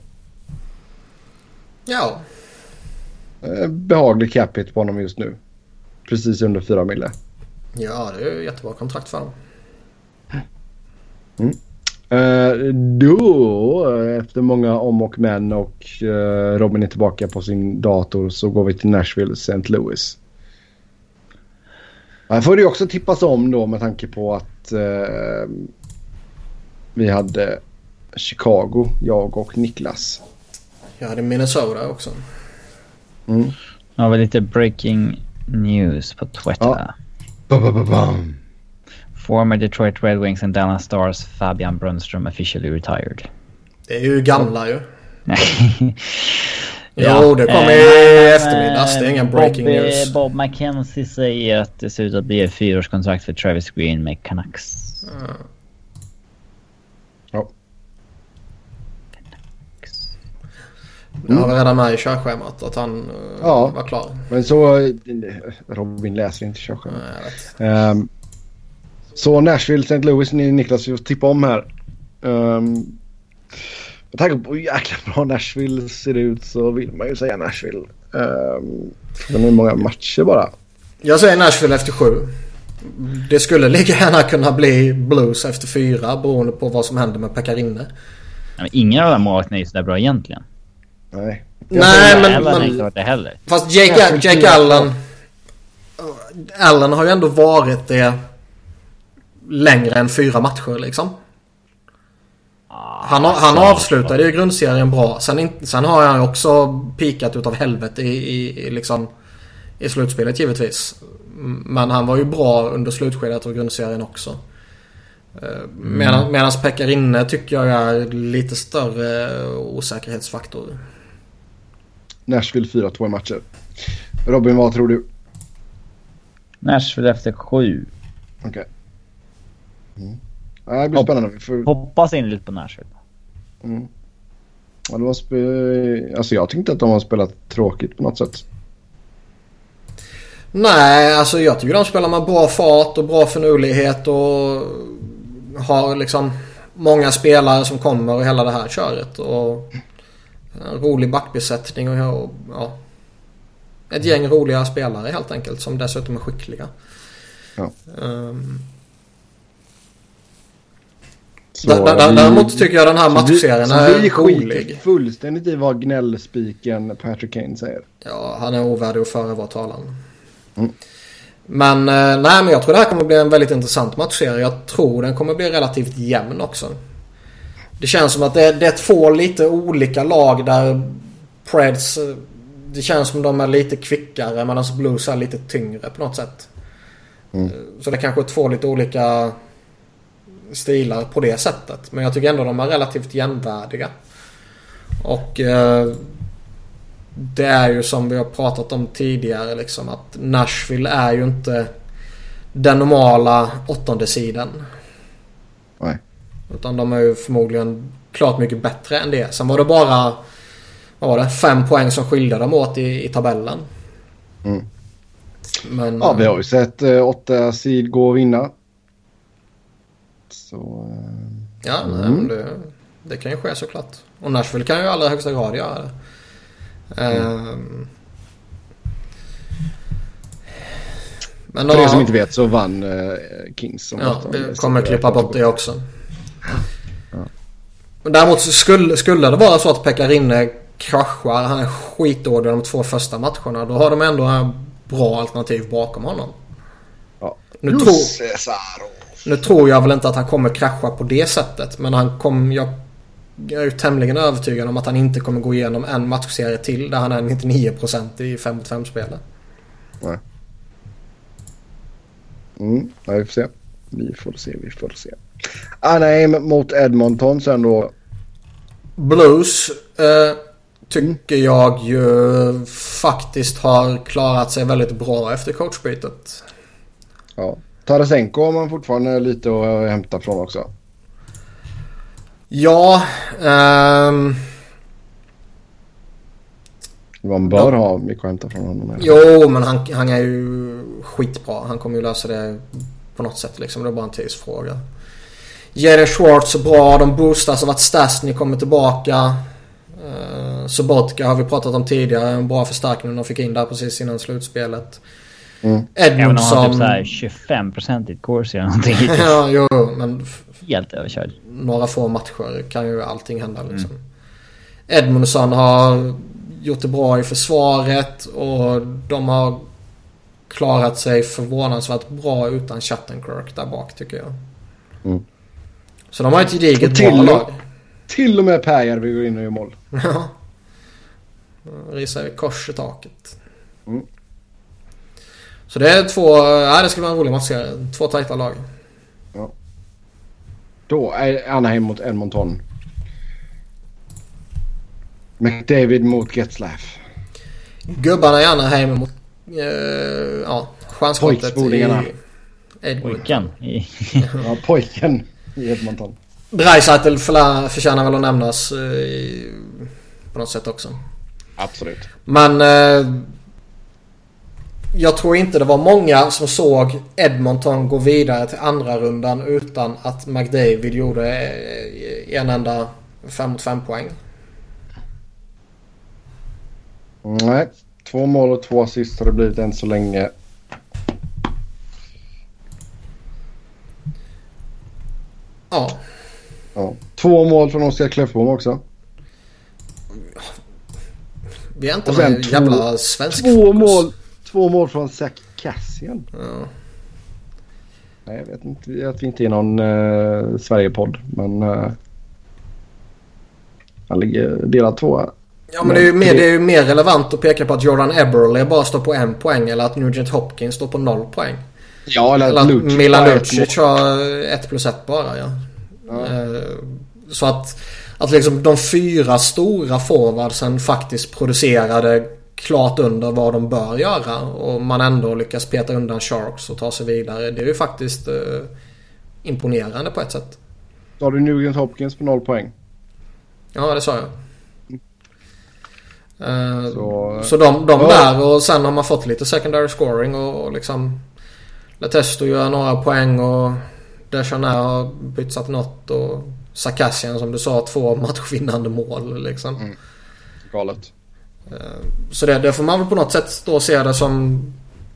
Ja. Eh, behaglig cap hit på honom just nu. Precis under fyra mille. Ja, det är ju jättebra kontrakt för honom. Mm. Uh, då, efter många om och men och uh, Robin är tillbaka på sin dator så går vi till Nashville, St. Louis. Här får det ju också tippas om då med tanke på att uh, vi hade Chicago, jag och Niklas. Jag hade Minnesota också. Mm. Ja, väl lite breaking news på Twitter. Ja. Ba, ba, ba, bam. Former Detroit Red Wings and Dallas Stars Fabian Brunström officially retired. Det är ju gamla ju. ja, jo, det kommer i eh, eftermiddags. Det är ingen breaking Bob, news. Bob McKenzie säger att det ser ut att bli ett fyraårskontrakt för Travis Green med Canucks. Mm. Ja. Det har vi redan med i körschemat att han ja, var klar. Men så... Robin läser inte körschemat. Um, så Nashville, St. Louis, ni Niklas, vi får tippa om här. Um, med tanke på hur jäkla bra Nashville ser ut så vill man ju säga Nashville. Um, men hur många matcher bara. Jag säger Nashville efter sju. Det skulle lika gärna kunna bli Blues efter fyra beroende på vad som händer med Pekarinne. Ingen av de målvakterna är ju sådär bra egentligen. Nej. Nej men... Allen inte det heller. Fast Jake, Jake Allen... Allen har ju ändå varit det längre än fyra matcher liksom. Han, har, han avslutade ju grundserien bra. Sen, sen har han också pikat utav helvete i, i, i, liksom, i slutspelet givetvis. Men han var ju bra under slutskedet av grundserien också. Medan, mm. Medans Pekarinne tycker jag är lite större osäkerhetsfaktor. Nashville 4-2 i matcher. Robin, vad tror du? Nashville efter sju. Okej. Okay. Mm. Ja, det blir spännande. Får... Hoppas in lite på Nashville. Mm. Ja, de har spe... Alltså jag tyckte att de har spelat tråkigt på något sätt. Nej, alltså jag tycker de spelar med bra fart och bra förnulighet och har liksom många spelare som kommer och hela det här köret. Och en rolig backbesättning och, och ja, ett gäng roliga spelare helt enkelt som dessutom är skickliga. Ja. Um, Däremot tycker jag den här matchserien är rolig. Så vi skiter fullständigt i vad gnällspiken Patrick Kane säger. Ja, han är ovärdig att föra vår talan. Mm. Men eh, nej, men jag tror det här kommer bli en väldigt intressant matchserie. Jag tror den kommer bli relativt jämn också. Det känns som att det är, det är två lite olika lag där Preds... Eh, det känns som de är lite kvickare medan Blues är lite tyngre på något sätt. Mm. Eh, så det kanske är två lite olika stilar på det sättet. Men jag tycker ändå de är relativt jämvärdiga. Och eh, det är ju som vi har pratat om tidigare liksom att Nashville är ju inte den normala åttonde sidan. Nej. Utan de är ju förmodligen klart mycket bättre än det. Sen var det bara vad var det, fem poäng som skilde dem åt i, i tabellen. Mm. Men, Ja, vi har ju sett eh, åtta sid gå och vinna. Så... Eh, Ja, nej, Mm. men det, det kan ju ske såklart. Och Nashville kan ju i allra högsta grad göra det. Ehm. Men för er som inte vet så vann eh, Kings. Som Ja, vi kommer klippa bort det också. Men däremot skulle, skulle det vara så att Pekka kraschar, han är skitdålig de två första matcherna. Då har de ändå en bra alternativ bakom honom. Ja. Nu Saro. Nu tror jag väl inte att han kommer krascha på det sättet. Men han kommer... Jag, jag är ju tämligen övertygad om att han inte kommer gå igenom en matchserie till där han är 99% i 5 mot 5 spelet. Nej. Mm, ja, vi får se. Vi får se, vi får se. Anaheim mot Edmonton sen då. Blues eh, tycker jag ju faktiskt har klarat sig väldigt bra efter coachbytet. Ja. Tarasenko har man fortfarande lite att hämta från också. Ja, ehm, Man bör ha mycket att hämta från honom. jo men han, han är ju skitbra. Han kommer ju lösa det på något sätt liksom. Det är bara en tidsfråga. Jerry Schwartz är bra. De boostas av att Stasny kommer tillbaka. Uh, Sobotka har vi pratat om tidigare. En bra förstärkning de fick in där precis innan slutspelet. Mm. Även om han har typ Edmundsson. såhär 25% i ett course eller någonting. ja, jo, men Helt överkörd. några få matcher kan ju allting hända liksom. Edmundsson har gjort det bra i försvaret och de har klarat sig förvånansvärt bra utan Chattenkirk där bak tycker jag. Mm. Så de har ett gediget till bra och- lag. Till och med Pääjärvi går in och gör mål. Ja. Risar kors i taket. Mm. Så det är två, ja det ska vara en rolig matchserie. Två tajta lag. Då är Anaheim mot Edmonton. McDavid mot Getzlaff. Gubbarna i Anaheim mot, eh, ja, Pojkspolingarna. i Edmonton. Pojken. Ja, pojken i Edmonton. Dreisaitl förtjänar väl att nämnas eh, i, på något sätt också. Absolut. Men eh, jag tror inte det var många som såg Edmonton gå vidare till andra rundan utan att McDavid gjorde eh, en enda 5 mot 5 poäng. Nej, två mål och två assist har det blivit än så länge. Ja, Ja. Två mål från Oskar Kläffbom också. vi är inte någon jävla svensk Två fokus. mål, två mål från Zach Cassian. Ja. Nej, jag vet inte att vi inte är någon uh, Sverigepodd, men uh, han ligger delad tvåa. Ja men det är, ju mer, det är ju mer relevant att peka på att Jordan Eberle bara står på en poäng eller att Nugent Hopkins står på noll poäng. Ja, eller, Eller att Lucic Milan Lucic har ett plus ett bara ja. Ja. Eh, Så att, att liksom de fyra stora forwardsen faktiskt producerade klart under vad de bör göra. Och man ändå lyckas peta undan Sharks och ta sig vidare. Det är ju faktiskt eh, imponerande på ett sätt. Då har du Nugent Hopkins på noll poäng. Ja, det sa jag. Eh, Så- så, de, de Ja. där och sen har man fått lite secondary scoring och, och liksom Letesto gör några poäng och Deschanel har pytsat något och Sarkassian som du sa två matchvinnande mål liksom. Galet. Så det, det får man väl på något sätt då se det som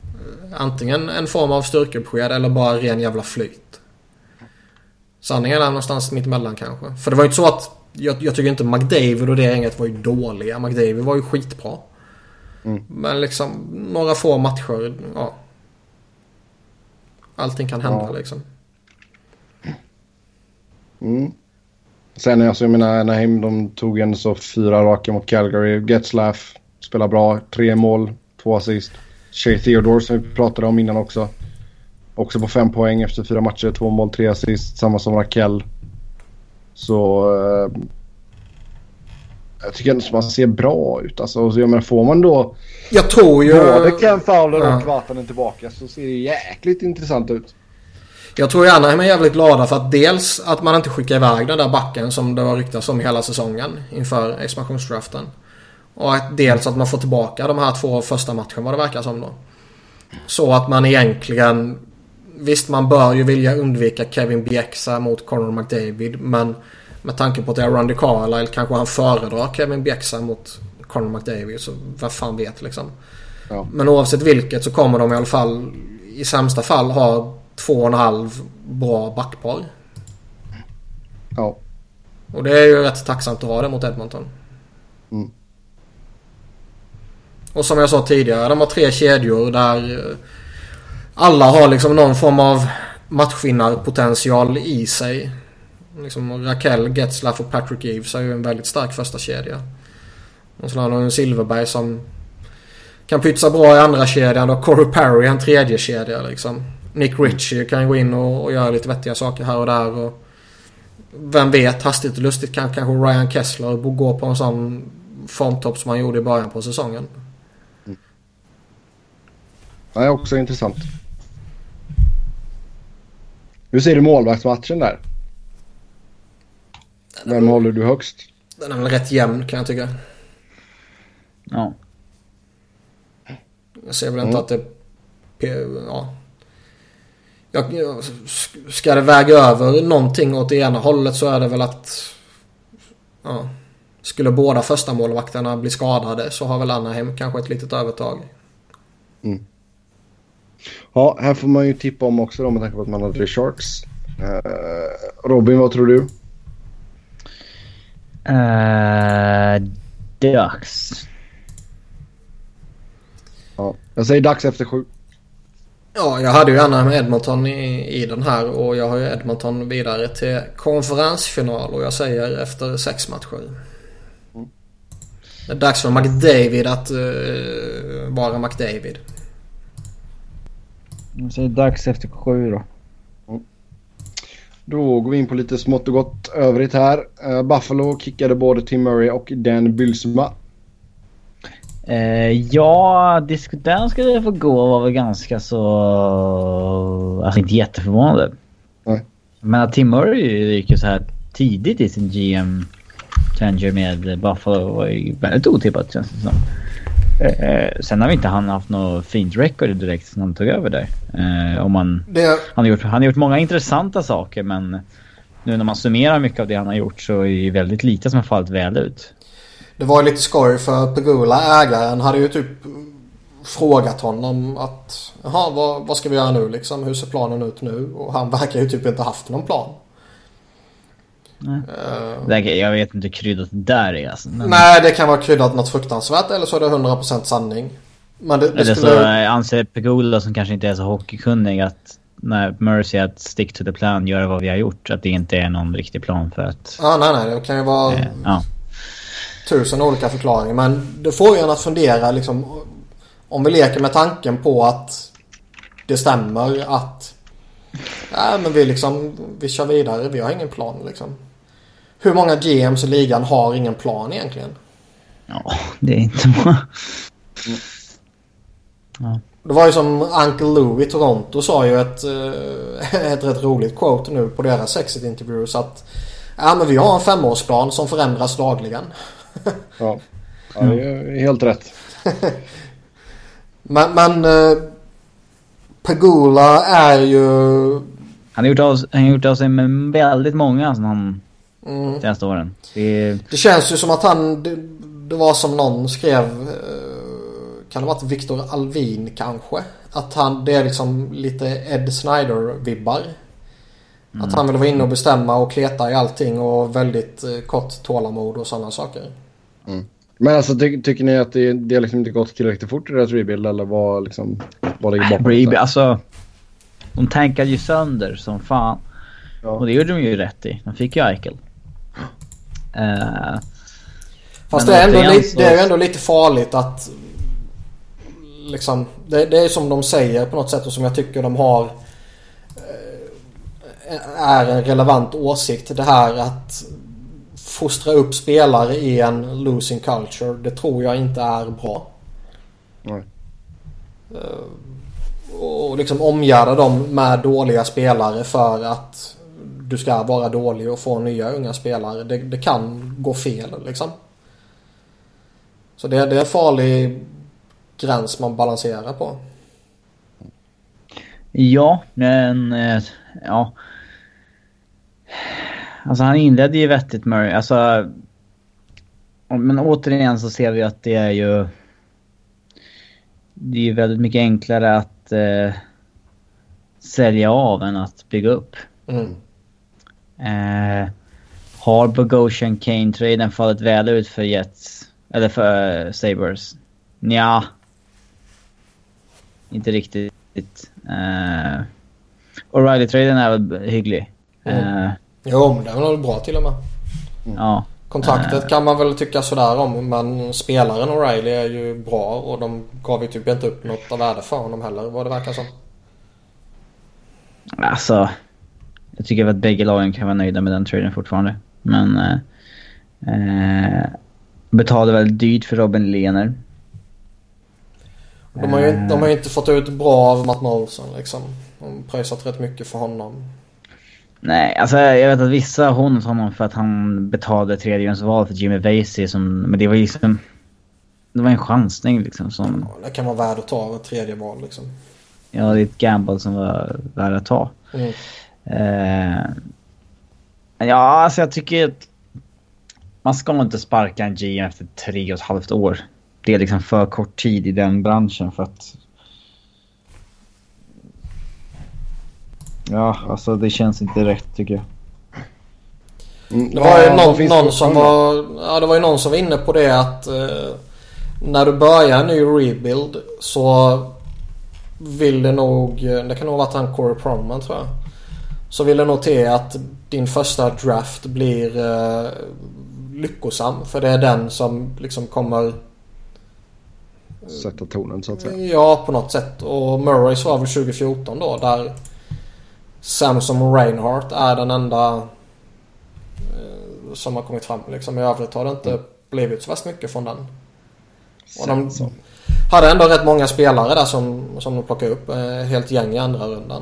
eh, antingen en form av styrkebesked eller bara ren jävla flyt. Sanningen är någonstans mitt emellan kanske. För det var ju inte så att jag, jag tycker inte McDavid och det gänget var ju dåliga. McDavid var ju skitbra. Mm. Men liksom några få matcher, ja. Allting kan hända Ja. liksom. Mm. Sen alltså, jag menar Anaheim de tog en så fyra raka mot Calgary. Getzlaff spelar bra. Tre mål, två assist. Shea Theodore som vi pratade om innan också. Också på fem poäng efter fyra matcher. Två mål, tre assist. Samma som Rakell. Så... Eh, jag tycker ändå att man ser bra ut. Alltså, så jag menar, får man då Jag tror ju... både Ken Fowler Ja. och Vatanen tillbaka så ser det jäkligt intressant ut. Jag tror Anaheim är jävligt glada för att dels att man inte skickar iväg den där backen som det var ryktats om hela säsongen inför expansionsdraften. Och att dels att man får tillbaka de här två första matcherna vad det verkar som då. Så att man egentligen... Visst man bör ju vilja undvika Kevin Bieksa mot Conor McDavid men med tanke på att det är Randy Carlisle kanske han föredrar Kevin Bieksa mot Conor McDavid så vad fan vet liksom. Ja. Men oavsett vilket så kommer de i alla fall i sämsta fall ha två och en halv bra backpar. Ja. Och det är ju rätt tacksamt att ha det mot Edmonton. Mm. Och som jag sa tidigare, de har tre kedjor där eh, alla har liksom någon form av matchvinnarpotential i sig. Liksom Raquel, Getzlaff och Patrick Eves är ju en väldigt stark första kedja. Och så har de en Silverberg som kan pytsa bra i andra kedjan och Corey Perry en tredje kedja liksom. Nick Ritchie kan gå in och, och göra lite vettiga saker här och där. Och vem vet, hastigt och lustigt kan kanske Ryan Kessler gå på en sån formtopp som han gjorde i början på säsongen. Mm. Det är också intressant. Hur ser du målvaktsmatchen där? Vem håller du högst? Den är väl rätt jämn kan jag tycka. Ja. Jag ser väl inte mm. att det... Ja. Jag, ska det väga över någonting åt det ena hållet så är det väl att... Ja. Skulle båda första målvakterna bli skadade så har väl Anaheim kanske ett litet övertag. Mm. Ja, här får man ju tippa om också då med tanke på att man har tre Sharks. Uh, Robin, vad tror du? Uh, Ducks. Ja, jag säger dags efter sju. Ja, jag hade ju gärna med Edmonton i, i den här och jag har ju Edmonton vidare till konferensfinal och jag säger efter sex matcher. Mm. Det är dags för McDavid att uh, vara McDavid. Jag säger dags efter sju då. Mm. Då går vi in på lite smått och gott övrigt här. Uh, Buffalo kickade både Tim Murray och Dan Bylsma Eh, ja, den skulle få gå var väl ganska så... Alltså inte jätteförvånande. Nej. Men att Tim Murray gick ju så här tidigt i sin GM Changer med Buffalo var ju väldigt otippat känns det som. Eh, sen har vi inte han haft något fint record direkt sen han tog över där. Eh, om man, det... han, har gjort, han har gjort många intressanta saker men nu när man summerar mycket av det han har gjort så är det väldigt lite som har fallit väl ut. Det var ju lite skoj för Pegula, ägaren, hade ju typ frågat honom att Jaha, vad, vad ska vi göra nu liksom? Hur ser planen ut nu? Och han verkar ju typ inte haft någon plan. Nej. Uh, jag vet inte hur kryddat det där är alltså. Men... Nej, det kan vara kryddat något fruktansvärt eller så är det 100% sanning. Men det, det eller skulle... så anser Pegula som kanske inte är så hockeykunnig att när Mercy att stick to the plan, göra vad vi har gjort. Att det inte är någon riktig plan för att... Ja, nej, nej. Det kan ju vara... Eh, ja tusen olika förklaringar. Men det får ju en att fundera liksom. Om vi leker med tanken på att det stämmer att ja, men vi, liksom, vi kör vidare. Vi har ingen plan liksom. Hur många GMs i ligan har ingen plan egentligen? Ja, det är inte många. Ja. Det var ju som Uncle Lou i Toronto sa ju ett, eh, ett rätt roligt quote nu på deras exit interviews att Ja men vi har en femårsplan som förändras dagligen. ja. ja, det är helt rätt. men men uh, Pagula är ju... Han har gjort av, han har gjort av sig med väldigt många som han mm. senaste åren. Det... det känns ju som att han... Det, det var som någon skrev... Eh, kan det ha varit Victor Alvin kanske? Att han, det är liksom lite Ed Snyder-vibbar. Mm. Att han vill vara inne och bestämma och kleta i allting och väldigt eh, kort tålamod och sådana saker. Mm. Men alltså ty tycker ni att det, det liksom inte gått tillräckligt fort i deras rebuild eller vad liksom vad ligger bakom? Rebuild, alltså. De tankade ju sönder som fan. Ja. Och det gjorde de ju rätt i. De fick ju Eichel. Uh, Fast det är, ändå li, så... det är ju ändå lite farligt att liksom det, det, är som de säger på något sätt och som jag tycker de har eh, är en relevant åsikt. Det här att fostra upp spelare i en losing culture. Det tror jag inte är bra. Nej. Uh, och liksom omgärda dem med dåliga spelare för att du ska vara dålig och få nya unga spelare. Det, det kan gå fel liksom. Så det, det är en farlig gräns man balanserar på. Ja, men eh, ja. Alltså han inledde ju vettigt Murray. Alltså. Men återigen så ser vi att det är ju. Det är ju väldigt mycket enklare att eh, sälja av än att bygga upp. Mm. Eh, har Bogosian Kane-traden fallit väl ut för Jets? Eller för uh, Sabres? Nja. Inte riktigt. Uh, O'Reilly-traden är väl hygglig. Mm. Jo, men den var bra till och med. Mm. Ja. Kontraktet uh, kan man väl tycka sådär om men spelaren O'Reilly är ju bra och de gav ju typ inte upp något av värde för honom heller vad det verkar som. Alltså. Jag tycker att bägge lagen kan vara nöjda med den traden fortfarande. Men... Uh, betalade väldigt dyrt för Robin Lehner. De har, ju, de har ju inte fått ut bra av Matt Molson liksom. De har pröjsat rätt mycket för honom. Nej, alltså jag vet att vissa hånat honom för att han betalade tredjehundsval för Jimmy Vasey som... Men det var liksom... Det var en chansning liksom som... Ja, det kan vara värd att ta ett tredje val liksom. Ja, det är ett gamble som var värd att ta. Mm. Uh, ja, alltså jag tycker att man ska inte sparka en GM efter tre och ett halvt år. Det är liksom för kort tid i den branschen för att... Ja, alltså det känns inte rätt tycker jag. Mm, det var ju någon, någon som var... Ja, det var ju någon som var inne på det att... Eh, när du börjar en ny rebuild så vill det nog... Det kan nog ha varit han Corey Proman tror jag. Så vill det nog till att din första draft blir eh, lyckosam. För det är den som liksom kommer... Sätta tonen så att säga. Ja, på något sätt. Och Murrays var väl 2014 då där Samson Reinhardt är den enda eh, som har kommit fram. Liksom. I övrigt har det inte mm. blivit så värst mycket från den. Och de hade ändå rätt många spelare där som, som de plockade upp. Eh, helt gäng i andra rundan.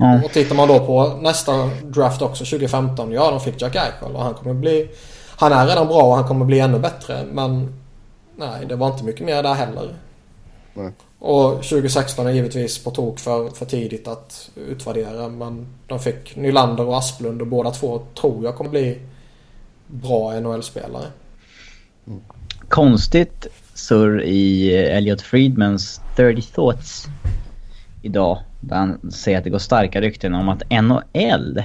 Mm. Och tittar man då på nästa draft också 2015. Ja, de fick Jack Eichel och han kommer bli... Han är redan bra och han kommer bli ännu bättre. Men nej, det var inte mycket mer där heller. Nej. Och 2016 är givetvis på tok för, för tidigt att utvärdera. Men de fick Nylander och Asplund och båda två tror jag kommer bli bra NHL-spelare. Mm. Konstigt surr i eh, Elliot Friedmans 30 thoughts idag. Där han säger att det går starka rykten om att NHL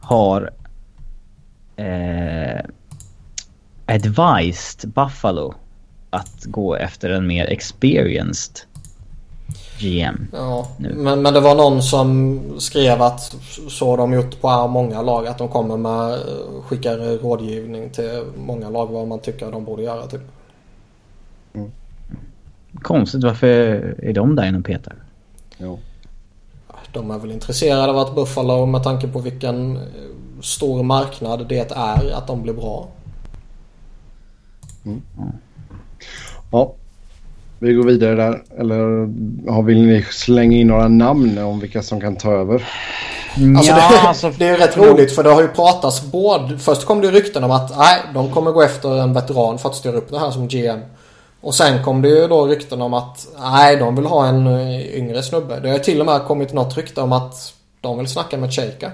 har eh, advised Buffalo att gå efter en mer experienced GM. Ja, men, men det var någon som skrev att så har de gjort på många lag. Att de kommer med skickar rådgivning till många lag vad man tycker de borde göra typ. Mm. Konstigt, varför är de där inne och petar? Jo. De är väl intresserade av att Buffalo med tanke på vilken eh, stor marknad det är att de blir bra. Mm. Ja. Vi går vidare där. Eller vill ni slänga in några namn om vilka som kan ta över? Alltså det, alltså, det är rätt roligt för det har ju pratats både... Först kom det rykten om att nej, de kommer gå efter en veteran för att styra upp det här som GM. Och sen kom det ju då rykten om att nej, de vill ha en eh, yngre snubbe. Det har till och med kommit något rykte om att de vill snacka med Shaker.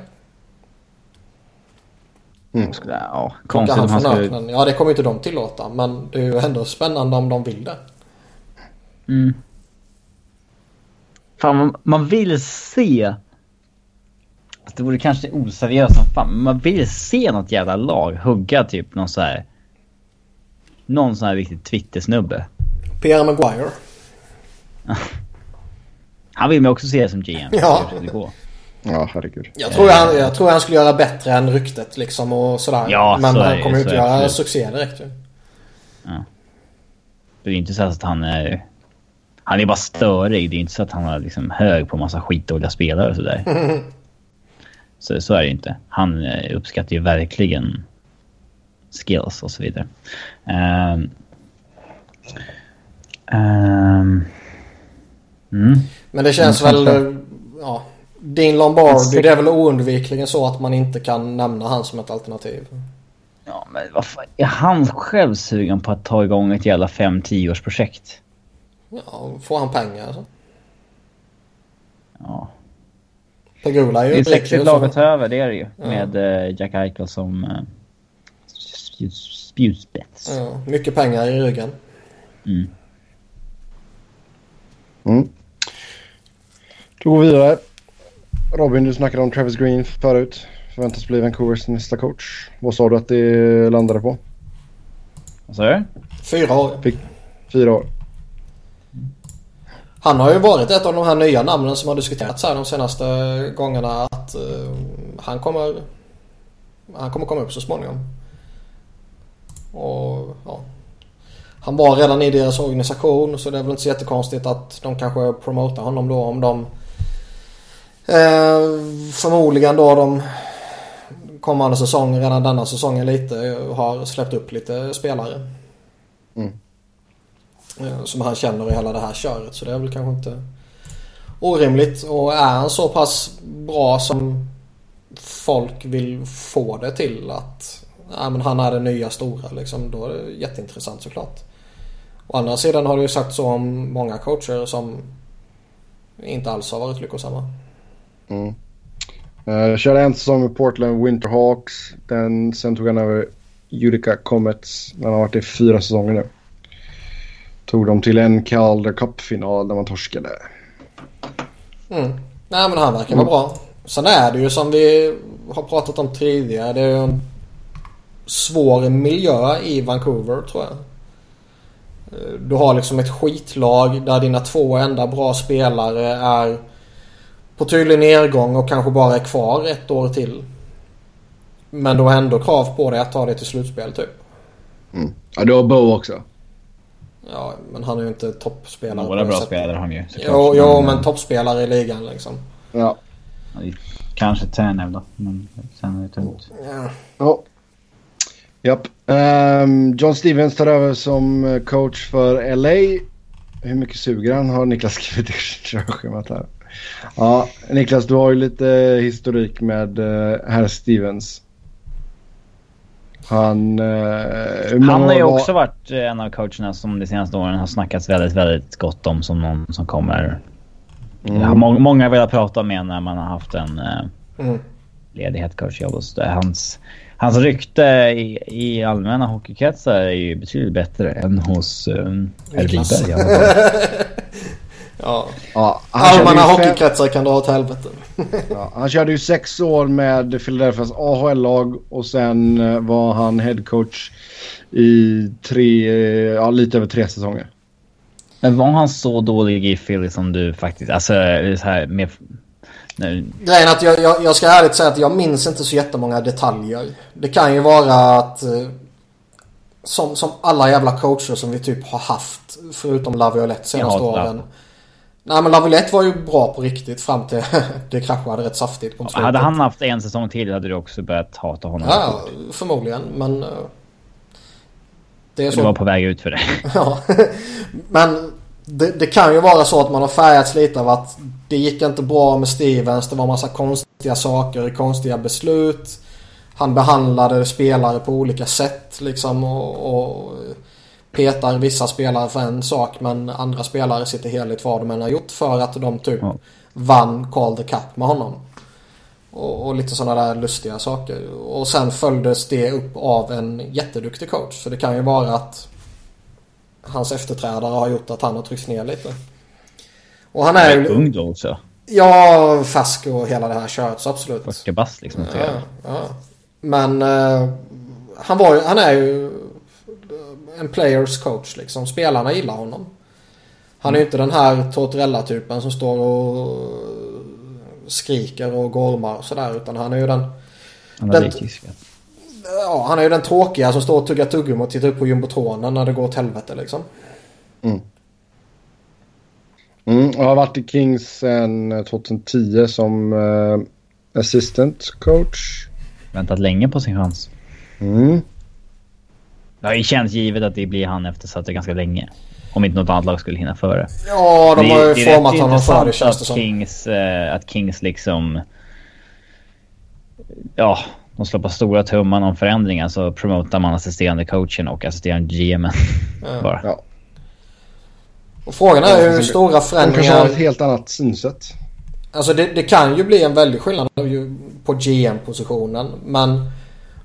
Mm. Ja, konstigt om han skulle... Ja, det kommer inte de tillåta. Men det är ju ändå spännande om de vill det. Mm. Fan, man, man vill se... Det vore kanske oseriöst som fan, men man vill se något jävla lag hugga typ någon så här någon sån här riktig Twitter-snubbe. Pierre Maguire. han vill mig också se som GM. Ja. Ja, herregud. Jag tror han, jag tror han skulle göra bättre än ryktet liksom och sådär. Ja, Men så han kommer ju inte göra absolut. succé direkt ju. Ja. Det är inte så att han är... Han är bara störig. Det är inte så att han är liksom hög på massa skitdåliga spelare och sådär. Så, så är det inte. Han eh, uppskattar ju verkligen skills och så vidare. Um, um, Mm. Men det känns väl... Ja, Dean Lombardi, det är väl oundvikligen så att man inte kan nämna han som ett alternativ. Ja, men vad fan, är han själv sugen på att ta igång ett jävla 5-10 års projekt? Ja, får han pengar alltså. Ja. Pegula är ju Det är sexigt ju, lag så- att ta över, det är det ju. Ja. Med eh, Jack Eichel som uh, spjutspets. Ja, mycket pengar i ryggen. Mm. Mm. Då går vi vidare. Robin, du snackade om Travis Green förut. Förväntas bli Vancouvers nästa coach. Vad sa du att det landade på? Vad sa du? Fyra år. Fyra år. Han har ju varit ett av de här nya namnen som har diskuterats här de senaste gångerna att uh, han kommer han kommer komma upp så småningom. Och ja. Han var redan i deras organisation så det är väl inte så jättekonstigt att de kanske promotar honom då om de eh, förmodligen då de kommande säsongen, redan denna säsongen lite, har släppt upp lite spelare. Mm. Eh, som han känner i hela det här köret. Så det är väl kanske inte orimligt. Och är han så pass bra som folk vill få det till att ja, men han är den nya stora liksom. Då är det jätteintressant såklart. Å andra sidan har det ju sagt så om många coacher som inte alls har varit lyckosamma. Mm. Uh, körde en säsong med Portland Winterhawks. Den, sen tog han över Utica Comets. Den har varit i fyra säsonger nu. Tog dem till en Calder Cup-final där man torskade. Mm. Nej men han verkar vara bra. Sen är det ju som vi har pratat om tidigare. Det är ju en svår miljö i Vancouver tror jag. Eh, Du har liksom ett skitlag där dina två enda bra spelare är på tydlig nedgång och kanske bara är kvar ett år till. Men du har ändå krav på dig att ta dig till slutspel typ. Mm. Ja, du har Bo också. Ja men han är ju inte toppspelare. Några bra spelare har han ju såklart. Jo, jo Men, men toppspelare i ligan liksom. Ja. Kanske Tanev då, men sen är det tungt. Ja. Ja. Japp. Ehm, John Stevens tar över som eh, coach för LA. Hur mycket suger han har Niklas skrivit i körschemat här. Ja, Niklas du har ju lite historik med uh, herr Stevens. Han... Uh, Han har ju också varit eh, en av coacherna som de senaste åren har snackats väldigt, väldigt gott om som någon som kommer... Mm. Ja, må många har velat prata med när man har haft en uh, Mm. ledig headcoachjobb. och så där. Hans, hans rykte i, i allmänna hockeykretsar är ju betydligt bättre än hos herr Ja. Ja, han, körde Allmänna hockeykretsar kan dra åt helvete. ja, han körde ju sex år med Philadelphias AHL-lag och sen eh, var han headcoach i tre, eh, ja, lite över tre säsonger. Men var han så dålig i Philly som du faktiskt... Alltså så här med... Nu, Grejen att jag, jag, jag ska ärligt säga att jag minns inte så jättemånga detaljer. Det kan ju vara att eh, som, som alla jävla coacher som vi typ har haft förutom Laviolette senaste åren. Nej men Laviolette var ju bra på riktigt fram till det kraschade rätt saftigt slutet. hade han haft en säsong till hade du också börjat hata honom. Ja, förmodligen men... eh, Det är Du så. var på väg ut för det. Ja. Men det, det kan ju vara så att man har färgats lite av att det gick inte bra med Stevens. Det var massa konstiga saker, konstiga beslut. Han behandlade spelare på olika sätt liksom och, och petar vissa spelare för en sak men andra spelare sitter heligt vad de än har gjort för att de typ Ja. vann Call the Cup med honom. Och, och lite sådana där lustiga saker. Och sen följdes det upp av en jätteduktig coach. Så det kan ju vara att hans efterträdare har gjort att han har tryckts ner lite. Och han är ju... ung då också. Ja, färsk och hela det här köret så absolut. 40 bast liksom. Ja, ja. Men eh, han, var han är ju en players coach liksom. Spelarna gillar honom. Han är ju inte den här Tortorella-typen som står och skriker och gormar och sådär. Utan han är ju den... Analytisk. Ja, han är ju den tråkiga som står och tuggar tuggummi och tittar upp på jumbotronen när det går åt helvete liksom. Mm, jag har varit i Kings sedan 2010 som eh, assistant coach. Väntat länge på sin chans. Mm. Det känts givet att det blir han efter så att det är ganska länge. Om inte något annat lag skulle hinna före. Ja, de Det- har ju det format honom för det intressant känns det att som. Kings, eh, att Kings liksom... Ja, de slår på stora tumman om förändringar så promotar man assisterande coachen och assisterande GMen. Bara. Ja. Och frågan är hur stora De kanske har ett förändringar... helt annat synsätt. Alltså det, det kan ju bli en väldig skillnad på GM-positionen. Men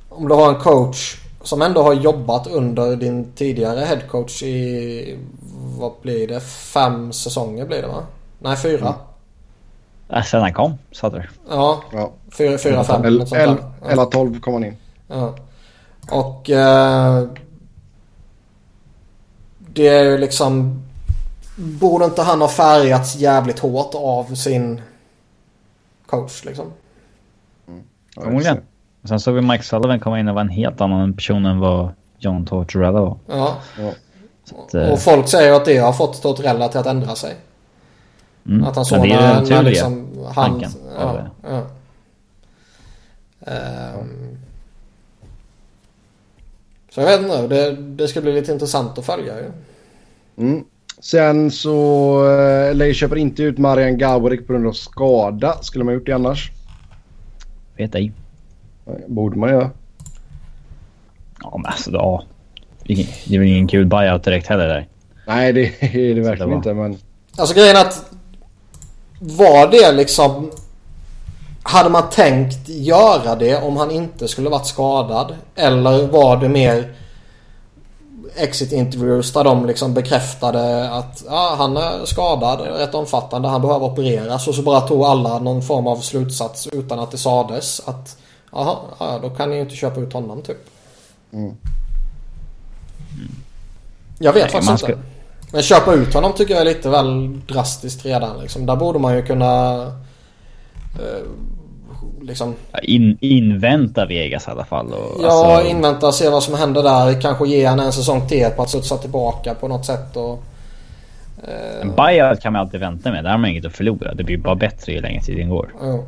om du har en coach som ändå har jobbat under din tidigare headcoach i... Vad blir det? Fem säsonger blir det va? Nej, fyra. Äh, sen han kom, Sutter. Ja, Ja. fyra, fyra fem. Eller, något sånt där. Ja. eller 12 kom han in. Ja. Och eh, det är ju liksom... Borde inte han ha färgats jävligt hårt av sin coach liksom? Ja, Förmodligen. Och sen såg vi Mike Sullivan komma in och vara en helt annan person än vad John Tortorella var. Ja. Ja. att, eh, Och folk säger att det har fått Tortorella till att ändra sig. Mm. Att han Ja, såg det är när, när liksom han... tanken Ja, ja. Ehm. Så jag vet inte. Det, det ska bli lite intressant att följa ju. Mm. Sen så... Eh, LA köper inte ut Marian Gaborik på grund av skada. Skulle man gjort det annars? Vet ej. Borde man göra. Ja, men alltså ja. Det är väl ingen kul buyout direkt heller där. Nej, det är det verkligen var- inte. Men Alltså grejen är att var det liksom... Hade man tänkt göra det om han inte skulle varit skadad? Eller var det mer exit interviews där de liksom bekräftade att ja, han är skadad rätt omfattande. Han behöver opereras och så bara tog alla någon form av slutsats utan att det sades att jaha, ja, då kan ni ju inte köpa ut honom typ. Mm. Jag vet Nej, faktiskt man inte. ska- Men köpa ut honom tycker jag är lite väl drastiskt redan. Liksom. Där borde man ju kunna... Eh, liksom, Ja, In, invänta Vegas i alla fall. Och, ja, alltså, invänta, se vad som händer där. Kanske ge han en säsong till på att studsa tillbaka på något sätt. Och, eh, En buyout kan man alltid vänta med. Där har man inget att förlora. Det blir bara bättre ju längre tiden går. ja.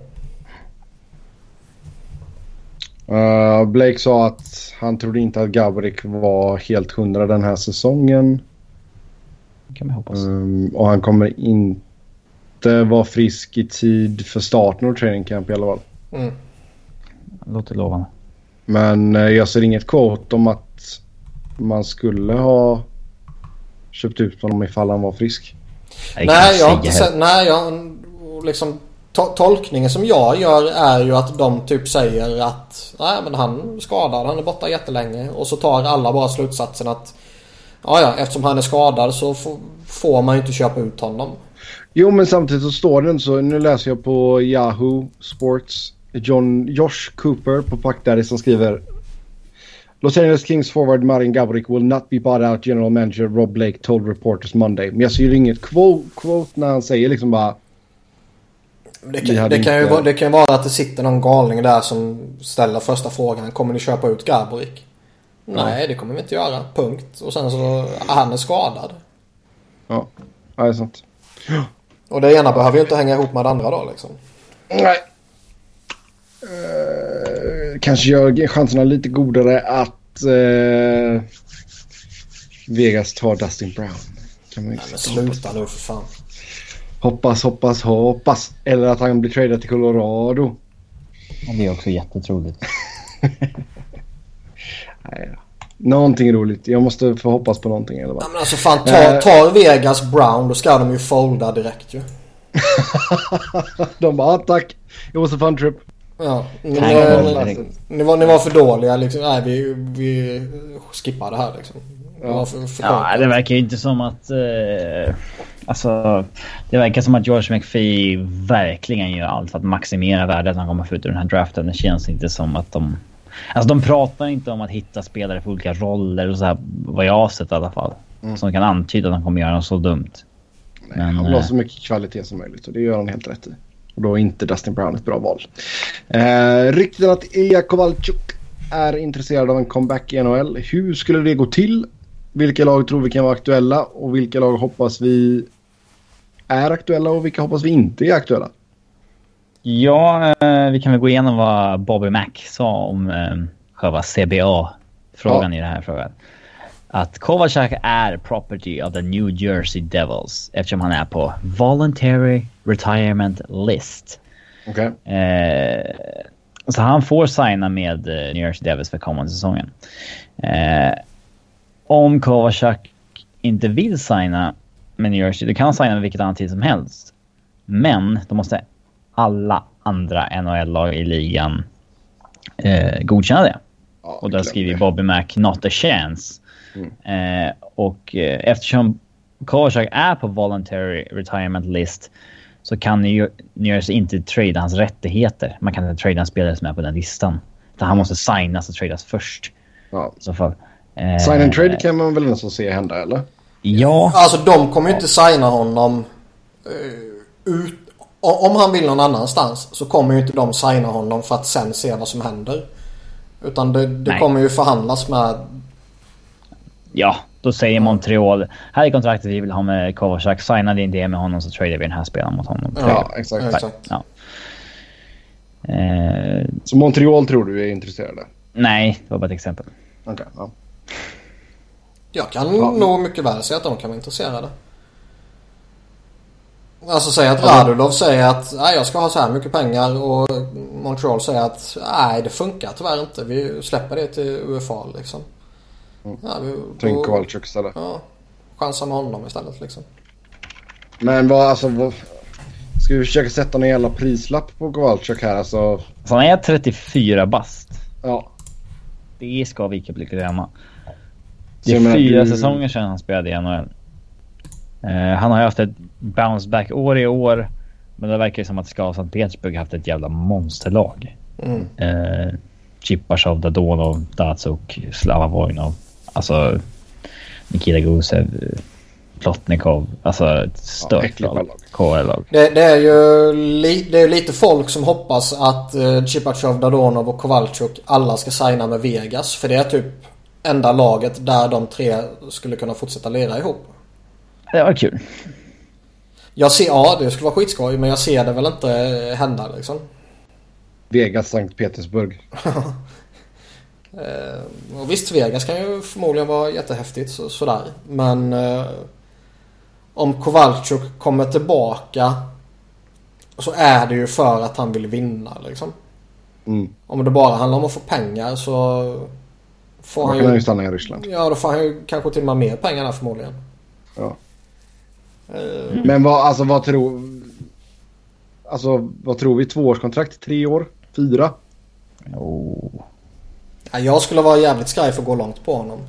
Uh, Blake sa att han trodde inte att Gaborik var helt hundra den här säsongen. Det kan man hoppas. Um, och han kommer inte vara frisk i tid för starten av training camp i alla fall. Mm. Det låter lovande. Men eh, jag ser inget quote om att man skulle ha köpt ut honom ifall han var frisk. Nej, jag har inte sett... Nej, jag... Liksom, to- tolkningen som jag gör är ju att de typ säger att nej men han är skadad, han är borta jättelänge. Och så tar alla bara slutsatsen att ja, ja, eftersom han är skadad så får man ju inte köpa ut honom. Jo men samtidigt så står det så. Nu läser jag på Yahoo Sports. John Josh Cooper på Puck Daddy som skriver Los Angeles Kings forward Marin Gaborik will not be bought out general manager Rob Blake told reporters Monday. Men jag ser ju inget quote, quote när han säger liksom bara det kan, det, kan ju inte- vara, det kan ju vara att det sitter någon galning där som ställer första frågan. Kommer ni köpa ut Gaborik? Nej, det kommer vi inte göra. Punkt. Och sen så, han är skadad. ja, ja det är sant. Och det ena behöver ju inte hänga ihop med det andra då liksom. Nej. Eh, kanske gör chanserna lite godare att eh, Vegas tar Dustin Brown. Kan man ju Nej men sluta nu för fan. Hoppas, hoppas, hoppas. Eller att han blir tradad till Colorado. Det är också jättetroligt. Nej. Någonting roligt. Jag måste få hoppas på någonting i alla Ja, men alltså fan, Eh. tar, tar Vegas Brown då ska de ju folda direkt ju. De bara, ah, tack. It was a fun trip. Ja, ni, Nej, ni, men- ni, var, ni var för dåliga liksom. Nej, vi, vi skippar det här liksom. För, för Ja, korkat. det verkar ju inte som att... Eh, alltså, det verkar som att George McPhee verkligen gör allt för att maximera värdet han kommer få ut ur den här draften. Det känns inte som att de... Alltså de pratar inte om att hitta spelare för olika roller och så här, vad jag har sett i alla fall. Mm. Som kan antyda att de kommer göra något så dumt. Nej, Men, han vill ha eh, så mycket kvalitet som möjligt och det gör han helt rätt i. Och då är inte Dustin Brown ett bra val. Eh, rykten att Ilja Kovalchuk är intresserad av en comeback i NHL. Hur skulle det gå till? Vilka lag tror vi kan vara aktuella och vilka lag hoppas vi är aktuella och vilka hoppas vi inte är aktuella? Ja, eh, vi kan väl gå igenom vad Bobby Mack sa om eh, själva CBA-frågan i den här frågan. att Kovacak är property of the New Jersey Devils eftersom han är på voluntary retirement list. Okej. Eh, så han får signa med eh, New Jersey Devils för kommande säsongen. Eh, om Kovacak inte vill signa med New Jersey, då kan signa med vilket annat team som helst. Men då måste alla andra NHL-lag i ligan eh, godkänna det. Ja, Och där glöm skriver. Bobby Mac “Not a chance”. Mm. Eh, och eh, eftersom Kovacak är på voluntary retirement list så kan New Jersey inte trada hans rättigheter. Man kan inte trada en spelare som är på den listan. Utan han måste signas och tradas först. Ja. I så fall. Eh, Sign and trade kan man väl nästan se hända eller? Ja. Alltså de kommer ju inte signa honom eh, ut. Om han vill någon annanstans så kommer ju inte de signa honom för att sen se vad som händer. Utan det, det kommer ju förhandlas med... Ja, då säger Montreal. Här är kontraktet vi vill ha med Kovacak. Signa din det med honom så tradar vi den här spelaren mot honom. Ja, exakt. exakt. Ja. Eh, Så Montreal tror du är intresserade? nej, det var bara ett exempel. Okej, ja. Jag kan Ja. nog mycket väl säga att de kan vara intresserade. Alltså säg att Radulov säger att nej, jag ska ha så här mycket pengar och Montreal säger att nej det funkar tyvärr inte. Vi släpper det till UFA liksom. Ja, vi, Tänk då- Kowalczyk istället. Ja, chansa med honom istället liksom. Men vad, alltså vad... Ska vi försöka sätta någon jävla prislapp på Kowalczyk här alltså? Så han är 34 bast. Ja. Det ska vi inte glömma. Det är fyra du- säsonger sedan han spelade i NHL. Eh, han har ju haft ett bounce back år i år. Men det verkar ju som att ska Sankt Petersburg haft ett jävla monsterlag. Mm. Eh, Chipashov, Dadonov, Datsuk, Slava Vojnov. Alltså Nikita Gusev, Plotnikov. Alltså ett stört äckligt lag. lag. KHL-lag. Det, det är ju li, det är lite folk som hoppas att eh, Chipachov, Dadonov och Kowalczyk alla ska signa med Vegas. För det är typ enda laget där de tre skulle kunna fortsätta lira ihop. Det var kul. Jag ser, ja det skulle vara skitskoj men jag ser det väl inte hända liksom. Vegas, Sankt Petersburg. Eh, och visst Vegas kan ju förmodligen vara jättehäftigt så, sådär. Men eh, om Kowalczyk kommer tillbaka så är det ju för att han vill vinna liksom. Mm. Om det bara handlar om att få pengar så får Då han kan han ju stanna i Ryssland. Ja då får han ju kanske till och med mer pengar där förmodligen. Ja. Eh, Men vad, alltså vad tror... Alltså vad tror vi? Tvåårskontrakt? Tre år? Fyra? Oh. ja, jag skulle vara jävligt skraj för att gå långt på honom.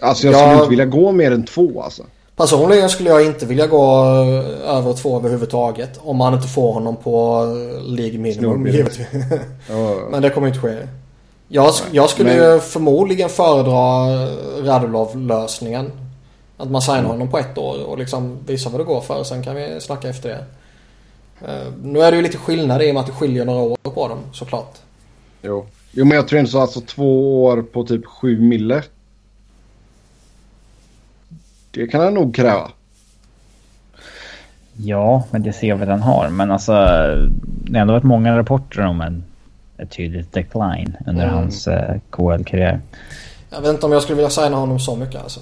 Alltså jag Ja. skulle inte vilja gå mer än två alltså. Personligen skulle jag inte vilja gå eh, över två överhuvudtaget. Om man inte får honom på eh, League minimum givetvis. Ja, Men det kommer inte ske. Jag, jag skulle Men- förmodligen föredra Radulov-lösningen. Att man signar honom på ett år och liksom visar vad det går för. Sen kan vi snacka efter det. Eh, Nu är det ju lite skillnad i och med att det skiljer några år på dem såklart. jo. jo men jag tror ändå så alltså två år på typ sju mille. Det kan han nog kräva. Ja, men det ser vad den har. Men alltså, det har ändå varit många rapporter om en ett tydligt decline under Mm. hans eh, KL-karriär. Jag vet inte om jag skulle vilja signa honom så mycket alltså.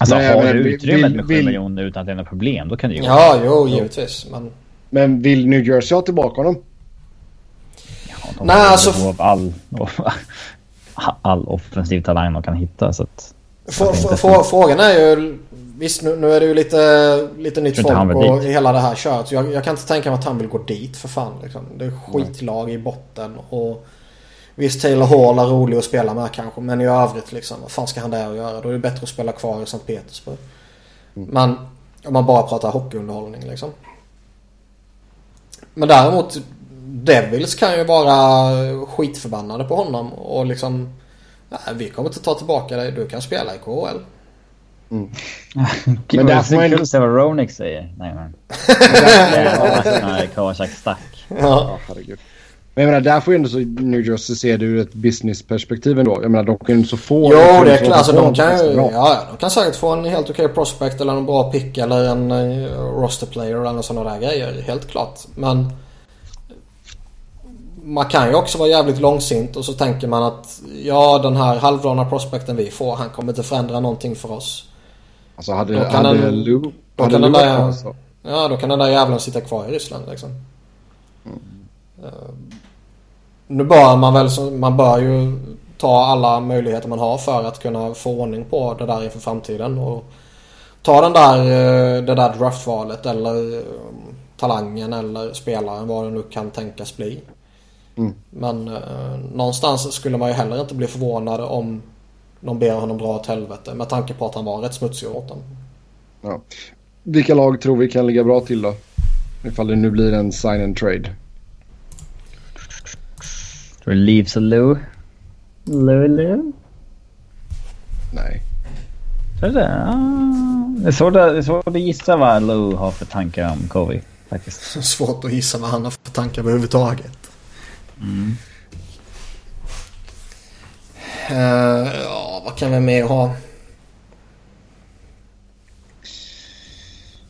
Alltså Nej, har men du vill- utrymmet med 7 vill- miljoner utan att det är något problem, då kan du ju Ja, jo givetvis. Men Men vill New Jersey ha tillbaka honom? Ja, de Nej, har alltså- av all, all offensiv talang de kan hitta. Så att, Frågan är ju... Visst nu, nu är det ju lite, lite nytt folk och hela det här köret. Så jag, jag kan inte tänka mig att han vill gå dit för fan. Liksom. Det är skitlag i botten. Och visst Taylor Hall är rolig att spela med kanske. Men i övrigt liksom. Vad fan ska han där och göra? Då är det bättre att spela kvar i Sankt Petersburg. Men om man bara pratar hockeyunderhållning liksom. Men däremot Devils kan ju vara skitförbannade på honom. Och liksom... Nej, vi kommer inte ta tillbaka dig. Du kan spela i KHL. Men men där det får man ändå- se vad Ronik säger. Nej, men. När Kawasaki stack. Ja. Ja, herregud. Men jag menar, där får ju ändå så New Jersey se det ur ett businessperspektiv ändå. Jag menar, de kan ju så få... Jo, det är klart. Alltså, de kan ju... Ja, de kan säkert få en helt okej prospect eller en bra pick eller en uh, roster player eller sådana där grejer. Helt klart. Men... man kan ju också vara jävligt långsint och så tänker man att ja den här halvdana prospekten vi får han kommer inte förändra någonting för oss. Alltså hade, Då kan hade den- Lou... då Hade kan den Lou där- varit kvar så- Ja då kan den där jävlen sitta kvar i Ryssland liksom. Eh, Nu bör man väl, man bör ju ta alla möjligheter man har för att kunna få ordning på det där inför framtiden. Och ta den där, eh, det där draftvalet eller eh, talangen eller spelaren vad det nu kan tänkas bli. Mm. Men eh, någonstans skulle man ju heller inte bli förvånad om de ber honom dra åt helvete med tanke på att han var rätt smutsig åt dem. Ja. Vilka lag tror vi kan ligga bra till då? Ifall det nu blir en sign and trade. Tror du Leaves och Lou? Lou, Lou? Nej. Tror du det? Ah, det är svårt att, det är svårt att gissa vad Lou har för tankar om Covey. Faktiskt. Svårt att gissa vad han har för tankar överhuvudtaget. Eh, ja, vad kan vi mer ha?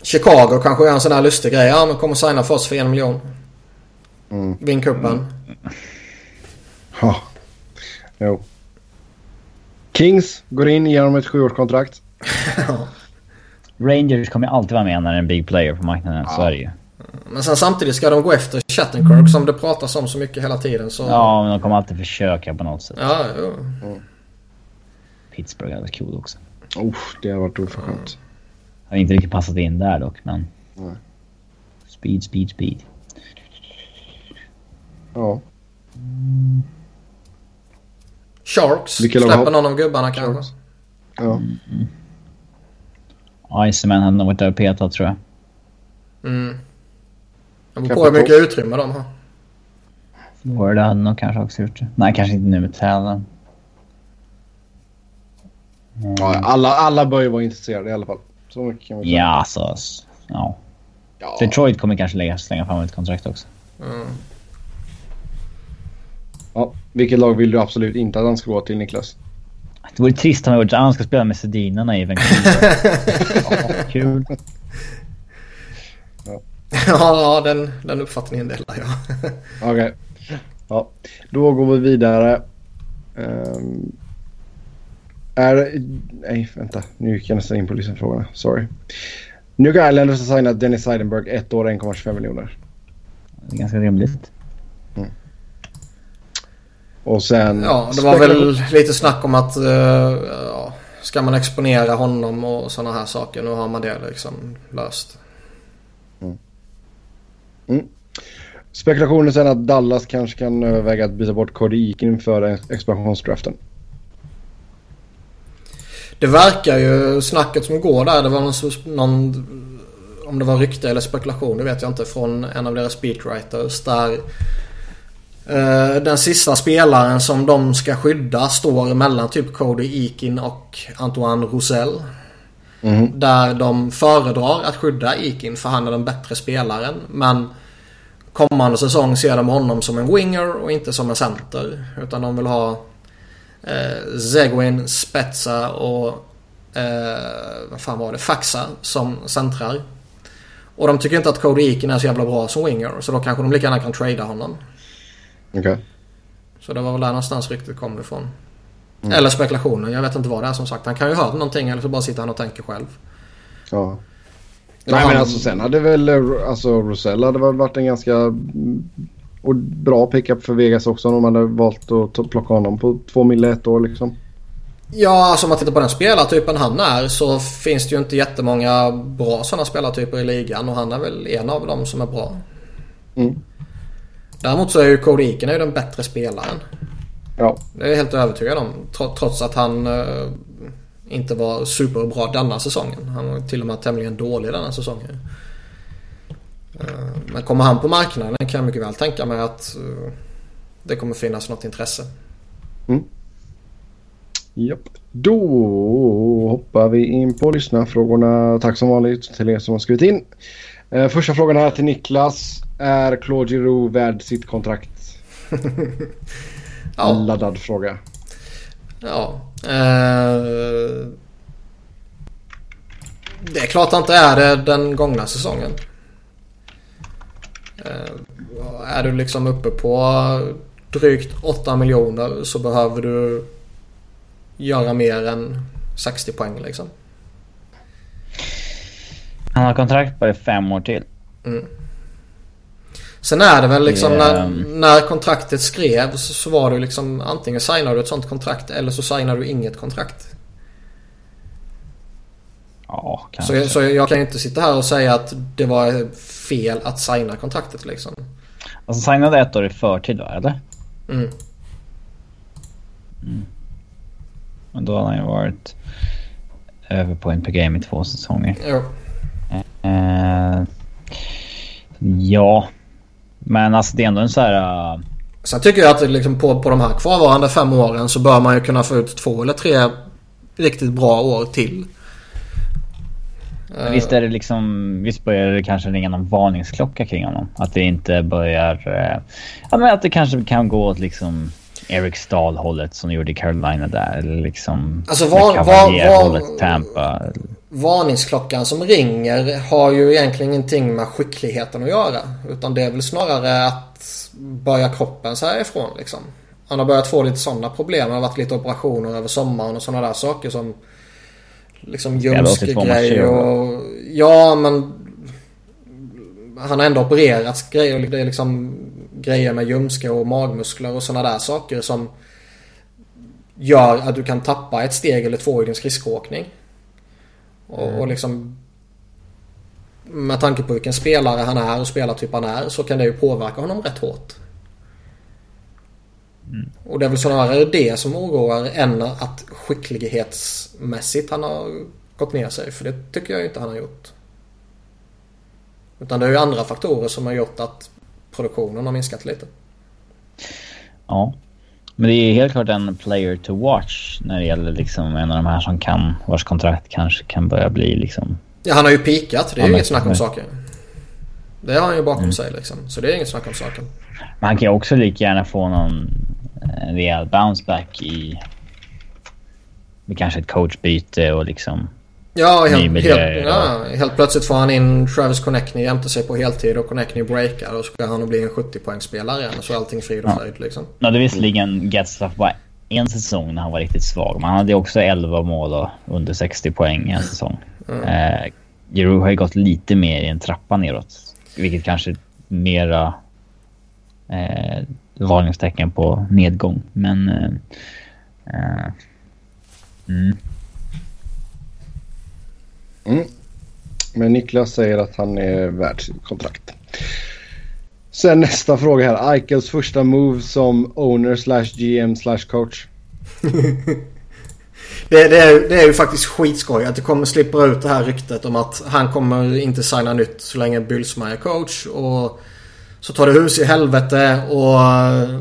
Chicago kanske gör en sån här lustig grej. Ja, men kommer signa för oss för en miljon. Mm. Vinn cupen. Ja. Jo. Kings går in, ger dem ett sjuårskontrakt. Rangers kommer ju alltid vara med när det är en big player på marknaden. Så är det ju. Men sen samtidigt ska de gå efter Chattenkirk som det pratas om så mycket hela tiden. Så... Ja, men de kommer alltid försöka på något sätt. Ja, jo. Pittsburgh hade varit kul också. Oh, det har varit oförskämt. Har inte riktigt passat in där dock, men... Nej. Speed, speed, speed. Ja. Sharks. Vilka Släpper någon av gubbarna kanske. ja. Iceman hade nog varit där och petat tror jag. Mm. Det beror på hur mycket utrymme de har. Word hade nog kanske också gjort det. Nej, kanske inte nu med Talon. Mm. ja alla, alla bör ju vara intresserade i alla fall. Så mycket kan vi säga. Ja, alltså. s- Ja. Ja. Detroit kommer kanske lägga, slänga fram ett kontrakt också. Mm. ja. Vilket lag vill du absolut inte att han ska gå till Niklas? Det vore trist om han ska spela med Sedinarna i Vancouver. ja, kul. ja, ja den, den uppfattningen delar jag. Okej. Ja. Då går vi vidare. Ehm, är... Nej, vänta. Nu gick jag nästan in på lyssnarfrågorna. Sorry. New York Islanders har signat Dennis Seidenberg ett år 1,25 miljoner. Det är ganska rimligt. Och sen... Ja, det var väl lite snack om att uh, ja, ska man exponera honom och sådana här saker. Nu har man det liksom löst. Spekulationer sen att Dallas kanske kan överväga att byta bort Cody Eakin inför expansionsdraften. Det verkar ju snacket som går där. Det var någon, någon om det var rykte eller spekulation, det vet jag inte. Från en av deras speedwriters där eh, den sista spelaren som de ska skydda står mellan typ Cody Eakin och Antoine Roussel. Mhm. Där de föredrar att skydda Eakin för han är den bättre spelaren. Men kommande säsong ser de honom som en winger och inte som en center. Utan de vill ha eh, Zegwin, Spetsa och eh, vad fan var det? Faxa som centrar. Och de tycker inte att Cody Eakin är så jävla bra som winger. Så då kanske de lika gärna kan trada honom. Okej. Så det var väl där någonstans ryktet kom ifrån. Eller spekulationen. Jag vet inte vad det är som sagt. Han kan ju ha hört någonting eller så bara sitter han och tänker själv. Ja. Nej men alltså sen hade väl eh, alltså Rosell hade väl varit en ganska mm, och bra pickup för Vegas också om de hade valt att plocka honom på två mille ett år liksom. Ja, alltså om man tittar på den spelartypen han är så finns det ju inte jättemånga bra sådana spelartyper i ligan och han är väl en av dem som är bra. Mm. Däremot så är ju Cody Eakin är ju den bättre spelaren. Ja. Det är jag helt övertygad om. Tro- Trots att han eh, inte var superbra denna säsongen. Han var till och med tämligen dålig denna säsongen. Eh, men kommer han på marknaden kan jag mycket väl tänka mig att eh, det kommer finnas något intresse. Japp. Då hoppar vi in på lyssnarfrågorna. Tack som vanligt till er som har skrivit in. Eh, första frågan här till Niklas. Är Claude Giroux värd sitt kontrakt? Ja, Laddad fråga. ja. Eh, det är klart han inte är det den gångna säsongen. Eh, är du liksom uppe på drygt 8 miljoner så behöver du göra mer än 60 poäng liksom. Han har kontrakt på det fem år till. Mm. Sen är det väl liksom när, när kontraktet skrevs så var det liksom antingen signar du ett sånt kontrakt eller så signar du inget kontrakt. Ja, kanske. Så, så jag kan ju inte sitta här och säga att det var fel att signa kontraktet liksom. Alltså signade ett år i förtid va, eller? Mm. Men då har han ju varit över point per game i två säsonger. Jo. Eh, ja. Men alltså det är ändå en så här... Uh, Sen tycker jag att liksom på, på de här kvarvarande fem åren så bör man ju kunna få ut två eller tre riktigt bra år till. Men Visst är det liksom, visst börjar det kanske ringa någon varningsklocka kring honom? Att det inte börjar, eh, ja men att det kanske kan gå åt liksom Eric Stahl hållet som gjorde i Carolina där eller liksom Alltså, var- var- var- hållet Tampa. Varningsklockan som ringer har ju egentligen ingenting med skickligheten att göra. Utan det är väl snarare att börja kroppen så här ifrån liksom. Han har börjat få lite sådana problem. Det har varit lite operationer över sommaren och sådana där saker som liksom Spelar 82 matcher, ljumskegrejer och... Ja men... Han har ändå opererats grejer. Det är liksom grejer med ljumske och magmuskler och sådana där saker som gör att du kan tappa ett steg eller två i din skridskoåkning. Och, och liksom med tanke på vilken spelare han är och spelartyp han är så kan det ju påverka honom rätt hårt. Och det är väl snarare det som oroar än att skicklighetsmässigt han har gått ner sig. För det tycker jag inte han har gjort. Utan det är ju andra faktorer som har gjort att produktionen har minskat lite. Ja. Men det är helt klart en player to watch när det gäller liksom en av de här som kan, vars kontrakt kanske kan börja bli liksom... Ja, han har ju pikat. Det är Ja, ju inget snack om saken. Det har han ju bakom sig liksom. Så det är inget snack om saken. Men han kan ju också lika gärna få någon eh, rejäl bounce back i... Med kanske ett coachbyte och liksom... Ja, helt, helt, ja, helt plötsligt får han in Travis Connectney jämte sig på heltid och Connectney breakar och så ska han bli en 70-poängsspelare igen och så är allting frid och Ja. fröjd liksom. Han hade visserligen Getstuff bara en säsong när han var riktigt svag. Men han hade också 11 mål och under 60 poäng en säsong. Eh, Giroud har ju gått lite mer i en trappa neråt. Vilket kanske mera eh, varningstecken på nedgång. Men... Eh, eh, mm. Mm. Men Niklas säger att han är värd sitt kontrakt. Sen nästa fråga här. Eichels första move som owner slash GM slash coach. Det, det, är, det är ju faktiskt skitskoj att det kommer slippa ut det här ryktet om att han kommer inte signa nytt så länge Bylsma är coach. Och så tar det hus i helvete och eh,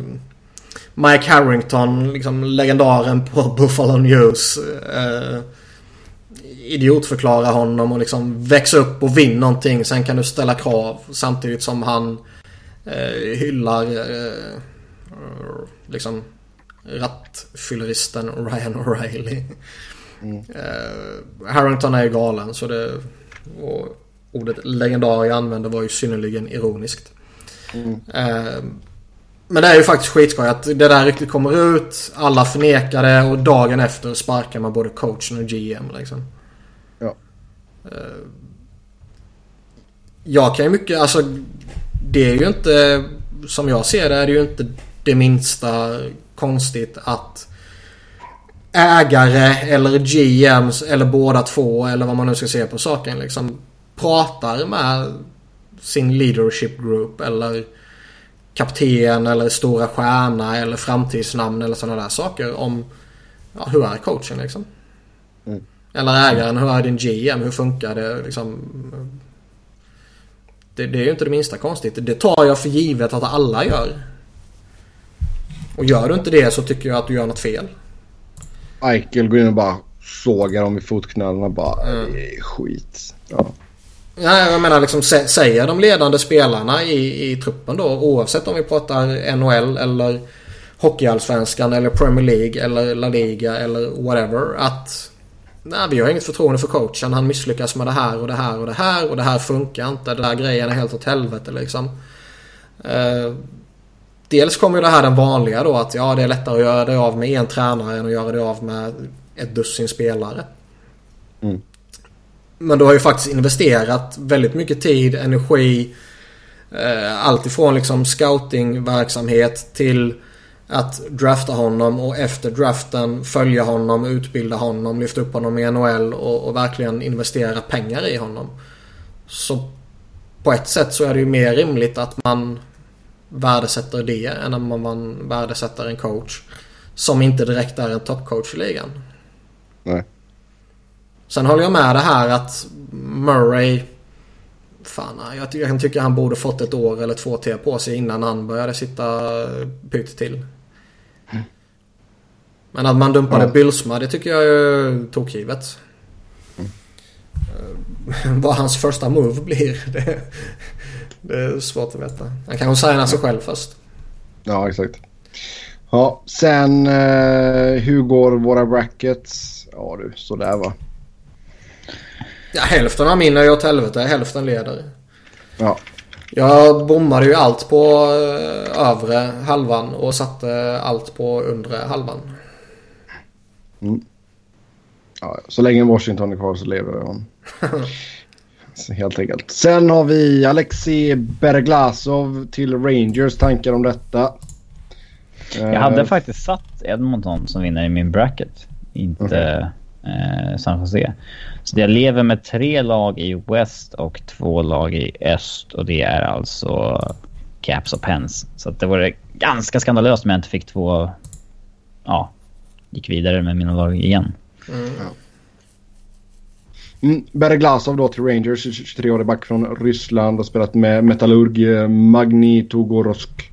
Mike Harrington, liksom legendaren på Buffalo News. Eh, idiotförklara honom och liksom växa upp och vinna någonting. Sen kan du ställa krav samtidigt som han eh, hyllar eh, liksom rattfylleristen Ryan O'Reilly. Eh, Harrington är ju galen så det... Ordet legendar jag använde var ju synnerligen ironiskt. Eh, men det är ju faktiskt skitskoj att det där riktigt kommer ut. Alla förnekar det och dagen efter sparkar man både coachen och GM liksom. Ja. Eh, jag kan ju mycket, alltså det är ju inte, som jag ser det, är det ju inte det minsta konstigt att ägare eller GMs eller båda två eller vad man nu ska se på saken liksom pratar med sin leadership group eller kapten eller stora stjärna eller framtidsnamn eller sådana där saker om ja, hur är coachen liksom. Mm. Eller ägaren, hur är din GM, hur funkar det liksom. Det, det är ju inte det minsta konstigt. Det tar jag för givet att alla gör. Och gör du inte det så tycker jag att du gör något fel. Eichel går in och bara sågar dem i fotknölarna. Bara, Mm. det är skit. Ja. Jag menar liksom säger de ledande spelarna i, i truppen då oavsett om vi pratar NHL eller Hockeyallsvenskan eller Premier League eller La Liga eller whatever att Nej, vi har inget förtroende för coachen. Han misslyckas med det här och det här och det här och det här funkar inte. Den där grejen är helt åt helvete liksom. Eh, dels kommer ju det här den vanliga då att ja det är lättare att göra det av med en tränare än att göra det av med ett dussin spelare. Mm. Men du har ju faktiskt investerat väldigt mycket tid, energi, eh, allt ifrån liksom scoutingverksamhet till att drafta honom och efter draften följa honom, utbilda honom, lyfta upp honom i NHL och, och verkligen investera pengar i honom. Så på ett sätt så är det ju mer rimligt att man värdesätter det än att man värdesätter en coach som inte direkt är en toppcoach i ligan. Nej. Sen håller jag med det här att Murray Fan, jag, jag kan tycka han borde fått ett år eller två till på sig innan han började sitta pytt till. Men att man dumpade Ja. Bylsma det tycker jag är tokgivet. Mm. Vad hans första move blir det, det är svårt att veta. Han kanske signar sig själv först. Ja, exakt. Ja, sen eh, hur går våra brackets? Ja du, sådär va. Ja, hälften av min är ju åt helvete, hälften leder. Ja, Jag bommade ju allt på eh, övre halvan och satte allt på undre halvan. ja så länge Washington är kvar så lever han. Helt enkelt. Sen har vi Alexej Berglasov till Rangers. Tankar om detta? Jag hade faktiskt satt Edmonton som vinnare i min bracket. Inte eh, San Jose. Så jag lever med tre lag i West och två lag i Öst. Och det är alltså Caps och Pens. Så det vore ganska skandalöst om jag inte fick två... Ja, gick vidare med mina lag igen. Mm, Berglasov då till Rangers, 23-årig back från Ryssland. Har spelat med Metallurg, eh, Magnitogorsk.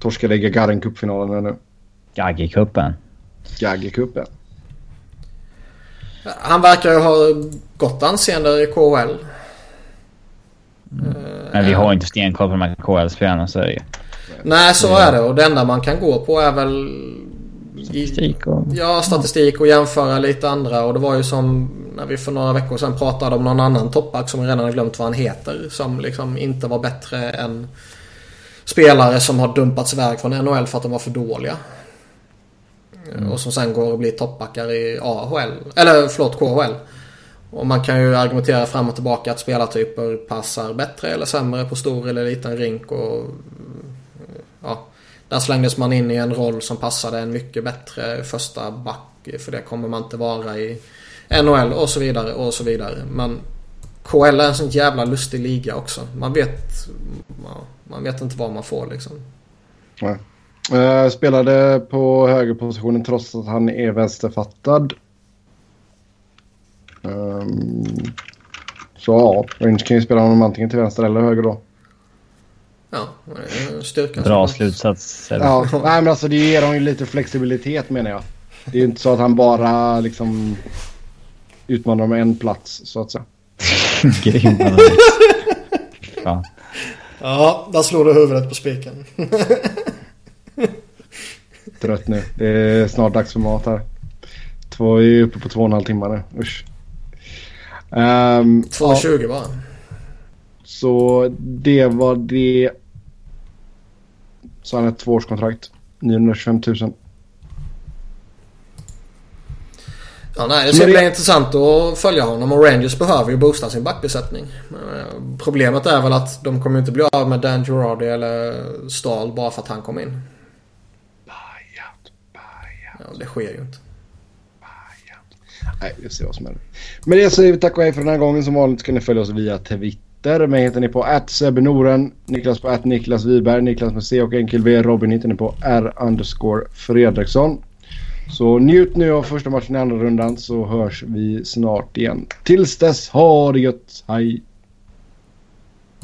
Torskade Gagarin Cup-finalen nu. Gagge-cupen. Gagge-cupen. Han verkar ju ha gott anseende i KHL. Men vi har inte stenkoll på de här KHL-spelarna så är det ju. Nej, så är det. Och det enda man kan gå på är väl... Statistik och... Ja, statistik och jämföra lite andra. Och det var ju som när vi för några veckor sedan pratade om någon annan toppback som vi redan har glömt vad han heter. Som liksom inte var bättre än spelare som har dumpats iväg från NHL för att de var för dåliga. Och som sen går och blir toppbackar i AHL. Eller förlåt, KHL. Och man kan ju argumentera fram och tillbaka att spelartyper passar bättre eller sämre på stor eller liten rink. Och, ja, där slängdes man in i en roll som passade en mycket bättre första back. För det kommer man inte vara i NHL och så vidare och så vidare. Men KL är en sån jävla lustig liga också. Man vet, man vet inte vad man får liksom. Nej. Eh, spelade på högerpositionen trots att han är vänsterfattad. Ehm, så ja, Rangers kan ju spela honom antingen till vänster eller höger då. Ja, är styrkan. Bra slutsats. Ja, nej men alltså det ger honom ju lite flexibilitet menar jag. Det är ju inte så att han bara liksom utmanar med en plats så att säga. Grym. Ja, där slår du huvudet på spiken. Trött nu. Det är snart dags för mat här. Två är ju uppe på två och en halv timme nu. Usch. Ehm, ja, 2,20 bara. så det var det. Så han har ett tvåårskontrakt. 925 000. Ja, nej, det ska Men det- bli intressant att följa honom och Rangers behöver ju boosta sin backbesättning. Eh, Problemet är väl att de kommer inte bli av med Dan Girardi eller Stahl bara för att han kom in och det sker ju inte. Nej, vi ser vad som händer. Med det säger vi tack och hej för den här gången. Som vanligt kan ni följa oss via Twitter. Mig heter ni på @sebnoren, Niklas på Niklas Wiberg, Niklas med C och enkel V. Robin hittar ni på R underscore Fredriksson. Så njut nu av första matchen i andra rundan så hörs vi snart igen. Tills dess, ha det gött. Hej!